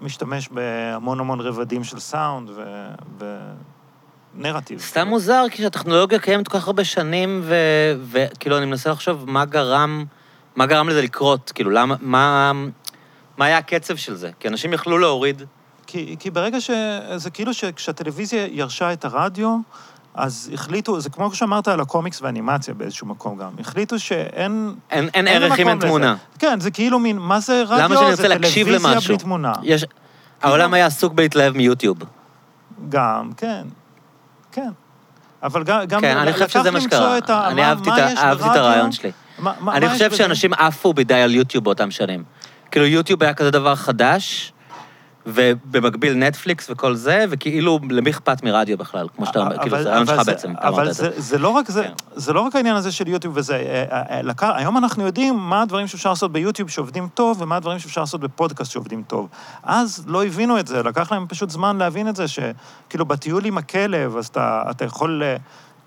ומשתמש בהמון המון רבדים של סאונד ו... ונרטיב. סתם מוזר, כי הטכנולוגיה קיימת כל כך הרבה שנים, וכאילו, אני מנסה לחשוב מה גרם, מה גרם לזה לקרות, כאילו, למה, מה, מה היה הקצב של זה? כי אנשים יכלו להוריד, כי, כי ברגע ש... זה כאילו שכשהטלוויזיה ירשה את הרדיו, אז החליטו, זה כמו שאמרת על הקומיקס והאנימציה באיזשהו מקום גם, החליטו שאין... אין, אין אין ערך אם אין תמונה. כן, זה כאילו מין, מה זה רדיו? למה שאני זה להקשיב טלוויזיה למשהו? בלי תמונה. יש... העולם היה עסוק בלהתלהב מיוטיוב. גם, כן, כן. אבל גם, גם כן, אני חושב שזה מה שקרה. אני אהבתי את את? הרעיון שלי. מה- מה- אני מה חושב? שאנשים עפו מדי על יוטיוב באותם שנים. כאילו, יוטיוב היה כזה דבר חדש, ובמקביל נטפליקס וכל זה, וכאילו, למי אכפת מרדיו בכלל? כמו שאתה אומר, כאילו, זה רעיון אבל שלך בעצם, אבל זה. זה, לא רק זה, כן. זה לא רק העניין הזה של יוטיוב וזה. אה, אה, אה, היום אנחנו יודעים מה הדברים שאפשר לעשות ביוטיוב שעובדים טוב, ומה הדברים שאפשר לעשות בפודקאסט שעובדים טוב. אז לא הבינו את זה, לקח להם פשוט זמן להבין את זה, שכאילו בטיול עם הכלב, אז אתה, אתה יכול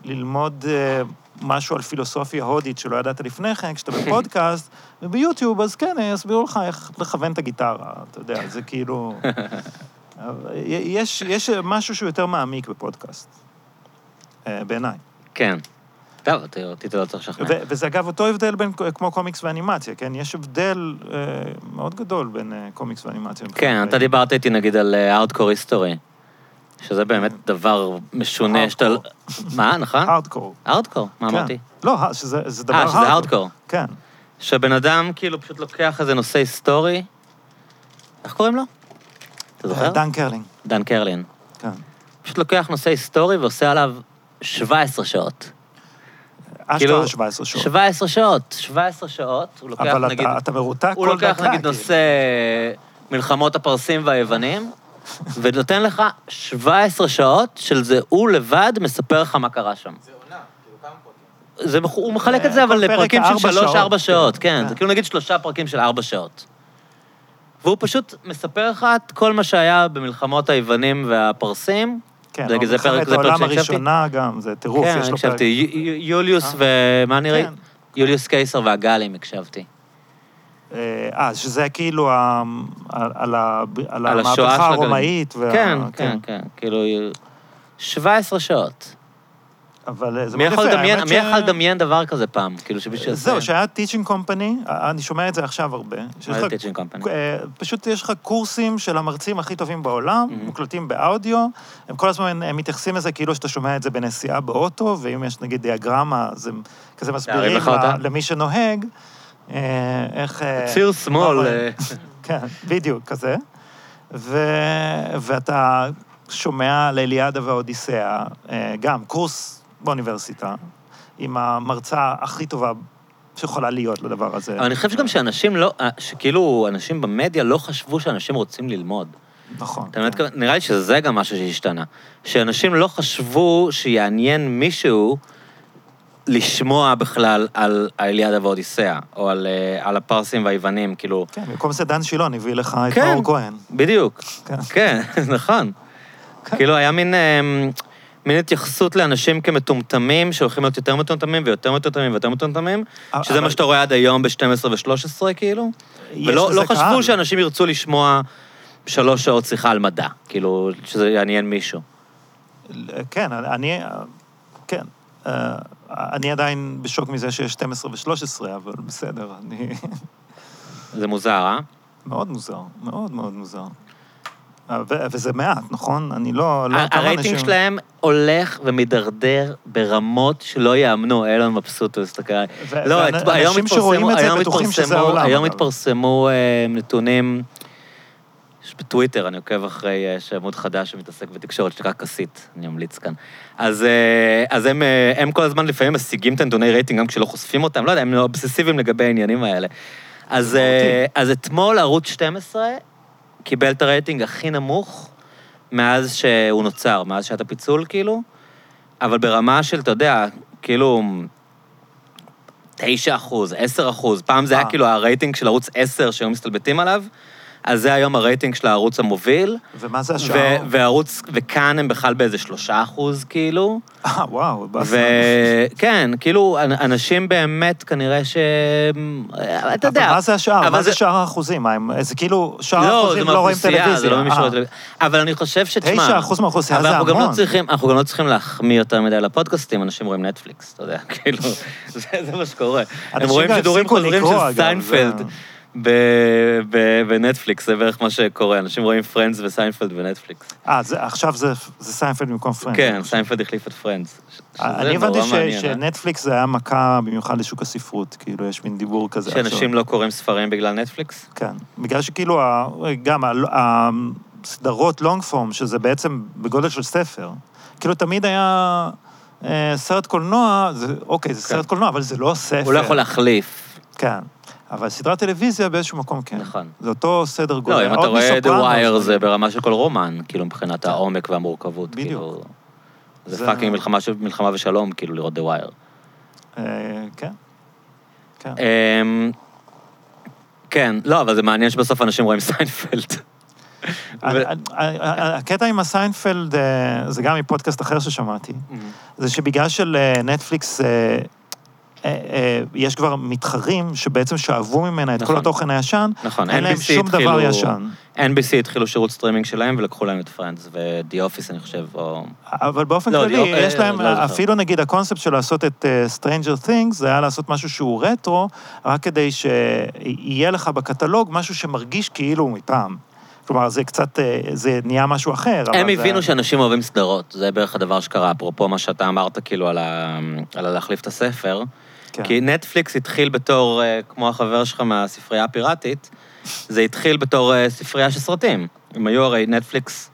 ללמוד אה, משהו על פילוסופיה הודית שלא ידעת לפני כן, כשאתה בפודקאסט, וביוטיוב, אז כן, יסבירו לך איך לכוון את הגיטרה, אתה יודע, זה כאילו... אבל יש, יש משהו שהוא יותר מעמיק בפודקאסט, אה, בעיניי. כן. טוב, אותי- לא צריך לשכנע. וזה אגב אותו הבדל בין כמו קומיקס ואנימציה, כן? יש הבדל אה, מאוד גדול בין אה, קומיקס ואנימציה. כן, אתה דיברת איתי נגיד על Hardcore History, שזה באמת דבר משונה שאתה... מה, נכון? הארדקור. הארדקור, מה כן. אמרתי? לא, שזה זה דבר אה, שזה הארדקור. כן. שבן אדם כאילו פשוט לוקח איזה נושא היסטורי, איך קוראים לו? אתה זוכר? דן קרלינג, דן קרלין. כן. פשוט לוקח נושא היסטורי ועושה עליו 17 שעות. כאילו, 17 שעות. 17 שעות, 17 שעות, הוא לוקח אבל נגיד... אתה- אתה מרותק הוא כל לוקח דקה. נגיד כאילו. נושא מלחמות הפרסים והיוונים, ונותן לך 17 שעות של זה, הוא לבד מספר לך מה קרה שם. זה עונה, כאילו כמה פרקים. זה, הוא מחלק את זה אבל פרק לפרקים של ארבע שעות. 3-4 שעות, כן, כן. זה כאילו נגיד שלושה פרקים של 4 שעות. והוא פשוט מספר לך את כל מה שהיה במלחמות היוונים והפרסים. כן, פרק- מלחמת זה פרק העולם שהקשבתי? הראשונה גם, זה טירוף, כן, יש לו פרק. הקשבתי, יו- יו- יוליוס אה. ומה? כן. יוליוס קיסר והגלים הקשבתי. אה, שזה כאילו ה- על- על ה- על המהפכה. הרומאית. וה- כן, כן, כן, כאילו, 17 שעות. אבל אה, זה מאוד יפה, לדמיין, האמת מי ש- יכול לדמיין דבר כזה פעם? כאילו שמישהו יעשה... זהו, שהיה teaching company, אה, אני שומע את זה עכשיו הרבה. מה זה company? אה, פשוט יש לך קורסים של המרצים הכי טובים בעולם, Mhm. מוקלטים באודיו, הם כל הזמן הם מתייחסים לזה כאילו שאתה שומע את זה בנסיעה באוטו, ואם יש נגיד דיאגרמה, אז הם כזה מסבירים למי שנוהג, אה, איך... אה, ציר שמאל, אה, כן, בדיוק, כזה. ו... ואתה שומע על אליאדה והאודיסאה, אה, גם קורס באוניברסיטה, עם המרצה הכי טובה שיכולה להיות לדבר הזה. אבל אני חושב שגם שאנשים לא, אה, שכאילו, אנשים במדיה לא חשבו שאנשים רוצים ללמוד. נכון. אתה באמת, נראה לי שזה גם משהו שהשתנה. שאנשים לא חשבו שיעניין מישהו לשמוע בכלל על האליאדה והאודיסאה, או על, אה, על הפרסים והיוונים, כאילו... כן, במקום זה דן שילון הביא לך את כן. מאור כהן. בדיוק. כן. כן, נכון. כן. כאילו, היה מין, אמ, מין התייחסות לאנשים כמטומטמים, שהולכים להיות יותר מטומטמים ויותר מטומטמים ויותר מטומטמים, שזה אבל- מה שאתה רואה עד היום ב-12 ו-13, כאילו. ולא לא חשבו קהל. שאנשים ירצו לשמוע שלוש שעות שיחה על מדע, כאילו, שזה יעניין מישהו. כן, אני... כן. אני עדיין בשוק מזה שיש 12 ו-13, אבל בסדר, אני... זה מוזר, אה? מאוד מוזר, מאוד מאוד מוזר. אה, ו- וזה מעט, נכון? אני לא... לא הרייטינג אנשים- שלהם הולך ומידרדר ברמות שלא יאמנו, אילון מבסוט, תסתכל. ו- לא, ואנ- את- היום התפרסמו, היום התפרסמו, היום. התפרסמו אה, נתונים יש בטוויטר, אני עוקב אחרי, אה, יש עמוד חדש שמתעסק בתקשורת שנקרא כסית, אני אמליץ כאן. אז, אה, אז הם, אה, הם כל הזמן לפעמים משיגים את הנתוני רייטינג גם כשלא חושפים אותם, לא יודע, הם אובססיביים לגבי העניינים האלה. אז, אז אתמול ערוץ 12 קיבל את הרייטינג הכי נמוך מאז שהוא נוצר, מאז שעת הפיצול, כאילו, אבל ברמה של, אתה יודע, כאילו, 9 אחוז, 10 אחוז. פעם זה היה. כאילו הרייטינג של ערוץ 10 שהיו מסתלבטים עליו, אז זה היום הרייטינג של הערוץ המוביל. ומה זה ו- השער? וערוץ, וכאן הם בכלל באיזה 3 אחוז, כאילו. אה, וואו, באסה. וכן, כאילו, אנ- אנשים באמת, כנראה ש... אתה יודע. אבל מה זה השער? מה זה זה- שער האחוזים? מה, הם- זה כאילו, שער לא, האחוזים לא רואים מהאוכלוסייה, טלוויזיה. זה לא ממישהו... אה. לטלוויזיה. אבל אני חושב שתשמע... 9% מהאוכלוסייה אבל זה לא המון. אנחנו גם לא צריכים להחמיא יותר מדי לפודקאסטים, אנשים רואים נטפליקס, אתה יודע, כאילו, זה מה שקורה. הם רואים שידורים חוזרים של אגב, בנטפליקס, זה בערך מה שקורה, אנשים רואים Friends וסיינפלד בנטפליקס. אה, זה- עכשיו זה זה סיינפלד במקום Friends. כן, סיינפלד החליף את Friends. אני הבנתי אה? שנטפליקס זה היה מכה במיוחד לשוק הספרות, כאילו, יש מין דיבור כזה. עכשיו. שאנשים לא קוראים ספרים בגלל נטפליקס? כן. בגלל שכאילו, גם הסדרות long form, שזה בעצם בגודל של ספר, כאילו תמיד היה אה, סרט קולנוע, זה, אוקיי, זה כן. סרט קולנוע, אבל זה לא ספר. הוא לא יכול להחליף. כן. אבל סדרת טלוויזיה באיזשהו מקום כן. נכון. זה אותו סדר גודל. לא, אם אתה רואה The Wire זה ברמה של כל רומן, כאילו, מבחינת כן. העומק והמורכבות. בדיוק. כאילו, זה זה- fucking מלחמה של- מלחמה ושלום, כאילו, לראות The Wire. אה, כן. כן. אמ, כן, לא, אבל זה מעניין שבסוף אנשים רואים סיינפלד. הקטע עם הסיינפלד, אה, זה גם מפודקאסט אחר ששמעתי, זה שבגלל של יש כבר מתחרים שבעצם שאבו ממנה את כל נכון. התוכן הישן, נכון, אין להם NBC שום דבר התחילו- ישן. NBC התחילו שירות סטרימינג שלהם ולקחו להם את פרנדס, ו-The Office, אני חושב, או... אבל באופן לא, כללי, יש אה, להם, לא. אפילו נגיד הקונספט של לעשות את אה, Stranger Things, זה היה לעשות משהו שהוא רטרו, רק כדי שיהיה לך בקטלוג משהו שמרגיש כאילו הוא מפעם. כלומר, זה קצת, אה, זה נהיה משהו אחר. הם אבל זה- הבינו שאנשים אוהבים סדרות, זה בערך הדבר שקרה, אפרופו מה שאתה אמרת, כאילו, על ה- על להחליף את הספר. כן. כי נטפליקס התחיל בתור, אה, כמו החבר שלך מהספרייה הפיראטית, זה התחיל בתור אה, ספרייה של סרטים. הם היו הרי נטפליקס,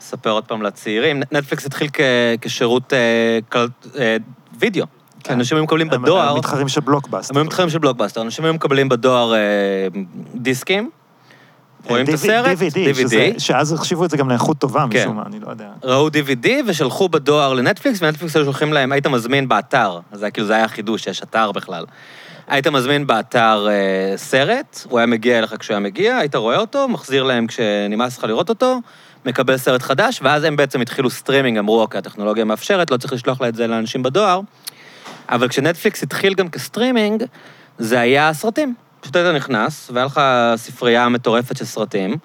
אספר עוד פעם לצעירים, נטפליקס התחיל כ- כשירות אה, קל- וידאו. כן. אנשים היו מקבלים בדואר, הם מתחרים של בלוקבאסטר. הם היו מתחרים של בלוקבאסטר, אנשים היו מקבלים בדואר דיסקים, רואים את DVD, הסרט, DVD, שזה- שאז החשיבו את זה גם לאיכות טובה כן. משום מה, אני לא יודע. ראו DVD ושלחו בדואר לנטפליקס, ונטפליקס היו שולחים להם, היית מזמין באתר, זה היה כאילו, זה היה החידוש, יש אתר בכלל. היית מזמין באתר אה, סרט, הוא היה מגיע אליך כשהוא היה מגיע, היית רואה אותו, מחזיר להם כשנמאס לך לראות אותו, מקבל סרט חדש, ואז הם בעצם התחילו סטרימינג, אמרו, אוקיי, הטכנולוגיה מאפשרת, לא צריך לשלוח לה את זה לאנשים בדואר. אבל כשנטפליקס התחיל גם כסטרימינג, זה היה סרטים. פשוט היית נכנס, והיה לך ספרייה מטורפת של סרטים,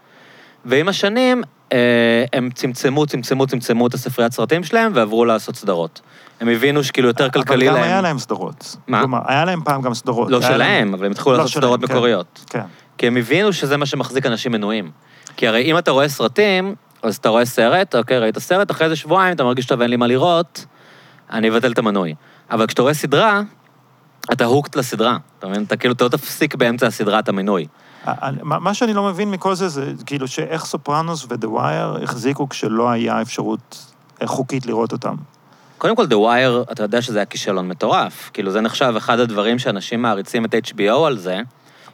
ועם השנים אה, הם צמצמו, צמצמו, צמצמו את הספריית סרטים שלהם ועברו לעשות סדרות. הם הבינו שכאילו יותר כלכלי אבל להם. גם היה להם סדרות. מה? כלומר, היה להם פעם גם סדרות. לא היה להם- שלהם, אבל הם התחילו לא לעשות שלהם, סדרות כן. מקוריות. כן. כי הם הבינו שזה מה שמחזיק אנשים מנויים. כי הרי אם אתה רואה סרטים, אז אתה רואה סרט, אוקיי, ראית סרט, אחרי איזה שבועיים אתה מרגיש טוב, אין לי מה לראות, אני אבטל את המנוי. אבל כשאתה רואה סדרה, אתה הוקט לסדרה. אתה מבין? אתה כאילו, אתה לא תפסיק באמצע הסדרה את המנוי. ה- מה מה שאני לא מבין מכל זה, זה כאילו שאיך סופרנוס ודה ווייר החזיקו כשלא היה אפשרות אה, חוקית לראות אותם. קודם כל, The Wire, אתה יודע שזה היה כישלון מטורף. כאילו, זה נחשב אחד הדברים שאנשים מעריצים את HBO על זה,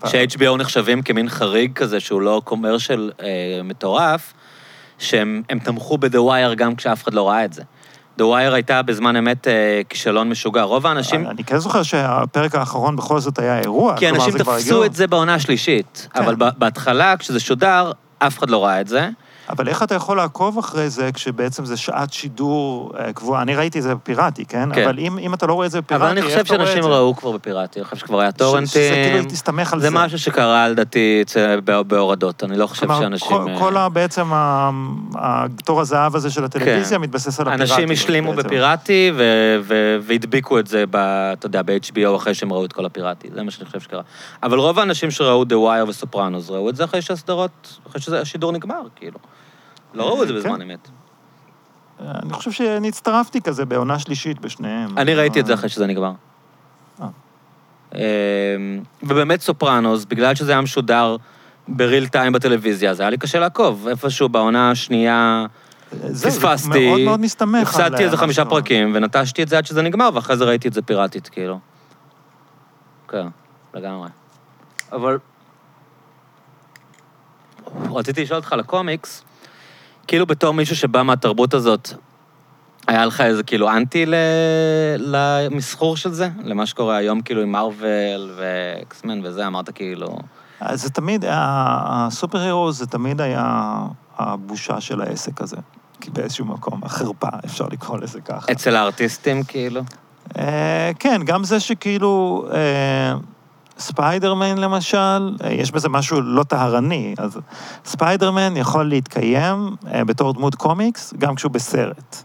ש-HBO נחשבים כמין חריג כזה שהוא לא קומרשל אה, מטורף, שהם הם תמכו ב-The Wire גם כשאף אחד לא ראה את זה. The Wire הייתה בזמן אמת אה, כישלון משוגע. רוב האנשים... אני כן זוכר שהפרק האחרון בכל זאת היה אירוע. כי אנשים תפסו את זה בעונה השלישית, כן. אבל ב- בהתחלה, כשזה שודר, אף אחד לא ראה את זה. אבל איך אתה יכול לעקוב אחרי זה כשבעצם זה שעת שידור אה, קבועה? אני ראיתי את זה בפיראטי, כן? כן. אבל אם, אם אתה לא רואה את זה בפיראטי, אבל אני איך חושב אתה רואה את שאנשים זה? ראו כבר בפיראטי, אני חושב שכבר היה טורנטים. שזה כאילו תסתמך על זה זה. משהו שקרה, לדעתי, בהורדות. אני לא חושב כלומר, שאנשים... כל, אה, כל ה, בעצם התור הזהב הזה של הטלוויזיה כן. מתבסס על הפיראטי. אנשים השלימו בעצם. בפיראטי ו- ו- והדביקו את זה, ב, אתה יודע, ב-HBO אחרי שהם ראו את כל הפיראטי. זה מה שאני חושב שקרה. אבל רוב האנשים שראו The Wire וסופרנוס ראו את זה אחרי שהסדרות, אחרי שהשידור נגמר, כאילו. לא ראו את זה כן. בזמן אמת. אני חושב שאני הצטרפתי כזה בעונה שלישית בשניהם. אני ראיתי את זה אחרי שזה נגמר. אה. אמ, ובאמת סופרנוס, בגלל שזה היה משודר בריל טיים בטלוויזיה, אז היה לי קשה לעקוב. איפשהו בעונה השנייה זה פספסתי, מאוד מאוד מסתמך על... הפסדתי איזה חמישה. פרקים, ונטשתי את זה עד שזה נגמר, ואחרי זה ראיתי את זה פיראטית, כאילו. כן, לגמרי. אבל... רציתי לשאול אותך על הקומיקס, כאילו בתור מישהו שבא מהתרבות הזאת, היה לך איזה כאילו אנטי ל... למסחור של זה? למה שקורה היום כאילו עם מארוול ואקסמן וזה, אמרת כאילו... אז זה תמיד, ה super hero זה תמיד היה הבושה של העסק הזה. כי באיזשהו מקום, החרפה, אפשר לקרוא לזה ככה. אצל הארטיסטים, כאילו? אה, כן, גם זה שכאילו, אה, ספיידרמן למשל, אה, יש בזה משהו לא טהרני, אז ספיידרמן יכול להתקיים אה, בתור דמות קומיקס, גם כשהוא בסרט.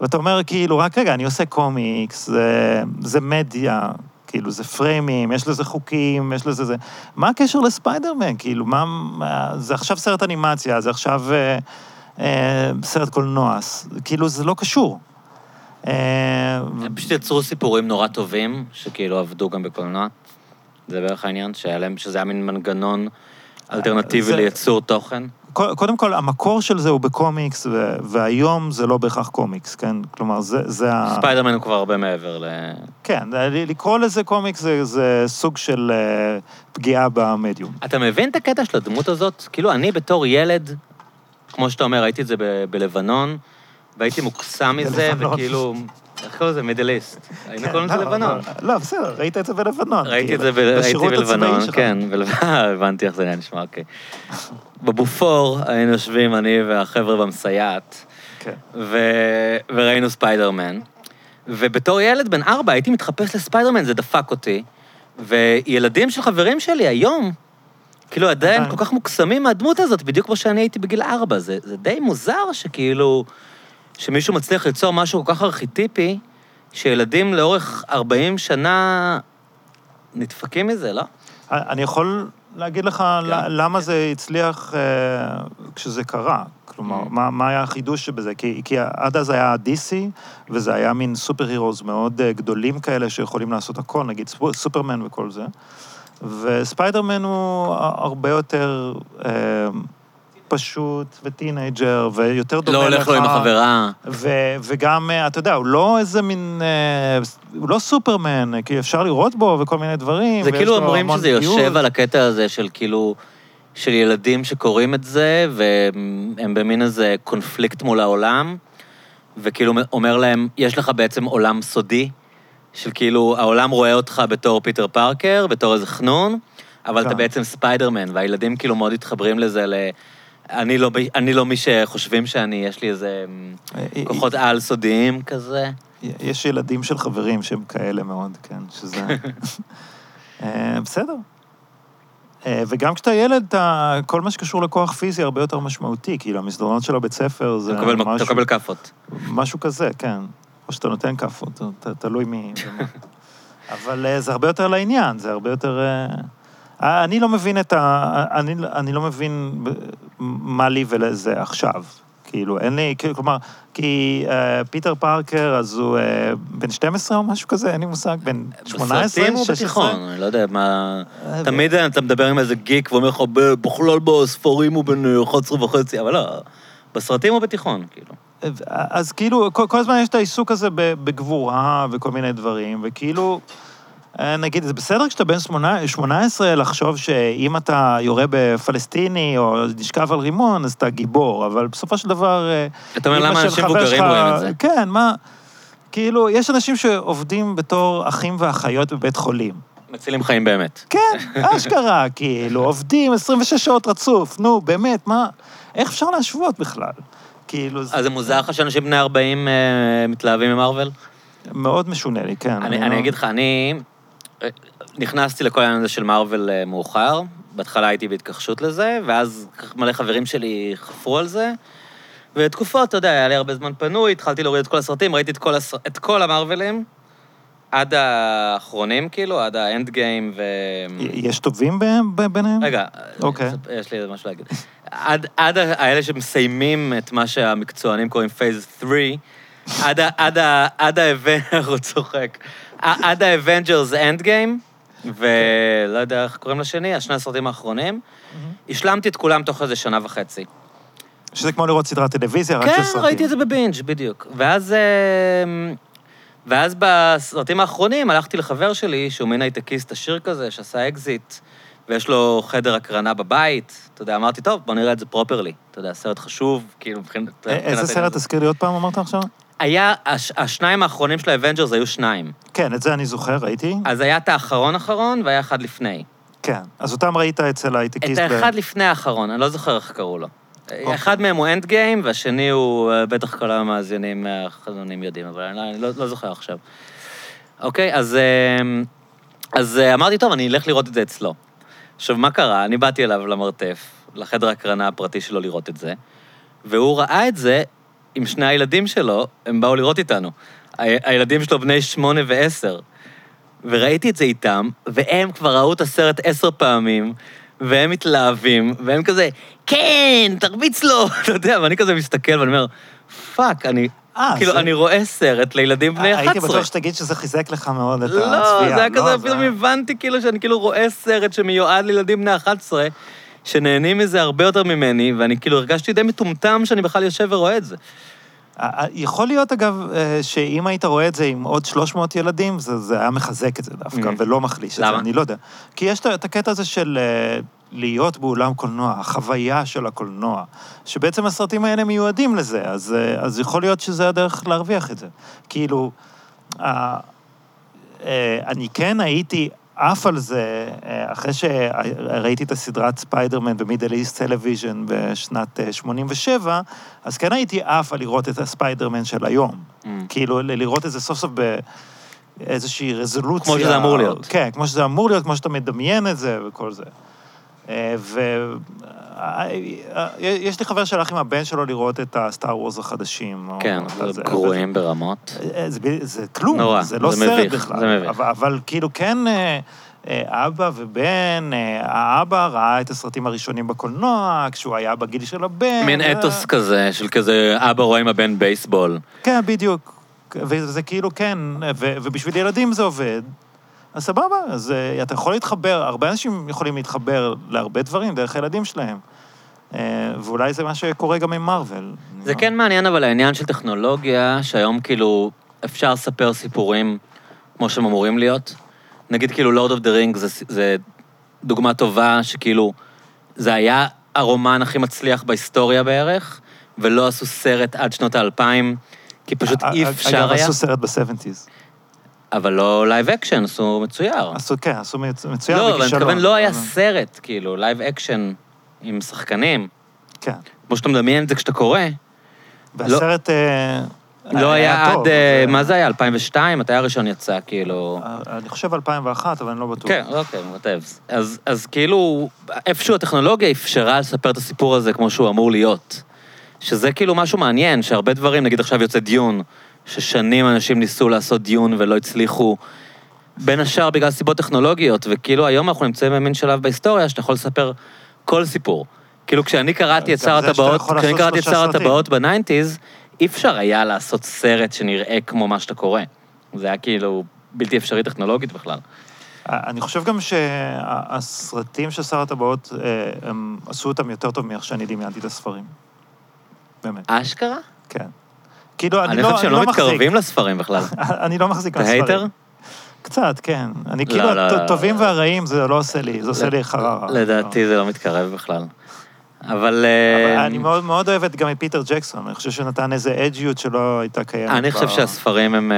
ואתה אומר, כאילו, רק רגע, אני עושה קומיקס, זה, זה מדיה, כאילו, זה פריימים, יש לזה חוקים, יש לזה זה... מה הקשר לספיידרמן? כאילו, מה... זה עכשיו סרט אנימציה, זה עכשיו אה, אה, סרט קולנוע, כאילו, זה לא קשור. אה, הם פשוט יצרו סיפורים נורא טובים, שכאילו עבדו גם בקולנוע. זה בערך העניין, שהיה להם, שזה היה מין מנגנון אלטרנטיבי זה- לייצור תוכן. קו- קודם כל, המקור של זה הוא בקומיקס, ו- והיום זה לא בהכרח קומיקס, כן? כלומר, זה, זה ה... ספיידרמן הוא כבר הרבה מעבר ל... כן, לקרוא לזה קומיקס זה, זה סוג של אה, פגיעה במדיום. אתה מבין את הקטע של הדמות הזאת? כאילו, אני בתור ילד, כמו שאתה אומר, ראיתי את זה ב- בלבנון, והייתי מוקסם מזה, בלבנון. וכאילו... איך קוראים לזה? Middle East. היינו כן, קוראים לזה לא, לבנון. לא, לא, בסדר, ראית את זה בלבנון. ראיתי את כאילו, זה, בשירות הצבאי בלבנון. כן, הבנתי איך זה היה נשמע, אוקיי. בבופור היינו יושבים, אני והחבר'ה במסייעת, כן. וראינו ספיידרמן. ובתור ילד בן ארבע הייתי מתחפש לספיידרמן, זה דפק אותי. וילדים של חברים שלי היום, כאילו עדיין. כל כך מוקסמים מהדמות הזאת, בדיוק כמו שאני הייתי בגיל ארבע. זה, זה די מוזר שכאילו, שמישהו מצליח ליצור משהו כל כך ארכיטיפי, שילדים לאורך 40 שנה נדפקים מזה, לא? אני יכול להגיד לך כן. למה זה הצליח אה, כשזה קרה. כלומר, Mm. מה, מה היה החידוש שבזה? כי, כי עד אז היה DC, וזה היה מין super heroes מאוד אה, גדולים כאלה שיכולים לעשות הכל, נגיד סופרמן וכל זה. וספיידרמן הוא הרבה יותר אה, פשוט ו teenager, ויותר דומה לא לך. הולך לו עם החברה. ו- וגם, אה, אתה יודע, הוא לא איזה מין... אה, הוא לא סופרמן, כי אפשר לראות בו וכל מיני דברים. זה כאילו לו אומרים שזה יושב פיוט. על הקטע הזה של כאילו, של ילדים שקוראים את זה, והם במין איזה קונפליקט מול העולם, וכאילו אומר להם, יש לך בעצם עולם סודי, של כאילו, העולם רואה אותך בתור פיטר פארקר, בתור איזה חנון, אבל אתה כן. בעצם ספיידרמן, והילדים כאילו מאוד מתחברים לזה ל... אני לא, אני לא מי שחושבים שאני, יש לי איזה אה, כוחות על סודיים כזה. יש ילדים של חברים שהם כאלה מאוד, כן, שזה... אה, בסדר. אה, וגם כשאתה ילד, כל מה שקשור לכוח פיזי הרבה יותר משמעותי, כאילו, המסדרונות של הבית ספר זה אתה מקבל- אתה משהו, מקבל כאפות. משהו כזה, כן. או שאתה נותן כאפות, תלוי מי... אבל אה, זה הרבה יותר לעניין, זה הרבה יותר... אה, אה, אני לא מבין את ה... אני, אני לא מבין מה לי ולזה עכשיו. כאילו, אין לי... כלומר, כי אה, פיטר פארקר, אז הוא אה, בן 12 או משהו כזה, אין לי מושג, בן 18, בסרטים או 16? בתיכון? אני לא יודע מה... אה, תמיד אתה מדבר עם איזה גיק ואומר לך, "ב- בכלל בספרים הוא בן 11 וחצי, אבל לא, בסרטים הוא בתיכון, כאילו. אז כאילו, כל, כל הזמן יש את העיסוק הזה בגבורה וכל מיני דברים, וכאילו, אה, נגיד, זה בסדר כשאתה בן 18 לחשוב שאם אתה יורה בפלסטיני או נשכב על רימון, אז אתה גיבור, אבל בסופו של דבר... אה, אתה אומר, למה אנשים מבוגרים שלך- רואים את זה? כן, מה... כאילו, יש אנשים שעובדים בתור אחים ואחיות בבית חולים. מצילים חיים באמת. כן, אשכרה, כאילו, עובדים 26 שעות רצוף, נו, באמת, מה... איך אפשר להשוות בכלל? כאילו, אז זה מוזר לך שאנשים בני 40 אה, מתלהבים ממרוויל? מאוד משונה לי, כן. אני לא- אני אגיד לך, אני אה, נכנסתי לכל העניין הזה של מארוול אה, מאוחר. בהתחלה הייתי בהתכחשות לזה, ואז מלא חברים שלי חפרו על זה. ותקופות, אתה יודע, היה לי הרבה זמן פנוי, התחלתי להוריד את כל הסרטים, ראיתי את כל, הס... את כל המרווילים, עד האחרונים, כאילו, עד ה Endgame ו... יש טובים ב- ב- ביניהם? רגע, אוקיי. יש לי משהו להגיד. עד, עד האלה שמסיימים את מה שהמקצוענים קוראים Phase 3, עד. עד ה... עד ה... הוא צוחק. עד ה-Avengers Endgame, ולא יודע איך קוראים לשני, השני הסרטים האחרונים. השלמתי את כולם תוך איזה שנה וחצי. שזה כמו לראות סדרת טלוויזיה, רק של כן, סרטים. ראיתי את זה ב binge, בדיוק. ואז... אה, ואז בסרטים האחרונים הלכתי לחבר שלי, שהוא מין הייטקיסט עשיר כזה, שעשה אקזיט, ויש לו חדר הקרנה בבית. אתה יודע, אמרתי, טוב, בוא נראה את זה properly. אתה יודע, סרט חשוב, כאילו, מבחינת... איזה סרט. תזכיר לי עוד פעם, אמרת עכשיו? היה, הש, השניים האחרונים של ה Avengers היו שניים. כן, את זה אני זוכר, ראיתי. אז היה את האחרון אחרון והיה אחד לפני. כן. אז אותם ראית אצל את ההייטקיסט. ב- האחד לפני האחרון, אני לא זוכר איך קראו לו. אחד מהם הוא Endgame, והשני הוא, אה, בטח כל המאזינים החנונים יודעים, אבל אני לא- לא, לא זוכר עכשיו. אוקיי, אז, אה, אז אה, אמרתי, טוב, אני אלך לראות את זה אצלו. עכשיו, מה קרה? אני באתי אליו למרתף, לחדר הקרנה הפרטי שלו לראות את זה, והוא ראה את זה עם שני הילדים שלו, הם באו לראות איתנו. הילדים שלו בני שמונה ועשר. וראיתי את זה איתם, והם כבר ראו את הסרט עשר פעמים, והם מתלהבים, והם כזה, כן, תרביץ לו, אתה יודע, ואני כזה מסתכל ואני אומר, fuck, אני, אה, כאילו, זה- אני רואה סרט לילדים בני 11. הייתי בטוח שתגיד שזה חיזק לך מאוד את הצפייה. לא, זה היה כזה, זה- פתאום הבנתי כאילו שאני כאילו רואה סרט שמיועד לילדים בני 11, שנהנים מזה הרבה יותר ממני, ואני כאילו הרגשתי די מטומטם שאני בכלל יושב ורואה את זה. יכול להיות, אגב, אה, שאם היית רואה את זה עם עוד 300 ילדים, זה, זה היה מחזק את זה דווקא, Mhm. ולא מחליש את זה, למה? אני לא יודע. כי יש את הקטע הזה של אה, להיות באולם קולנוע, החוויה של הקולנוע, שבעצם הסרטים האלה מיועדים לזה, אז, אה, אז יכול להיות שזה הדרך להרוויח את זה. כאילו, אני כן הייתי עף על זה, אה, אחרי שראיתי את הסדרת ספיידרמן ב Middle East Television בשנת אה, 87, אז כן הייתי עף על לראות את הספיידרמן של היום. Mm. כאילו, לראות את זה סוף סוף באיזושהי רזולוציה. כמו שזה אמור להיות. כן, כמו שזה אמור להיות, כמו שאתה מדמיין את זה וכל זה. אה, ויש לי חבר שהלך עם הבן שלו לראות את ה Star Wars החדשים. כן, גרועים ברמות. אה, זה, כלום, זה לא סרט בכלל. זה מביך. אבל, כאילו כן, אה, אה, אבא ובן, אה, האבא ראה את הסרטים הראשונים בקולנוע, כשהוא היה בגיל של הבן. מין אה, אתוס כזה, של כזה אבא רואה עם הבן בייסבול. כן, בדיוק. וזה כאילו כן, ו, ובשביל ילדים זה עובד. אז סבבה, אז אה, אתה יכול להתחבר, הרבה אנשים יכולים להתחבר להרבה דברים דרך הילדים שלהם. אה, ואולי זה מה שקורה גם עם מארוול. זה כן מעניין, אבל העניין של טכנולוגיה, שהיום כאילו אפשר לספר סיפורים כמו שהם אמורים להיות. נגיד כאילו Lord of the Rings זה דוגמה טובה שכאילו, זה היה הרומן הכי מצליח בהיסטוריה בערך, ולא עשו סרט עד שנות האלפיים, כי פשוט אי אפשר אה, אגב, היה. עשו סרט ב-70's. אבל לא live action, עשו מצויר. עשו, כן, עשו מצ- מצוין לא, אבל אני בכישלון. מתכוון, לא היה סרט, כאילו, live action עם שחקנים. כן. כמו שאתה מדמיין את זה כשאתה קורא. והסרט... אה, לא היה טוב, עד, אה, זה- מה זה היה, 2002? מתי הראשון יצא, כאילו... אה, אני חושב 2001, אבל אני לא בטוח. כן, אוקיי, whatever. אז, אז כאילו, איפשהו הטכנולוגיה אפשרה לספר את הסיפור הזה כמו שהוא אמור להיות. שזה כאילו משהו מעניין, שהרבה דברים, נגיד עכשיו יוצא Dune, ששנים אנשים ניסו לעשות Dune ולא הצליחו, בין השאר בגלל סיבות טכנולוגיות, וכאילו היום אנחנו נמצאים במין שלב בהיסטוריה שאתה יכול לספר כל סיפור. כאילו כשאני קראתי את שר הטבעות, כשאני קראתי את שר. הטבעות בניינטיז, אי אפשר היה לעשות סרט שנראה כמו מה שאתה קורא. זה היה כאילו בלתי אפשרי טכנולוגית בכלל. אה, אני חושב גם שהסרטים של שר הטבעות, אה, הם עשו אותם יותר טוב מאיך שאני דמיינתי את הספרים. באמת, אשכרה? כן. כאילו, אני אני לא חושב שהם אני לא לא מחזיק. מתקרבים לספרים בכלל. אני לא מחזיק אתה מהספרים. hater? קצת, כן. אני לא, כאילו, לא, לא. הטובים והרעים, זה לא עושה לי, זה עושה לי חררה. לדעתי זה לא מתקרב בכלל. אבל... אה, אני מאוד מאוד אוהבת גם את פיטר ג'קסון, אני חושב שנתן איזה edge יות שלא הייתה קיימת. אני חושב שהסרטים הם אה,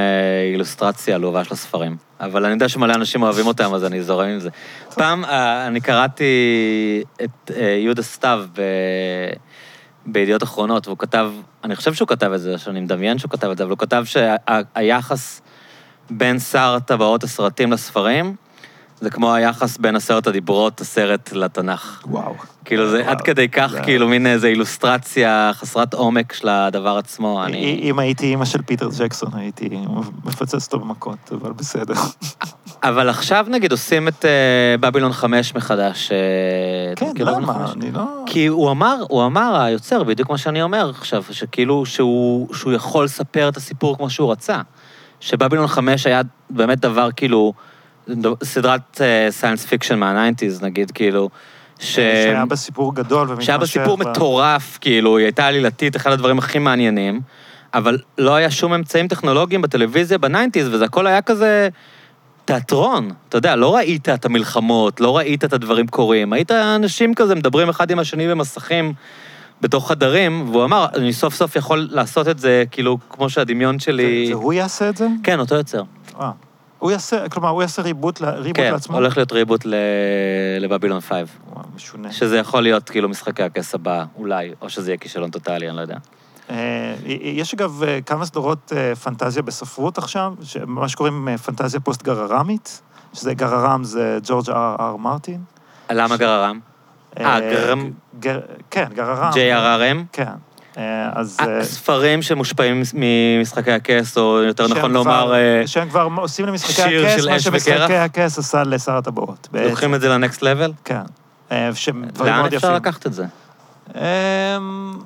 אילוסטרציה עלובה של הספרים. אבל אני יודע שמלא אנשים אוהבים אותם, אז אני זורם עם זה. פעם אה, אני קראתי את יהודה סתיו ב... בידיעות אחרונות, והוא כתב, אני חושב שהוא כתב את זה, שאני מדמיין שהוא כתב את זה, אבל הוא כתב שהיחס בין שר הטבעות הסרטים לספרים, זה כמו היחס בין עשרת הדיברות, הסרט לתנ"ך. וואו. כאילו זה וואו, עד כדי כך, זה- כאילו מין איזו אילוסטרציה חסרת עומק של הדבר עצמו. אני... אם הייתי אימא של פיטר ג'קסון, הייתי מפוצץ אותו במכות, אבל בסדר. אבל עכשיו נגיד עושים את אה, בבילון 5 מחדש. אתה כן, למה? 5? אני לא... כי הוא אמר, הוא אמר, היוצר, בדיוק מה שאני אומר עכשיו, שכאילו שהוא, שהוא יכול לספר את הסיפור כמו שהוא רצה. ש Babylon 5 היה באמת דבר כאילו סדרת science fiction מה nineties, נגיד, כאילו, ש... שהיה בה סיפור גדול ומתמשך. שהיה בה סיפור ו- מטורף, כאילו, היא הייתה עלילתית, אחד הדברים הכי מעניינים, אבל לא היה שום אמצעים טכנולוגיים בטלוויזיה ב nineties, וזה הכל היה כזה תיאטרון. אתה יודע, לא ראית את המלחמות, לא ראית את הדברים קורים, היית אנשים כזה מדברים אחד עם השני במסכים בתוך חדרים, והוא אמר, אני סוף סוף יכול לעשות את זה, כאילו, כמו שהדמיון שלי... זה, זה הוא יעשה את זה? כן, אותו יוצר. אה. הוא יעשה, כלומר, הוא יעשה ריבוט, ריבוט כן, לעצמו? הולך להיות ריבוט ל- לבבילון 5. וואו, משונה. שזה יכול להיות כאילו משחקי הכס הבא, אולי, או שזה יהיה כישלון טוטאלי, אני לא יודע. אה, יש אגב אה, כמה סדרות אה, פנטזיה בספרות עכשיו, מה שקוראים אה, פנטזיה פוסט-גררמית, שזה גררם זה ג'ורג' אר אר מרטין. למה גררם? אה, גררם? גר- כן, גררם. JRRM? כן. אה, אז... אה, ספרים שמושפעים ממשחקי הכס, או יותר נכון לומר, אה, שהם כבר עושים למשחקי הכס, של מה שמשחקי? הכס עשה לשר הטבעות. לוקחים את זה לנקסט לבל? כן. אה, שהם דברים לאן אפשר. לקחת את זה? אמ,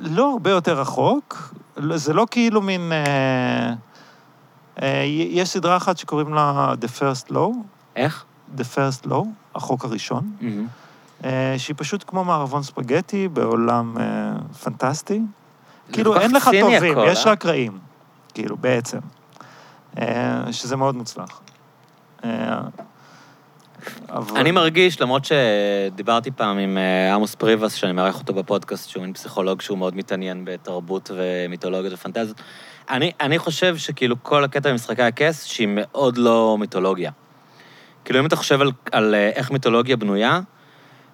לא הרבה יותר רחוק. לא- זה לא כאילו מין... אה, אה, יש סדרה אחת שקוראים לה The First Law, איך? The First Law, החוק הראשון. אה, שהיא פשוט כמו מערבון ספגטי בעולם אה, פנטסטי. כאילו, אין לך טובים, הכל, יש אה? רק רעים, כאילו, בעצם. אה, שזה מאוד מוצלח. אבל... אני מרגיש, למרות שדיברתי פעם עם עמוס פריבס, שאני מארח אותו בפודקאסט, שהוא מין פסיכולוג שהוא מאוד מתעניין בתרבות ומיתולוגיות ופנטזיות, אני, אני חושב שכאילו כל הקטע במשחקי הכס, שהיא מאוד לא מיתולוגיה. כאילו, אם אתה חושב על, על אה, איך מיתולוגיה בנויה,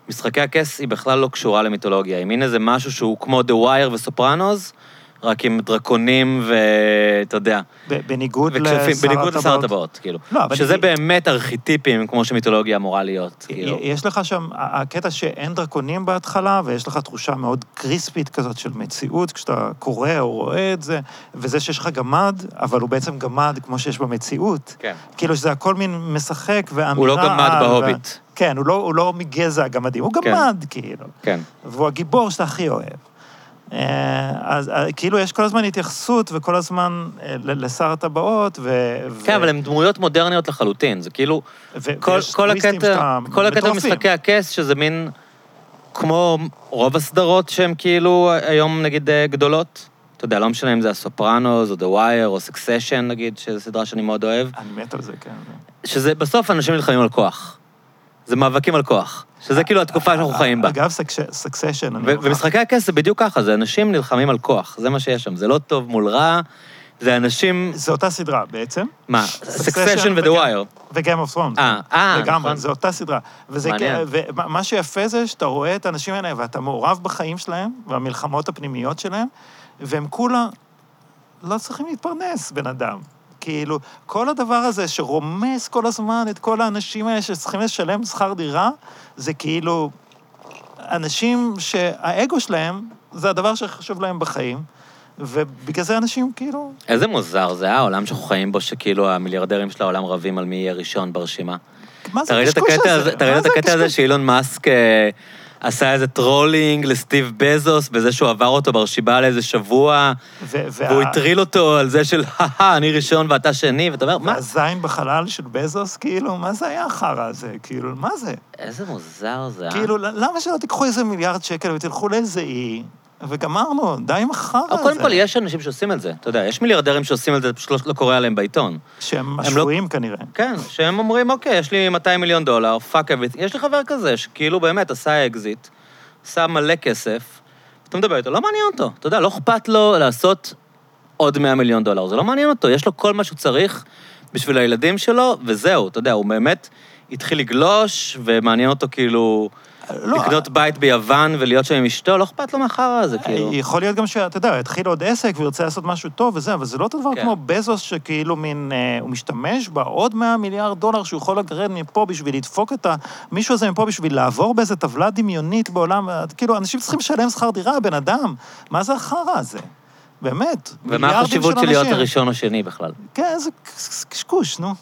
משחקי הכס היא בכלל לא קשורה למיתולוגיה. היא מין איזה משהו שהוא כמו The Wire וסופרנוס, רק עם דרקונים ואתה יודע, בניגוד לשר בניגוד לשר הטבעות. הטבעות, כאילו. לא, אבל שזה באמת ארכיטיפים, כמו שמיתולוגיה אמורה להיות, כאילו. יש לך שם, הקטע שאין דרקונים בהתחלה, ויש לך תחושה מאוד קריספית כזאת של מציאות, כשאתה קורא או רואה את זה, וזה שיש לך גמד, אבל הוא בעצם גמד כמו שיש במציאות. כן. כאילו שזה הכל מין משחק ואמירה... הוא לא גמד בהוביט. ו... כן, הוא לא, הוא לא מגזע הגמדים, הוא כן. גמד, כאילו. כן. והוא הגיבור שאתה הכי אוהב. אה, אז אה, כאילו יש כל הזמן התייחסות וכל הזמן אה, לשר הטבעות, ו... כן, ו- אבל הן דמויות מודרניות לחלוטין, זה כאילו... ו- כל, הקטע, כל הקטע. במשחקי הכס, שזה מין... כמו רוב הסדרות שהן כאילו היום נגיד גדולות. אתה יודע, לא משנה אם זה הסופרנוס, או The Wire, או Succession נגיד, שזו סדרה שאני מאוד אוהב. אני מת על זה, כן. שזה בסוף אנשים נלחמים על כוח. זה מאבקים על כוח. שזה כאילו התקופה שאנחנו חיים בה. אגב, סקסשן. ומשחקי הכס זה בדיוק ככה, זה אנשים נלחמים על כוח, זה מה שיש שם. זה לא טוב מול רע, זה אנשים... זה אותה סדרה בעצם. מה? ו-The וגם- Wire. ו-Game of Thrones. אה, אה, לגמרי, נכון. זו אותה סדרה. וזה ומה שיפה זה שאתה רואה את האנשים האלה ואתה מעורב בחיים שלהם, והמלחמות הפנימיות שלהם, והם כולה לא צריכים להתפרנס, בן אדם. כאילו, כל הדבר הזה שרומס כל הזמן את כל האנשים האלה שצריכים לשלם שכר דירה, זה כאילו אנשים שהאגו שלהם זה הדבר שחשוב להם בחיים, ובגלל זה אנשים כאילו... איזה מוזר זה העולם שאנחנו חיים בו, שכאילו המיליארדרים של העולם רבים על מי יהיה ראשון ברשימה. מה זה הקשקוש הזה? אתה ראית את הקטע הזה? שאילון מאסק אה, עשה איזה trolling לסטיב בזוס, בזה שהוא עבר אותו ברשימה לאיזה שבוע, ו- וה- והוא הטריל אותו על זה של, הא אני ראשון ואתה שני, ואתה אומר, מה? והזין בחלל של בזוס, כאילו, מה זה היה החרא הזה? כאילו, מה זה? איזה מוזר זה, אה? כאילו, למה שלא תיקחו איזה מיליארד שקל ותלכו לאיזה אי, וגמרנו, די עם החרא הזה. קודם כל, יש אנשים שעושים את זה. אתה יודע, יש מיליארדרים שעושים את זה, פשוט לא- לא קורא עליהם בעיתון. שהם לא- השפויים כנראה. כן, שהם אומרים, אוקיי, יש לי 200 מיליון דולר, fuck it. יש לי חבר כזה, שכאילו באמת עשה אקזיט, עשה מלא כסף, אתה מדבר איתו, לא מעניין אותו. אתה יודע, לא אכפת לו לעשות עוד 100 מיליון דולר, זה לא מעניין אותו, יש לו כל מה שהוא צריך בשביל הילדים שלו, וזהו, אתה יודע, הוא באמת התחיל לגלוש, ומעניין אותו כאילו לא, לקנות בית ביוון ולהיות שם עם אשתו, לא אכפת לו מהחרא הזה, כאילו. יכול להיות גם שאתה יודע, יתחיל עוד עסק וירצה לעשות משהו טוב וזה, אבל זה לא אותו דבר כן. כמו בזוס, שכאילו מין, אה, הוא משתמש בעוד 100 מיליארד דולר שהוא יכול לגרד מפה בשביל לדפוק את המישהו הזה מפה בשביל לעבור באיזה טבלה דמיונית בעולם, אה, כאילו, אנשים צריכים לשלם שכר דירה, בן אדם. מה זה החרא הזה? באמת. ומה החשיבות של. להיות הראשון או שני בכלל? כן, זה קשקוש, נו.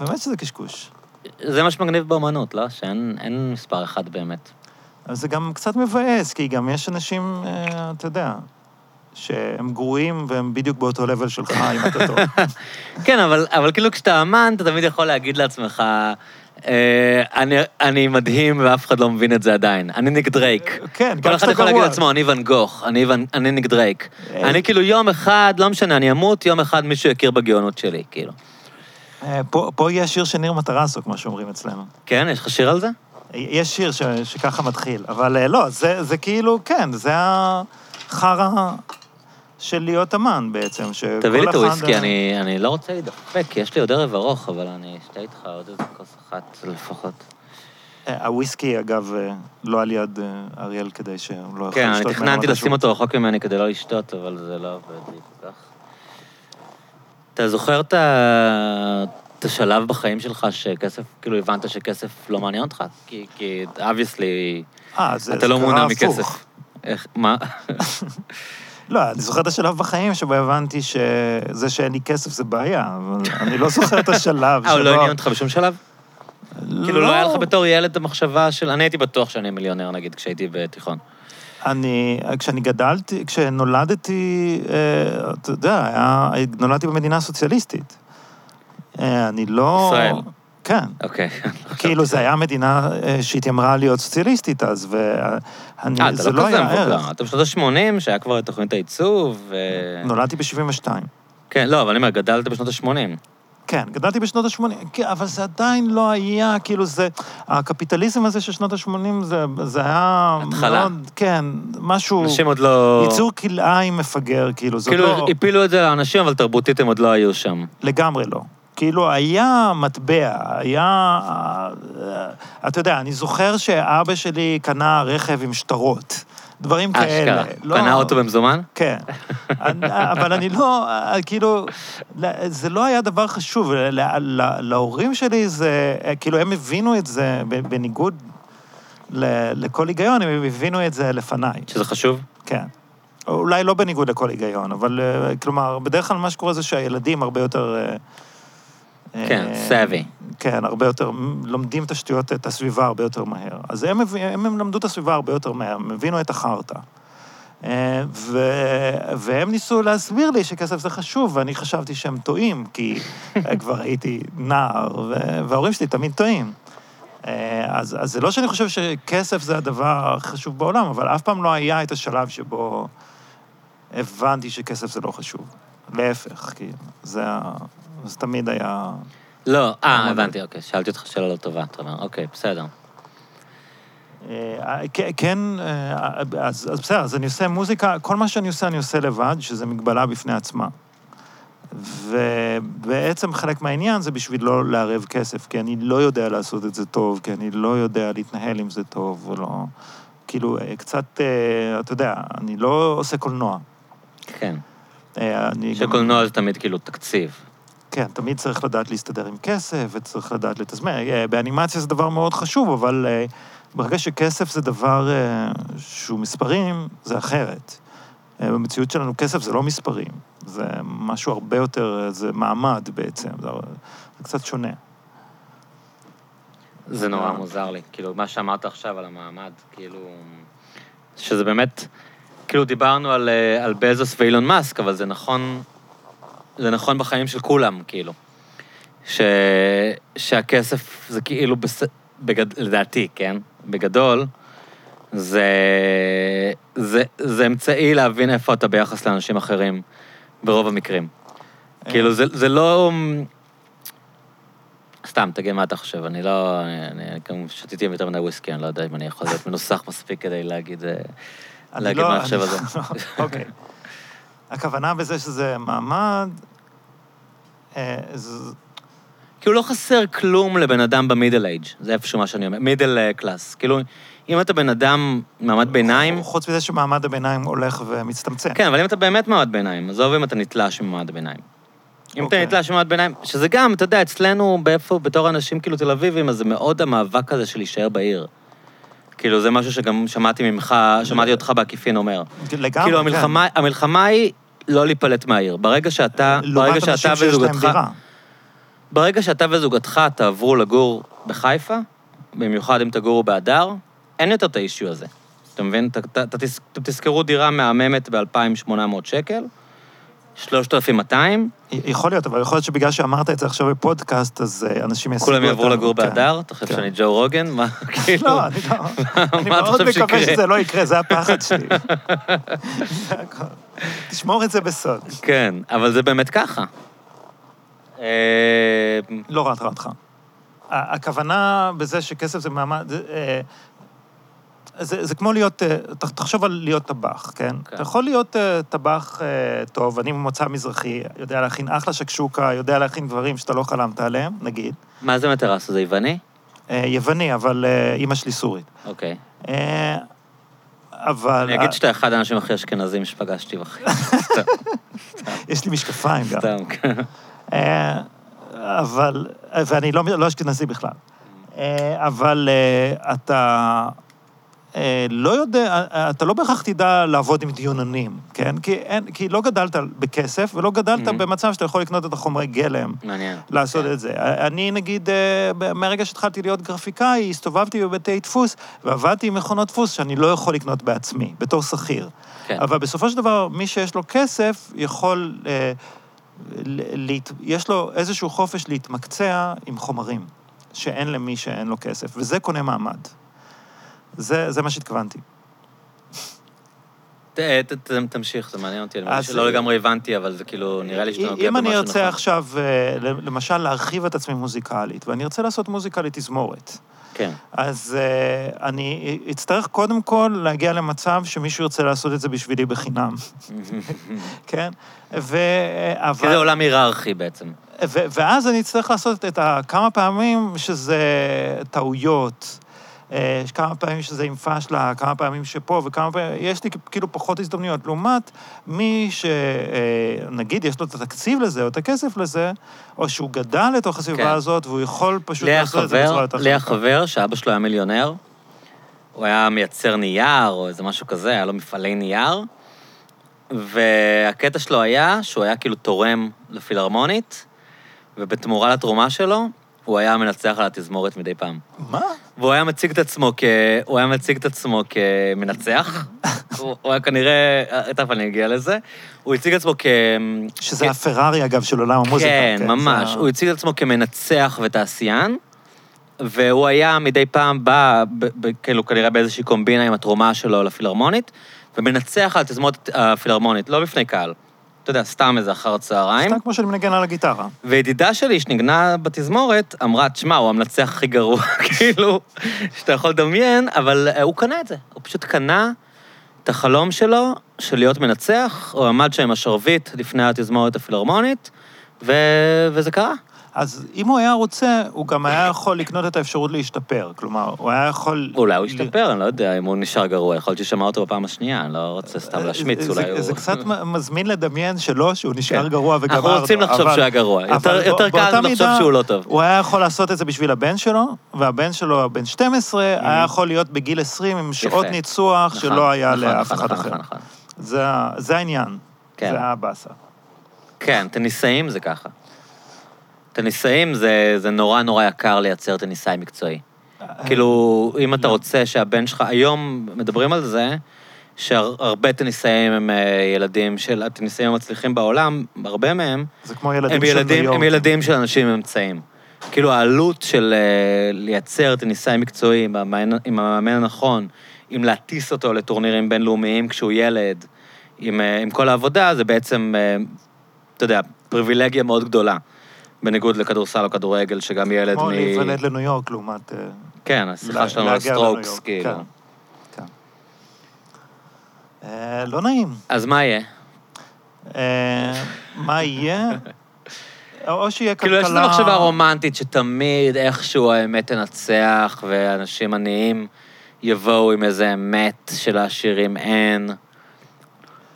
באמת שזה קשקוש. זה מה שמגניב באמנות, לא? שאין אין מספר אחד באמת. אבל זה גם קצת מבאס, כי גם יש אנשים, אה, אתה יודע, שהם גרועים והם בדיוק באותו level שלך, אם אתה טוב. כן, אבל, אבל כאילו כשאתה אמן, אתה תמיד יכול להגיד לעצמך, אה, אני, אני מדהים ואף אחד לא מבין את זה עדיין. אני ניק דרייק. כן, גם כל אחד יכול להגיד. לעצמו, אני ואן גוך, אני, ואן- אני ניק דרייק. אה. אני כאילו יום אחד, לא משנה, אני אמות, יום אחד מישהו יכיר בגאונות שלי, כאילו. אה, פה, פה יש שיר של ניר מטרסו, כמו שאומרים אצלנו. כן, יש לך שיר על זה? יש שיר ש, שככה מתחיל, אבל אה, לא, זה, זה כאילו, כן, זה החרא של להיות אמן בעצם, תביא לי את הוויסקי, אה, אני, אני לא רוצה להידפק, יש לי עוד ערב ארוך, אבל אני אשתה איתך עוד איזה כוס אחת לפחות. הוויסקי, אגב, לא על יד אריאל כדי שהוא לא יכול כן, לשתות אני ממנו תכננתי מתישהו. לשים אותו רחוק ממני כדי לא לשתות, אבל זה לא עובד לי כל כך. אתה זוכר את ה- את השלב בחיים שלך שכסף, כאילו הבנת שכסף לא מעניין אותך? כי, כי obviously, אה, זה, אתה לא הפוך. מכסף. איך, מה? לא, אני זוכר את השלב בחיים שבו הבנתי שזה שאין לי כסף זה בעיה, אבל אני לא זוכר את השלב אה, הוא לא עניין אותך בשום שלב? כאילו, לא היה לך בתור ילד המחשבה של... אני הייתי בטוח שאני מיליונר, נגיד, כשהייתי בתיכון. אני, כשאני גדלתי, כשנולדתי, אה, אתה יודע, היה, נולדתי במדינה סוציאליסטית. אה, אני לא... ישראל. כן. אוקיי. כאילו, זו הייתה מדינה אה, שהתיימרה להיות סוציאליסטית אז, ואני, אה, אתה זה לא לא כזה היה ערך. מבוגר. אתה בשנות ה-80, שהיה כבר את תוכנית העיצוב, ו... נולדתי ב-72. כן, לא, אבל אני אומר, גדלת בשנות ה-80. כן, גדלתי בשנות ה-80, כן, אבל זה עדיין לא היה, כאילו זה... הקפיטליזם הזה של שנות ה-80, זה, זה היה... התחלה. מאוד, כן, משהו... אנשים עוד לא... ייצור כלאיים מפגר, כאילו, זאת כאילו, לא... הפילו את זה לאנשים, אבל תרבותית הם עוד לא היו שם. לגמרי לא. כאילו, היה מטבע, היה... אה, אתה יודע, אני זוכר שאבא שלי קנה רכב עם שטרות. דברים כאלה. אשכרה. לא- קנה אוטו במזומן? כן. אבל אני לא, אה, כאילו, זה לא היה דבר חשוב. ל- ל- להורים שלי זה, אה, כאילו, הם הבינו את זה בניגוד ל- לכל היגיון, הם הבינו את זה לפניי. שזה חשוב? כן. אולי לא בניגוד לכל היגיון, אבל אה, כלומר, בדרך כלל מה שקורה זה שהילדים הרבה יותר... אה, כן, אה, savvy. כן, הרבה יותר, לומדים את השטויות, את הסביבה הרבה יותר מהר. אז הם, הם, הם למדו את הסביבה הרבה יותר מהר, הם הבינו את החרטא. אה, ו... והם ניסו להסביר לי שכסף זה חשוב, ואני חשבתי שהם טועים, כי אה, כבר הייתי נער, ו... וההורים שלי תמיד טועים. אה, אז, אז זה לא שאני חושב שכסף זה הדבר החשוב בעולם, אבל אף פעם לא היה את השלב שבו הבנתי שכסף זה לא חשוב. להפך, כאילו, זה, ה- זה תמיד היה... לא, אה, הבנתי, אוקיי. שאלתי אותך שאלה לא טובה, אתה אומר, אוקיי, בסדר. אה, כן- אה, אז, אז בסדר, אז אני עושה מוזיקה, כל מה שאני עושה, אני עושה לבד, שזה מגבלה בפני עצמה. ובעצם חלק מהעניין זה בשביל לא לערב כסף, כי אני לא יודע לעשות את זה טוב, כי אני לא יודע להתנהל עם זה טוב, או לא... כאילו, אה, קצת, אתה יודע, אני לא עושה קולנוע. כן. אני גם- שקולנוע זה תמיד כאילו תקציב. כן, תמיד צריך לדעת להסתדר עם כסף, וצריך לדעת לתזמן. אה, באנימציה זה דבר מאוד חשוב, אבל אה, ברגע שכסף זה דבר אה, שהוא מספרים, זה אחרת. במציאות שלנו כסף זה לא מספרים, זה משהו הרבה יותר, זה מעמד בעצם, זה, זה קצת שונה. זה נורא מוזר לי. כאילו, מה שאמרת עכשיו על המעמד, כאילו... שזה באמת... כאילו, דיברנו על, על בזוס ואילון מאסק, אבל זה נכון... זה נכון בחיים של כולם, כאילו. ש... שהכסף זה כאילו, בס... בגד... לדעתי, כן? בגדול, זה... זה... זה אמצעי להבין איפה אתה ביחס לאנשים אחרים, ברוב המקרים. כאילו, זה, זה לא... סתם, תגיד מה אתה חושב, אני לא... אני, גם שתיתי יותר מדי וויסקי, אני לא יודע אם אני יכול להיות מנוסח מספיק כדי להגיד, אה, להגיד לא- מה אני חושב על זה. אוקיי. הכוונה בזה שזה מעמד, אה, כאילו לא חסר כלום לבן אדם במידל אייג', זה איפשהו מה שאני אומר, מידל קלאס. כאילו, אם אתה בן אדם מעמד ביניים, חוץ מזה שמעמד הביניים הולך ומצטמצם. כן, אבל אם אתה באמת מעמד ביניים, עזוב אם אתה נתלש ממעמד הביניים. אם אתה אוקיי. נתלש ממעמד ביניים, שזה גם, אתה יודע, אצלנו, באיפה, בתור אנשים כאילו תל אביבים, אז זה מאוד המאבק הזה של להישאר בעיר. כאילו, זה משהו שגם שמעתי ממך, שמעתי אותך בעקיפין אומר. לגמרי, כאילו, כן. המלחמה, המלחמה היא לא להיפלט מהעיר. ברגע שאתה, ברגע שאתה וזוגתך. ברגע שאתה וזוגתך תעברו לגור בחיפה, במיוחד אם תגורו בהדר, אין יותר את האישיו הזה. אתה מבין? ת- ת- ת- תז- אתם תזכרו דירה מהממת ב-2,800 שקל, 3,200, יכול להיות, אבל יכול להיות שבגלל שאמרת את זה עכשיו בפודקאסט, אז אה, אנשים ישיגו כולם יעברו אותנו. לגור כן. בהדר? אתה חושב כן. שאני ג'ו רוגן? מה, כאילו? לא, אני לא... אני מה אתה מאוד חושב מקווה שיקרה? שזה לא יקרה, זה הפחד שלי. תשמור את זה בסוד. כן, אבל זה באמת ככה. אה, לא רעת רעתך. הכוונה בזה שכסף זה מעמד... זה, זה, כמו להיות, אה, ת- תחשוב על להיות טבח, כן? כן. אתה יכול להיות אה, טבח אה, טוב, אני ממוצא מזרחי, יודע להכין אחלה שקשוקה, יודע להכין דברים שאתה לא חלמת עליהם, נגיד. מה זה מטרס? זה יווני? יווני, אבל אימא שלי סורית. אוקיי. אבל... אני אגיד שאתה אחד האנשים הכי אשכנזים שפגשתי בחיים. יש לי משקפיים גם. סתם, כן. אבל, ואני לא, לא אשכנזי בכלל. אה, אבל אתה לא יודע, אה, אתה לא בהכרח תדע לעבוד עם דיוננים, כן? כי, אין, כי לא גדלת בכסף ולא גדלת Mhm. במצב שאתה יכול לקנות את החומרי גלם. מעניין. לעשות כן. את זה. אני, נגיד, אה, מהרגע שהתחלתי להיות גרפיקאי, הסתובבתי בבתי דפוס ועבדתי עם מכונות דפוס שאני לא יכול לקנות בעצמי, בתור שכיר. כן. אבל בסופו של דבר, מי שיש לו כסף יכול... אה, להת... יש לו איזשהו חופש להתמקצע עם חומרים, שאין למי שאין לו כסף, וזה קונה מעמד. זה, זה מה שהתכוונתי. ת- ת- ת- תמשיך, זה מעניין אותי. אני מרגיש שלא לגמרי הבנתי, אבל זה כאילו, נראה לי שאתה נוגע אם במשהו אני נכון. ארצה עכשיו, אה, למשל, להרחיב את עצמי מוזיקלית, ואני ארצה לעשות מוזיקה לתזמורת, כן. אז uh, אני אצטרך קודם כל להגיע למצב שמישהו ירצה לעשות את זה בשבילי בחינם, כן? ו... אבל... זה עולם היררכי בעצם. ו- ואז אני אצטרך לעשות את הכמה פעמים שזה טעויות, אה, יש כמה פעמים שזה עם פשלה, כמה פעמים שפה וכמה פעמים, יש לי כאילו פחות הזדמנויות. לעומת מי שנגיד יש לו את התקציב לזה או את הכסף לזה, או שהוא גדל לתוך הסביבה כן. הזאת והוא יכול פשוט לי לעשות את זה בצורה יותר לי היה חזקה. חבר שאבא שלו היה מיליונר, הוא היה מייצר נייר או איזה משהו כזה, היה לו מפעלי נייר, והקטע שלו היה שהוא היה כאילו תורם לפילהרמונית, ובתמורה לתרומה שלו, הוא היה מנצח על התזמורת מדי פעם. מה? והוא היה מציג את עצמו כ... הוא היה מציג את עצמו כמנצח. הוא הוא היה כנראה... תכף אני אגיע לזה. הוא הציג את עצמו כ... שזה כ- הפרארי, אגב, של עולם המוזיקה. כן, ממש. זה ה- הוא הציג את עצמו כמנצח ותעשיין, והוא היה מדי פעם בא, כאילו כנראה באיזושהי קומבינה עם התרומה שלו לפילהרמונית, ומנצח על התזמורת הפילהרמונית, לא בפני קהל. אתה יודע, סתם איזה אחר הצהריים. סתם כמו שאני מנגן על הגיטרה. וידידה שלי שנגנה בתזמורת, אמרה, תשמע, הוא המנצח הכי גרוע, כאילו, שאתה יכול לדמיין, אבל אה, הוא קנה את זה. הוא פשוט קנה את החלום שלו של להיות מנצח, הוא עמד שם עם השרביט לפני התזמורת הפילהרמונית, ו... וזה קרה. אז אם הוא היה רוצה, הוא גם היה יכול לקנות את האפשרות להשתפר. כלומר, הוא היה יכול... אולי הוא ישתפר, אני לא יודע אם הוא נשאר גרוע, יכול להיות ששמע אותו בפעם השנייה, אני לא רוצה סתם להשמיץ, זה- אולי הוא... זה קצת מזמין לדמיין שלא, שהוא נשאר כן. גרוע וגמר אנחנו רוצים לחשוב שהוא היה גרוע. יותר- קל לחשוב שהוא לא טוב. הוא היה יכול לעשות את זה בשביל הבן שלו, והבן שלו, הבן 12, היה יכול להיות בגיל 20 עם שעות. ניצוח נכון, שלא היה נכון, לאף נכון, אחד אחר. זה העניין. כן. זה הבאסה. כן, טניסאים זה ככה. טניסאים זה, זה נורא נורא יקר לייצר טניסאי מקצועי. כאילו, אם אתה לא. רוצה שהבן שלך, היום מדברים על זה, שהרבה טניסאים הם אה, ילדים של הטניסאים המצליחים בעולם, הרבה מהם, זה כמו ילדים הם של ילדים. הם ילדים של אנשים עם אמצעים. כאילו, העלות של אה, לייצר טניסאי מקצועי עם המאמן, עם המאמן הנכון, עם להטיס אותו לטורנירים בינלאומיים כשהוא ילד, עם, אה, עם כל העבודה, זה בעצם, אתה יודע, פריבילגיה מאוד גדולה. בניגוד לכדורסל או כדורגל, שגם ילד כמו מ... להיוולד לניו יורק לעומת... אה, כן, השיחה שלנו על Strokes, כאילו. כן, כן. אה, לא נעים. אז מה יהיה? אה, מה יהיה? או שיהיה כלכלה... כאילו, יש איזו מחשבה רומנטית שתמיד איכשהו האמת תנצח, ואנשים עניים יבואו עם איזה אמת שלעשירים אין.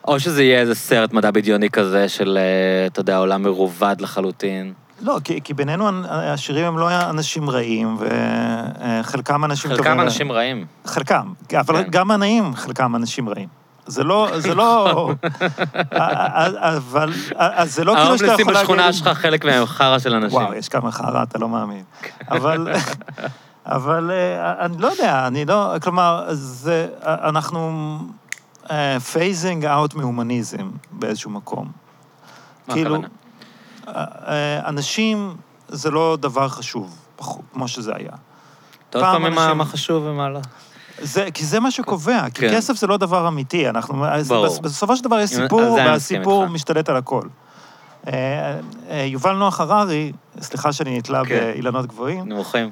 או שזה יהיה איזה סרט מדע בדיוני כזה של, אתה יודע, עולם מרובד לחלוטין. לא, כי, כי בינינו העשירים הם לא אנשים רעים, וחלקם אנשים טובים. חלקם אנשים רעים. חלקם, אבל כן. גם עניים חלקם אנשים רעים. זה לא, זה לא... אבל אז זה לא כאילו שאתה ההומלסים יכול להגיד... בשכונה שלך, חלק מהם חרא של אנשים. וואו, יש כמה חרא, אתה לא מאמין. אבל, אבל אני לא יודע, אני לא... כלומר, זה... אנחנו phasing out מהומניזם באיזשהו מקום. מה כאילו, הכוונה? אנשים זה לא דבר חשוב, כמו שזה היה. אתה עוד פעם מה- אנשים- מה חשוב ומה לא. זה, כי זה מה שקובע, כי כן. כסף זה לא דבר אמיתי. אנחנו, ברור. בס- בסופו של דבר יש עם- סיפור, והסיפור. משתלט על הכל. אה, אה, יובל נוח הררי, סליחה שאני נתלה כן. באילנות גבוהים, נמוכים.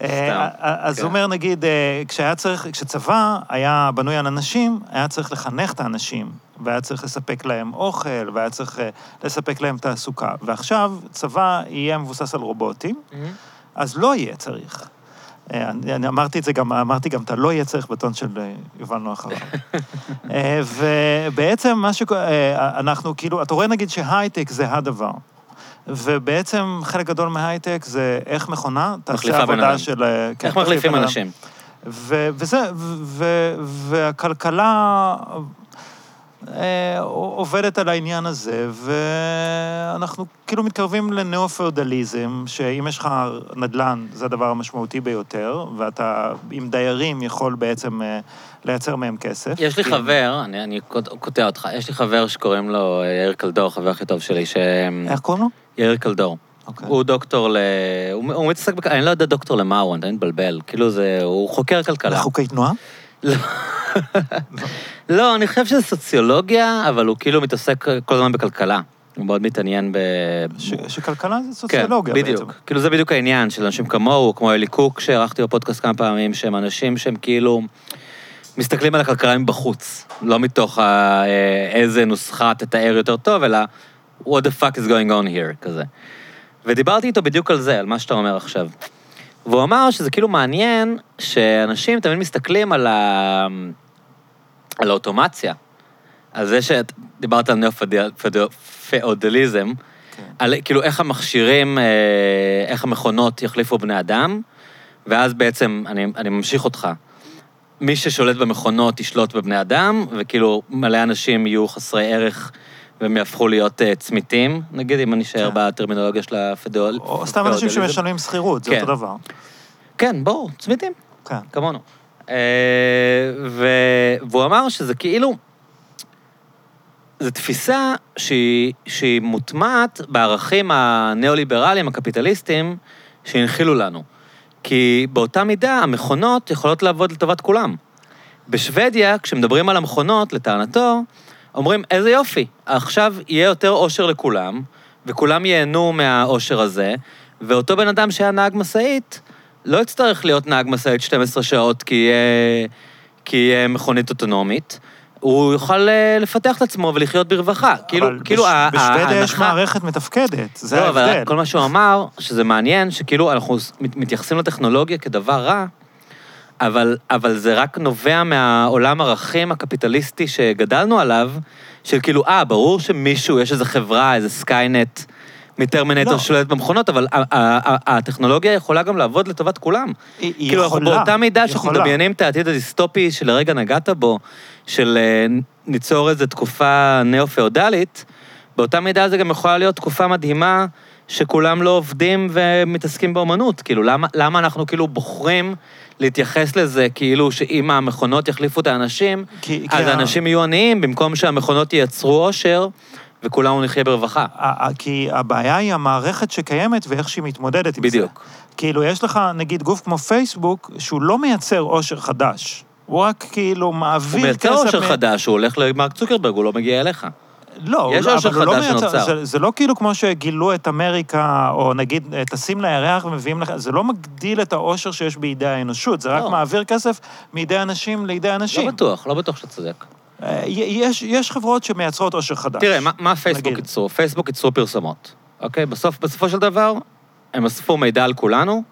אה, סתם, אז כן. הוא אומר, נגיד, אה, כשהיה צריך, כשצבא היה בנוי על אנשים, היה צריך לחנך את האנשים, והיה צריך לספק להם אוכל, והיה צריך אה, לספק להם תעסוקה. ועכשיו צבא יהיה מבוסס על רובוטים, אז לא יהיה צריך. אה, אני, אני אמרתי את זה גם, אמרתי גם את הלא יהיה צריך בטון של אה, יובל נוח הררי. אה, ובעצם מה שקורה, אנחנו כאילו, אתה רואה נגיד שהייטק זה הדבר. ובעצם חלק גדול מההייטק זה איך מכונה תעשה עבודה. של... אה, כן, איך מחליפים. אנשים? ו- וזה, ו- ו- והכלכלה עובדת על העניין הזה, ואנחנו כאילו מתקרבים לניאו-פאודליזם, שאם יש לך נדל"ן, זה הדבר המשמעותי ביותר, ואתה עם דיירים יכול בעצם אה, לייצר מהם כסף. יש לי חבר, אני אני קוט- קוטע אותך, יש לי חבר שקוראים לו אה, יאיר קלדור, החבר הכי טוב שלי, ש... איך קוראים לו? יאיר קלדור. אוקיי. הוא דוקטור ל... הוא הוא מתעסק בכ... אני לא יודע דוקטור למה הוא, אני מתבלבל. כאילו זה... הוא חוקר כלכלה. לחוקי תנועה? לא. לא, אני חושב שזה סוציולוגיה, אבל הוא כאילו מתעסק כל הזמן בכלכלה. הוא מאוד מתעניין ב... ש- שכלכלה זה כן, סוציולוגיה בדיוק. בעצם. כאילו זה בדיוק העניין של אנשים כמוהו, כמו אלי קוק, שערכתי בפודקאסט כמה פעמים, שהם אנשים שהם כאילו מסתכלים על הכלכלה מבחוץ, לא מתוך ה... איזה נוסחה תתאר יותר טוב, אלא what the fuck is going on here, כזה. ודיברתי איתו בדיוק על זה, על מה שאתה אומר עכשיו. והוא אמר שזה כאילו מעניין שאנשים תמיד מסתכלים על, ה... על האוטומציה, על זה שדיברת על ניאו-פאודליזם, כן. על כאילו איך המכשירים, אה, איך המכונות יחליפו בני אדם, ואז בעצם, אני, אני ממשיך אותך, מי ששולט במכונות ישלוט בבני אדם, וכאילו מלא אנשים יהיו חסרי ערך והם יהפכו להיות אה, צמיתים, נגיד, אם אני אשאר כן. בטרמינולוגיה של הפדואל... או סתם אנשים. שמשלמים שכירות, זה כן. אותו דבר. כן, ברור, צמיתים. כן. כמונו. אה, ו... והוא אמר שזה כאילו... זו תפיסה שהיא, שהיא מוטמעת בערכים הניאו-ליברליים, הקפיטליסטיים, שהנחילו לנו. כי באותה מידה המכונות יכולות לעבוד לטובת כולם. בשוודיה, כשמדברים על המכונות, לטענתו, אומרים, איזה יופי, עכשיו יהיה יותר אושר לכולם, וכולם ייהנו מהאושר הזה, ואותו בן אדם שהיה נהג משאית, לא יצטרך להיות נהג משאית 12 שעות כי יהיה, כי יהיה מכונית אוטונומית. הוא יוכל אה, לפתח את עצמו ולחיות ברווחה. כאילו, אבל כאילו, בש- ה- בשוודיה יש ההנחה- מערכת מתפקדת, זה לא, אבל ההבדל. כל מה שהוא אמר, שזה מעניין, שכאילו אנחנו מת- מתייחסים לטכנולוגיה כדבר רע, אבל, אבל זה רק נובע מהעולם ערכים הקפיטליסטי שגדלנו עליו, של כאילו, אה, ברור שמישהו, יש איזו חברה, איזה סקיינט, מטרמינטור לא. שולט במכונות, אבל הטכנולוגיה יכולה גם לעבוד לטובת כולם. היא כאילו, אנחנו יכולה, באותה מידה שאנחנו. מדמיינים את העתיד הדיסטופי שלרגע נגעת בו, של אה, ניצור איזו תקופה ניאו-פאודלית, באותה מידה זה גם יכולה להיות תקופה מדהימה שכולם לא עובדים ומתעסקים באומנות. כאילו, למה, למה אנחנו כאילו בוחרים להתייחס לזה כאילו שאם המכונות יחליפו את האנשים, כי- כי אז ה- האנשים יהיו עניים במקום שהמכונות ייצרו עושר וכולנו נחיה ברווחה. ה- ה- כי הבעיה היא המערכת שקיימת ואיך שהיא מתמודדת עם זה. בדיוק. כאילו, יש לך, נגיד, גוף כמו פייסבוק, שהוא לא מייצר עושר חדש. הוא רק כאילו הוא מעביר מייצר כסף... אושר מ- חדש, הוא הולך למרק צוקרברג, הוא לא מגיע אליך. לא, יש לא- אבל הוא לא חדש מייצר- שנוצר. זה, זה לא כאילו כמו שגילו את אמריקה, או נגיד, טסים לירח ומביאים לך, זה לא מגדיל את האושר שיש בידי האנושות, זה רק לא. מעביר כסף מידי אנשים לידי אנשים. לא בטוח, לא בטוח שאתה צודק. אה, יש, יש חברות שמייצרות אושר חדש. תראה, מה, מה פייסבוק. ייצרו? פייסבוק ייצרו פרסומות, אוקיי? בסוף, בסופו של דבר, הם אספו מידע על כולנו.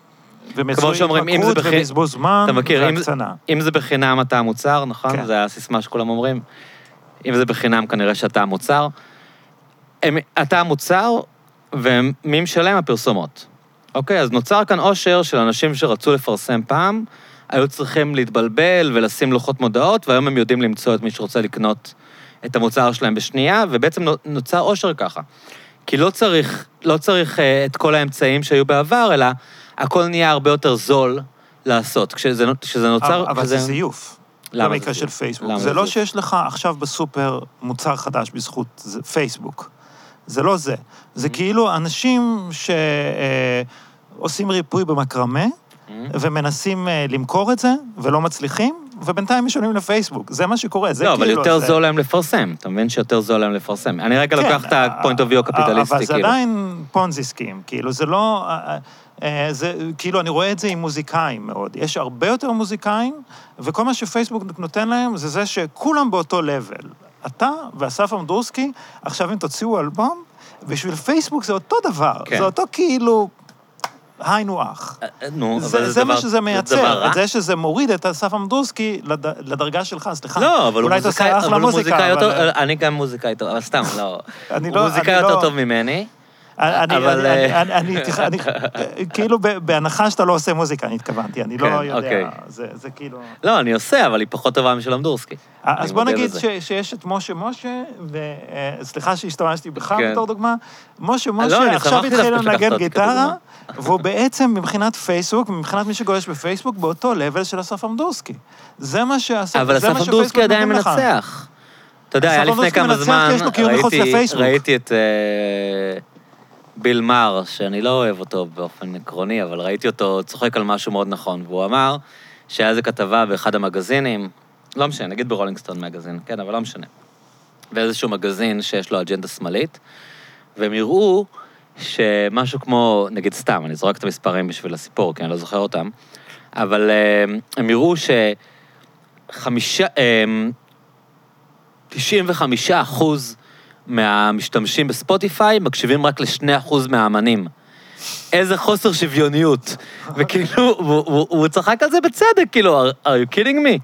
כמו שאומרים, אם זה בכי- ובזבוז זמן אתה מכיר, אם והקצנה. אם זה בחינם אתה המוצר, נכון? כן. זה הסיסמה שכולם אומרים. אם זה בחינם, כנראה שאתה המוצר. הם, אתה המוצר, ומי משלם? הפרסומות. אוקיי, אז נוצר כאן עושר של אנשים שרצו לפרסם פעם, היו צריכים להתבלבל ולשים לוחות מודעות, והיום הם יודעים למצוא את מי שרוצה לקנות את המוצר שלהם בשנייה, ובעצם נו- נוצר עושר ככה. כי לא צריך, לא צריך אה, את כל האמצעים שהיו בעבר, אלא הכל נהיה הרבה יותר זול לעשות. כשזה, כשזה נוצר... אבל כשזה... זה זיוף. למה במקרה של? פייסבוק. למה זה זה לא? שיש לך עכשיו בסופר מוצר חדש בזכות פייסבוק. זה לא זה. זה Mm-hmm. כאילו אנשים שעושים ריפוי במקרמה, Mm-hmm. ומנסים אה, למכור את זה, ולא מצליחים, ובינתיים משלמים לפייסבוק. זה מה שקורה, זה לא, כאילו... אבל יותר זה- זול להם לפרסם. אתה מבין שיותר זול להם לפרסם. אני רגע כן, לוקח את ה-point of view הקפיטליסטי, אבל זה כאילו. עדיין פונזי סקים, כאילו, זה לא... אה, אה, זה, כאילו, אני רואה את זה עם מוזיקאים מאוד. יש הרבה יותר מוזיקאים, וכל מה שפייסבוק נותן להם זה זה שכולם באותו לבל. אתה ואסף אמדורסקי, עכשיו אם תוציאו אלבום, בשביל פייסבוק זה אותו דבר. כן. זה אותו כאילו... היינו הך. אה, נו, אבל זה, זה זה דבר... מה שזה זה דבר מייצר, רע? את זה שזה מוריד את אסף אמדורסקי לד, לדרגה שלך, סליחה. לא, אבל הוא אולי אתה מוזיקאי, עושה אחלה הוא מוזיקה, מוזיקאי אבל- יותר... אני גם מוזיקאי טוב, אבל סתם, לא. אני הוא לא- מוזיקאי אני יותר לא- טוב ממני. אבל, אני, אה, כאילו, בהנחה שאתה לא עושה מוזיקה, אני התכוונתי, אני כן, לא יודע, אוקיי. זה, זה כאילו... לא, אני עושה, אבל היא פחות טובה משל אמדורסקי. אז אני בוא נגיד שיש את משה משה, וסליחה שהשתמשתי בך כן. בתור דוגמה, משה לא, משה עכשיו התחיל לנגן גיטרה. והוא בעצם מבחינת פייסבוק, מבחינת מי שגולש בפייסבוק, באותו לבל של אסף אמדורסקי. זה מה שאסף, אבל אסף אמדורסקי עדיין. מנצח. אתה יודע, היה לפני כמה זמן, ראיתי- את אה, ביל מאר, שאני לא אוהב אותו באופן עקרוני, אבל ראיתי אותו צוחק על משהו מאוד נכון, והוא אמר שהיה איזו כתבה באחד המגזינים, לא משנה, נגיד ב Rolling Stone Magazine, כן, אבל לא משנה. באיזשהו מגזין שיש לו אג'נדה שמאלית, והם הראו שמשהו כמו, נגיד סתם, אני זורק את המספרים בשביל הסיפור, כי אני לא זוכר אותם, אבל אה, הם הראו שחמישה, אה, 95 אחוז מהמשתמשים בספוטיפיי מקשיבים רק ל-2 אחוז מהאמנים. איזה חוסר שוויוניות. וכאילו, הוא, הוא, הוא צחק על זה בצדק, כאילו, are, are you kidding me?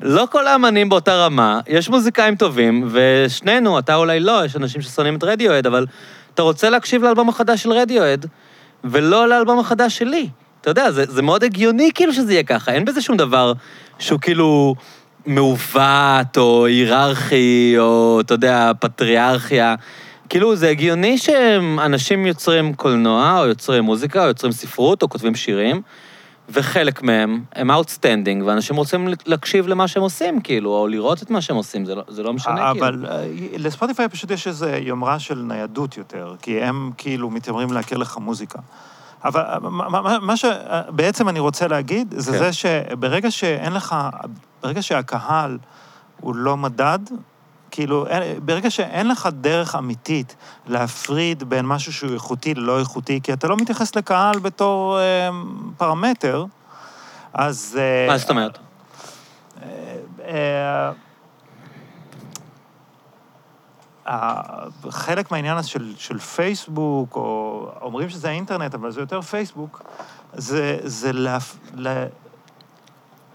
לא כל האמנים באותה רמה, יש מוזיקאים טובים, ושנינו, אתה אולי לא, יש אנשים ששונאים את רדיואד, אבל אתה רוצה להקשיב לאלבום החדש של רדיואד, ולא לאלבום החדש שלי. אתה יודע, זה, זה מאוד הגיוני כאילו שזה יהיה ככה, אין בזה שום דבר שהוא כאילו מעוות, או היררכי, או, אתה יודע, פטריארכיה. כאילו, זה הגיוני שאנשים יוצרים קולנוע, או יוצרים מוזיקה, או יוצרים ספרות, או כותבים שירים, וחלק מהם הם outstanding, ואנשים רוצים להקשיב למה שהם עושים, כאילו, או לראות את מה שהם עושים, זה לא, זה לא משנה, כאילו. אבל אה, לספוטיפיי פשוט יש איזו יומרה של ניידות יותר, כי הם כאילו מתיימרים להכיר לך מוזיקה. אבל מה- מה מה שבעצם אני רוצה להגיד, זה כן. זה שברגע שאין לך, ברגע שהקהל הוא לא מדד, כאילו, אין- ברגע שאין לך דרך אמיתית להפריד בין משהו שהוא איכותי ללא איכותי, כי אתה לא מתייחס לקהל בתור אה, פרמטר, אז... אה, מה זאת אומרת? אה, אה, חלק מהעניין הזה של, של פייסבוק, או אומרים שזה האינטרנט, אבל זה יותר פייסבוק, זה, זה להפ, ל,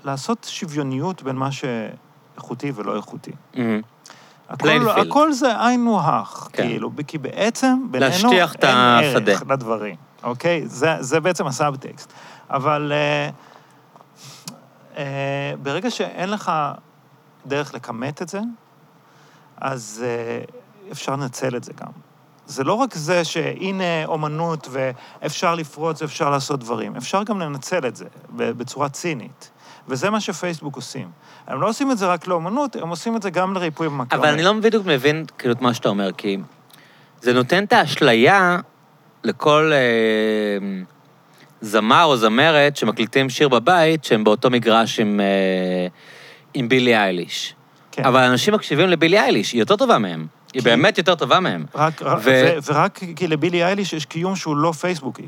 לעשות שוויוניות בין מה שאיכותי ולא איכותי. מהמם. הכל. הכל זה היינו הך, כן. כאילו, כי בעצם בינינו אין השדה. ערך לדברים, אוקיי? זה, זה בעצם הסאבטקסט. אבל אה, אה, ברגע שאין לך דרך לכמת את זה, אז אה, אפשר לנצל את זה גם. זה לא רק זה שהנה אומנות ואפשר לפרוץ ואפשר לעשות דברים, אפשר גם לנצל את זה בצורה צינית. וזה מה שפייסבוק עושים. הם לא עושים את זה רק לאומנות, הם עושים את זה גם לריפוי במקום. אבל אני לא בדיוק מבין כאילו את מה שאתה אומר, כי זה נותן את האשליה לכל אה, זמר או זמרת שמקליטים שיר בבית, שהם באותו מגרש עם, אה, עם בילי אייליש. כן. אבל אנשים מקשיבים לבילי אייליש, היא יותר טובה מהם. היא כי- באמת יותר טובה מהם. רק, ו... ו-. ורק כי לבילי אייליש יש קיום שהוא לא פייסבוקי.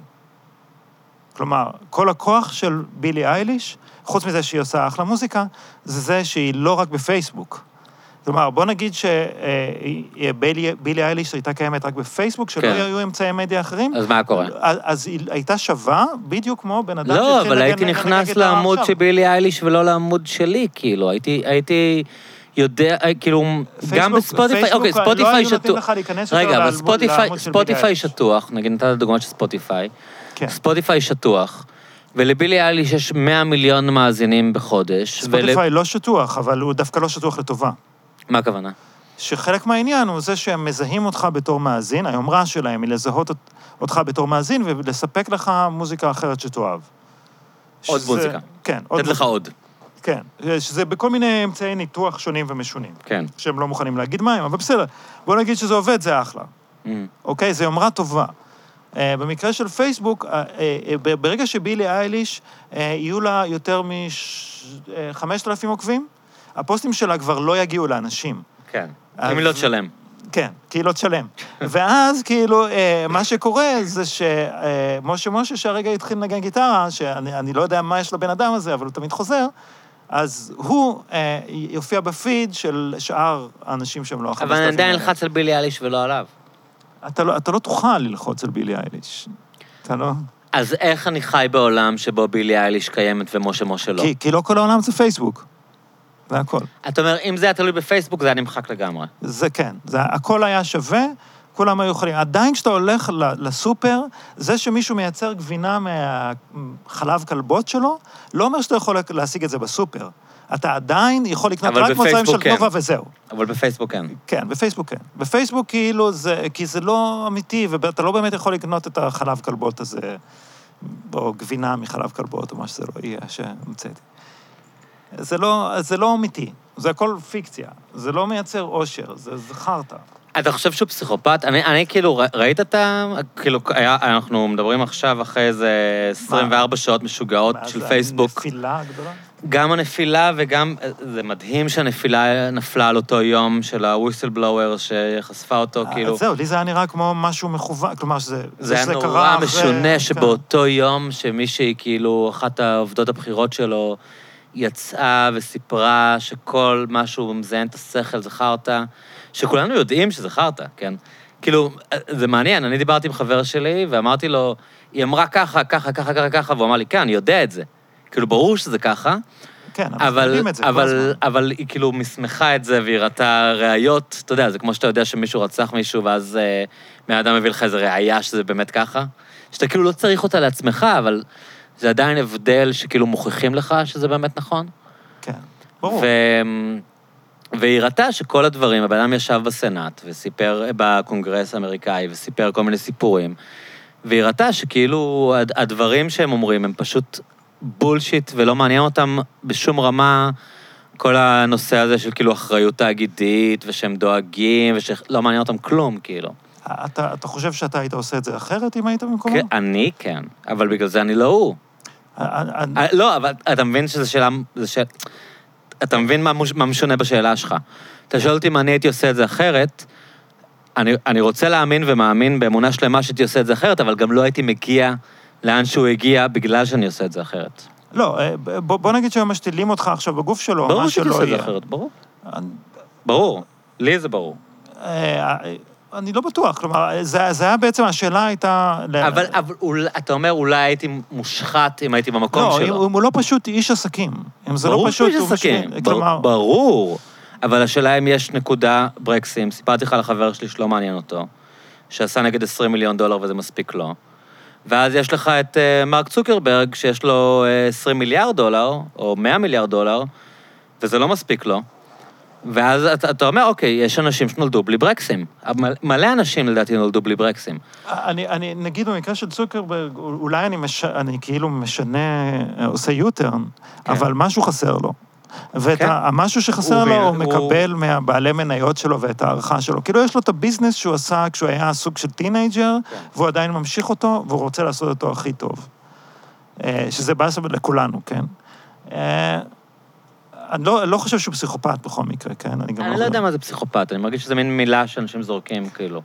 כלומר, כל הכוח של בילי אייליש, חוץ מזה שהיא עושה אחלה מוזיקה, זה זה שהיא לא רק בפייסבוק. כלומר, בוא נגיד שבילי אייליש הייתה קיימת רק בפייסבוק, שלא כן. היו אמצעי מדיה אחרים, אז מה קורה? אז, אז היא הייתה שווה בדיוק כמו בן אדם לא, שהתחיל אבל לנגן- הייתי לנגן נכנס גיטרה לעמוד. של בילי אייליש ולא לעמוד שלי, כאילו, הייתי, הייתי יודע, כאילו, גם פייסבוק- בספוטיפיי, פייסבוק אוקיי, לא ספוטיפיי היו נותנים שטוח. לך להיכנס רגע, אבל ספוטיפיי. שטוח, נגיד נתת דוגמא של ספוטיפיי, כן. ספוטיפיי שטוח, ולבילי אייליש יש 100 מיליון מאזינים בחודש. ספוטיפיי לא שטוח, אבל הוא דווקא לא שטוח לטובה. מה הכוונה? שחלק מהעניין הוא זה שהם מזהים אותך בתור מאזין, היומרה שלהם היא לזהות אות- אותך בתור מאזין ולספק לך מוזיקה אחרת שתאהב. עוד שזה- מוזיקה. כן, עוד לתת לך עוד. כן, שזה בכל מיני אמצעי ניתוח שונים ומשונים, כן. שהם לא מוכנים להגיד מה הם, אבל בסדר. בוא נגיד שזה עובד, זה אחלה. Mm. אוקיי? זו יומרה טובה. Uh, במקרה של פייסבוק, uh, uh, uh, ברגע שבילי אייליש, uh, יהיו לה יותר מ-5,000 עוקבים, הפוסטים שלה כבר לא יגיעו לאנשים. כן. אז- אם היא לא תשלם. כן, קהילות שלם. ואז כאילו, אה, מה שקורה זה שמשה משה שהרגע התחיל לנגן גיטרה, שאני אני לא יודע מה יש לבן אדם הזה, אבל הוא תמיד חוזר, אז הוא אה, יופיע בפיד של שאר האנשים שהם לא החמשת אבל אני אלפים עדיין. אלחץ על בילי אליש ולא עליו. אתה לא, אתה לא תוכל ללחוץ על בילי אייליש. אתה לא... אז איך אני חי בעולם שבו בילי אייליש קיימת ומשה משה לא? כי, כי לא כל העולם זה פייסבוק. זה הכל. אתה אומר, אם זה היה תלוי בפייסבוק, זה היה נמחק לגמרי. זה כן, זה, הכל היה שווה, כולם היו יכולים. עדיין כשאתה הולך לסופר, זה שמישהו מייצר גבינה מהחלב כלבות שלו, לא אומר שאתה יכול להשיג את זה בסופר. אתה עדיין יכול לקנות רק מוצרים של כן. תנובה וזהו. אבל בפייסבוק כן. כן, בפייסבוק כן. בפייסבוק כאילו זה, כי זה לא אמיתי, ואתה לא באמת יכול לקנות את החלב כלבות הזה, או גבינה מחלב כלבות, או מה שזה לא יהיה שהמצאתי. זה לא, זה לא אמיתי, זה הכל פיקציה. זה לא מייצר אושר, זה, זה חרטא. אתה חושב שהוא פסיכופת? אני, אני כאילו, ראית את ה... כאילו, היה, אנחנו מדברים עכשיו אחרי איזה 24 שעות משוגעות מה של זה פייסבוק. הנפילה הגדולה? גם הנפילה וגם... זה מדהים שהנפילה נפלה על אותו יום של ה-whistleblower שחשפה אותו, כאילו... אז זהו, לי זה היה נראה כמו משהו מכוון, כלומר שזה... זה היה נורא משונה כן. שבאותו יום שמישהי, כאילו, אחת העובדות הבכירות שלו, יצאה וסיפרה שכל מה שהוא מזיין את השכל זה חרטא, שכולנו יודעים שזה חרטא, כן? כאילו, זה מעניין, אני דיברתי עם חבר שלי ואמרתי לו, היא אמרה ככה, ככה, ככה, ככה, ככה, והוא אמר לי, כן, אני יודע את זה. כאילו, ברור שזה ככה, כן, אנחנו אבל, יודעים את זה כל אבל, הזמן. אבל היא כאילו מסמכה את זה והיא ראתה ראיות, אתה יודע, זה כמו שאתה יודע שמישהו רצח מישהו ואז אה, בן אדם מביא לך איזה ראייה שזה באמת ככה, שאתה כאילו לא צריך אותה לעצמך, אבל זה עדיין הבדל שכאילו מוכיחים לך שזה באמת נכון. כן, ברור. ו... והיא ראתה שכל הדברים, הבן אדם ישב בסנאט וסיפר בקונגרס האמריקאי וסיפר כל מיני סיפורים, והיא ראתה שכאילו הד- הדברים שהם אומרים הם פשוט בולשיט ולא מעניין אותם בשום רמה כל הנושא הזה של כאילו אחריות תאגידית ושהם דואגים ושלא מעניין אותם כלום, כאילו. אתה, אתה חושב שאתה היית עושה את זה אחרת אם היית במקומו? כן, אני כן, אבל בגלל זה אני לא הוא. אני- אה, לא, אבל אתה מבין שזו שאלה... זו שאלה... אתה מבין מה. מה משונה בשאלה שלך. אתה שואל אותי אם אני הייתי עושה את זה אחרת, אני, אני רוצה להאמין ומאמין באמונה שלמה שהייתי עושה את זה אחרת, אבל גם לא הייתי מגיע לאן שהוא הגיע בגלל שאני עושה את זה אחרת. לא, אה, בוא, בוא נגיד שהיום משתילים אותך עכשיו בגוף שלו, ברור מה שלא עושה את זה יהיה. אחרת, ברור. אני- ברור. לי זה ברור. אה, אני לא בטוח, כלומר, זה, זה היה בעצם, השאלה הייתה... ל- אבל, אבל אולי, אתה אומר, אולי הייי מושחת אם הייתי במקום לא, שלו. אם, אם הוא לא פשוט איש עסקים. אם זה לא ברור פשוט, שהוא הוא איש עסקים, משנה- בר- כלומר, ברור. אבל השאלה אם יש נקודה ברקסים, סיפרתי לך על החבר שלי שלא מעניין אותו, שעשה נגד 20 מיליון דולר וזה מספיק לו. ואז יש לך את uh, מרק צוקרברג, שיש לו uh, 20 מיליארד דולר, או 100 מיליארד דולר, וזה לא מספיק לו. ואז אתה, אתה אומר, אוקיי, יש אנשים שנולדו בלי ברקסים. מל- מלא אנשים לדעתי נולדו בלי ברקסים. אני, אני, נגיד במקרה של צוקרברג, אולי אני, מש, אני כאילו משנה, עושה U-turn, כן. אבל משהו חסר לו. ואת כן. המשהו שחסר הוא לו, הוא הוא- מקבל מהבעלי מניות שלו ואת ההערכה שלו. כאילו, יש לו את הביזנס שהוא עשה כשהוא היה סוג של teenager, כן. והוא עדיין ממשיך אותו, והוא רוצה לעשות אותו הכי טוב. אה, שזה באסה לכולנו, כן? אה, אני לא, לא חושב שהוא פסיכופט בכל מקרה, כן? אני גם אני לא יודע מה זה פסיכופת, אני מרגיש שזה מין מילה שאנשים זורקים, כאילו.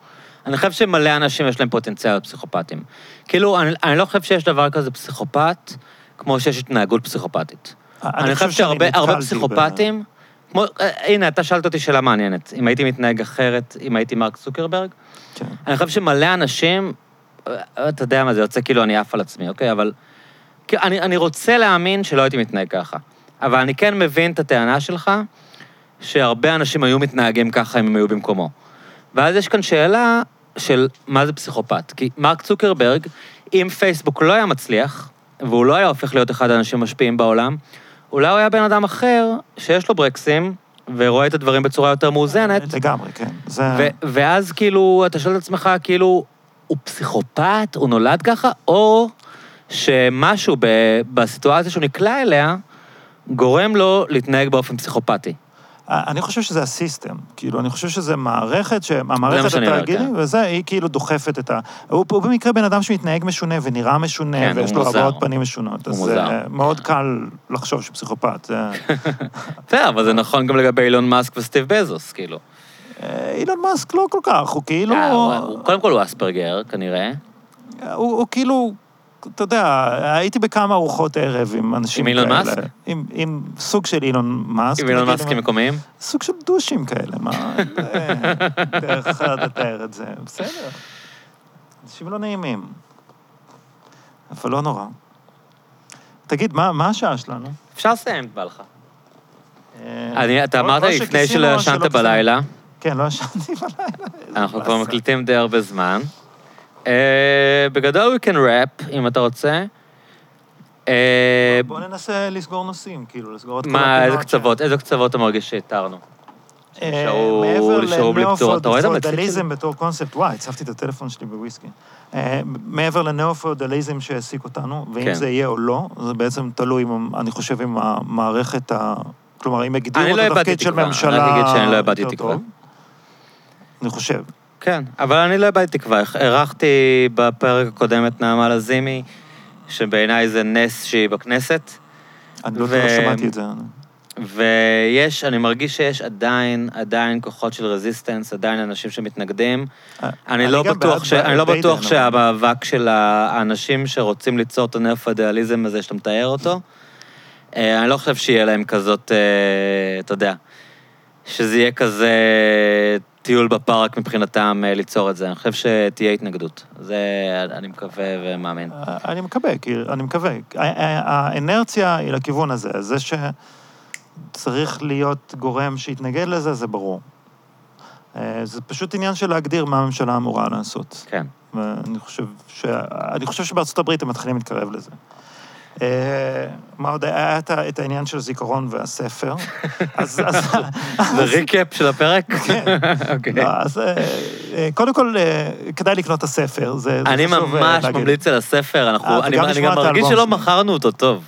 אני חושב שמלא אנשים יש להם פוטנציאל להיות פסיכופטים. כאילו, אני, אני לא חושב שיש דבר כזה פסיכופת, כמו שיש התנהגות פסיכופתית. אני, חושב שהרבה הרבה נתקלתי ב- כמו, אה, הנה, אתה שאלת אותי שאלה מעניינת, אם הייתי מתנהג אחרת, אם הייתי מרק צוקרברג, כן. אני חושב שמלא אנשים, אה, אתה יודע מה, זה יוצא כאילו אני עף על עצמי, אוקיי? אבל... אני, אני רוצה להאמין שלא הייתי מתנהג ככה. אבל אני כן מבין את הטענה שלך, שהרבה אנשים היו מתנהגים ככה אם הם היו במקומו. ואז יש כאן שאלה של מה זה פסיכופת. כי מרק צוקרברג, אם פייסבוק לא היה מצליח, והוא לא היה הופך להיות אחד האנשים המשפיעים בעולם, אולי הוא היה בן אדם אחר שיש לו ברקסים, ורואה את הדברים בצורה יותר מאוזנת, לגמרי, כן. זה... ו- ואז כאילו, אתה שואל את עצמך, כאילו, הוא פסיכופת, הוא נולד ככה, או שמשהו ב, בסיטואציה שהוא נקלע אליה, גורם לו להתנהג באופן פסיכופתי. אני חושב שזה הסיסטם, כאילו, אני חושב שזה מערכת, אומר, התאגידים, וזה, היא כאילו דוחפת את ה... הוא, הוא במקרה בן אדם שמתנהג משונה ונראה משונה, כן, ויש לו. הבעות פנים משונות. אז מוזר. אה, מאוד קל לחשוב שהוא פסיכופת. זה- בסדר, אבל זה נכון גם לגבי אילון מאסק וסטיב בזוס, כאילו. אה, אילון מאסק לא כל כך, הוא כאילו... אה, קודם כל הוא אספרגר, כנראה. הוא כאילו, אתה יודע, הייתי בכמה ארוחות ערב עם אנשים עם אילון כאלה. מאסק? עם, עם סוג של אילון מאסק. עם אילון מאסקים מקומיים. סוג של דושים כאלה, מה... אה, דרך אחרת לתאר את זה, בסדר. אנשים לא נעימים. אבל לא נורא. תגיד, מה, מה השעה שלנו? אפשר לסיים, בא לך. אה, אני- אתה אמרת לפני שלא ישנת בלילה, כן, לא ישנתי בלילה. אנחנו כבר. מקליטים די הרבה זמן. אה, בגדול we can rap, אם אתה רוצה. אה, בוא ננסה לסגור נושאים, כאילו, לסגור את כל מה, איזה קצוות, איזה קצוות אתה מרגיש שהתרנו? אה, נשארו- בלי פצועות. אתה רואה את המצחיק שלי? בתור קונספט, וואי, הצפתי את הטלפון שלי בוויסקי. מעבר לנאו-פאודליזם שהעסיק אותנו, ואם כן. זה יהיה או לא, זה בעצם תלוי, אני חושב, אם המערכת ה... כלומר, אם אני הגדירו לא את התפקיד של תקווה, ממשלה... אני אגיד שאני לא יותר תקווה. אני חושב. כן, אבל אני לא איבדתי תקווה. אירחתי בפרק הקודם את נעמה לזימי, שבעיניי זה נס שהיא בכנסת, אני לא ו- לא שמעתי את זה. ויש, אני מרגיש שיש עדיין, עדיין כוחות של רזיסטנס, עדיין אנשים שמתנגדים. אה, אני לא בטוח, ש... אני לא בטוח שהמאבק של האנשים שרוצים ליצור את הנאו-פדרליזם הזה שאתה מתאר אותו, אה, אני לא חושב שיהיה להם כזאת, אה, אתה יודע, שזה יהיה כזה טיול בפארק מבחינתם אה, ליצור את זה. אני חושב שתהיה התנגדות. זה אני מקווה ומאמין. אה, אני מקווה, כי אני מקווה. האנרציה היא לכיוון הזה. זה שצריך להיות גורם שיתנגד לזה, זה ברור. אה, זה פשוט עניין של להגדיר מה הממשלה אמורה לעשות. כן. ואני חושב, ש... אני חושב שבארצות הברית הם מתחילים להתקרב לזה. אה, מה עוד? היה את העניין של זיכרון והספר. אז... זה ריקאפ של הפרק? כן. אוקיי. לא, אז אה, אה, קודם כל, כדאי לקנות את הספר. זה זה אני חשוב, אה, ממש להגיד. ממליץ על הספר, אני אני גם מרגיש שלא. מכרנו אותו טוב.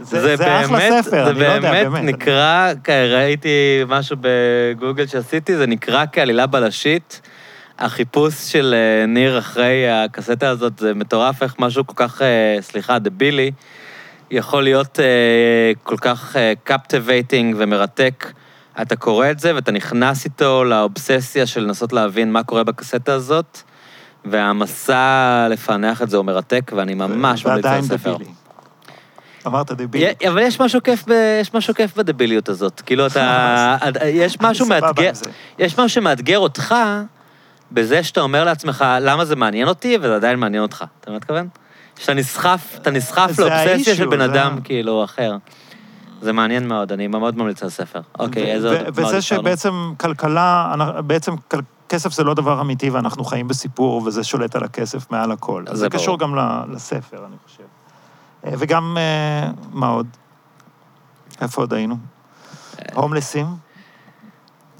זה, זה אחלה באמת- ספר, זה אני לא יודע, באמת באמת. נקרא, ראיתי משהו בגוגל שעשיתי, זה נקרא כעלילה בלשית. החיפוש של אה, ניר אחרי הקסטה הזאת, זה מטורף איך משהו כל כך, אה, סליחה, דבילי, יכול להיות אה, כל כך captivating ומרתק. אתה קורא את זה ואתה נכנס איתו לאובססיה של לנסות להבין מה קורה בקסטה הזאת, והמסע לפענח את זה הוא מרתק, ואני ממש ממליץ על ועדיין הספר. דבילי. אמרת דבילי. אבל יש משהו כיף, ב, יש משהו כיף בדביליות הזאת. כאילו, אתה... יש משהו מאתגר... יש משהו שמאתגר אותך בזה שאתה אומר לעצמך, למה זה מעניין אותי, וזה עדיין מעניין אותך. אתה מבין מה מתכוון? שאתה נסחף, אתה נסחף לאובססיה של בן אדם, כאילו, אחר. זה מעניין מאוד, אני מאוד ממליץ על הספר. אוקיי, איזה עוד... וזה? שבעצם כלכלה, בעצם כסף זה לא דבר אמיתי ואנחנו חיים בסיפור וזה שולט על הכסף מעל הכל. אז זה. קשור גם לספר, אני חושב. אה, וגם, אה, מה עוד? איפה עוד היינו? הומלסים,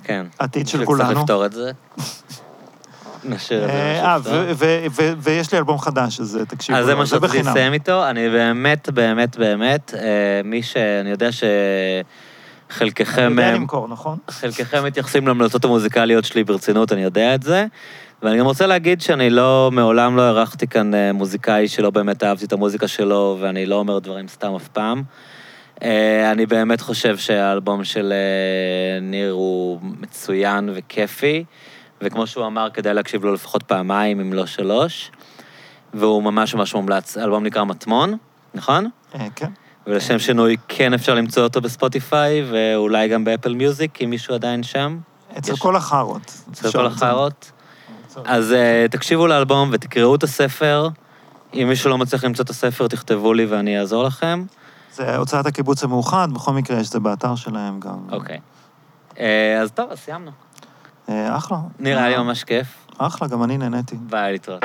כן. עתיד של שצריך כולנו. לפתור את זה. נשאיר את זה. אה, אה, זה. ו- ויש לי אלבום חדש, אז אה, תקשיבו, אז זה מה שרציתי בחינם. לסיים איתו. אני באמת, באמת, באמת, אה, מי ש... אני יודע אני שחלקכם... יודע אה, למכור, נכון? חלקכם מתייחסים להמלצות המוזיקליות שלי ברצינות, אני יודע את זה. ואני גם רוצה להגיד שאני לא, מעולם לא אירחתי כאן אה, מוזיקאי שלא באמת אהבתי את המוזיקה שלו, ואני לא אומר דברים סתם אף פעם. אה, אני באמת חושב שהאלבום של אה, ניר הוא מצוין וכיפי, וכמו שהוא אמר, כדאי להקשיב לו לפחות פעמיים, אם לא שלוש. והוא ממש ממש מומלץ. האלבום נקרא מטמון, נכון? אה, כן. ולשם שינוי כן אפשר למצוא אותו בספוטיפיי, ואולי גם באפל מיוזיק, אם מישהו עדיין שם. אצל יש- כל החארות. אצל כל. החארות. אז uh, תקשיבו לאלבום ותקראו את הספר. אם מישהו לא מצליח למצוא את הספר, תכתבו לי ואני אעזור לכם. זה הוצאת הקיבוץ המאוחד, בכל מקרה יש את זה באתר שלהם גם. אוקיי. אה, אז טוב, אז סיימנו. אה, אחלה. נראה לי ממש כיף. אחלה, גם אני נהניתי. ביי, להתראות.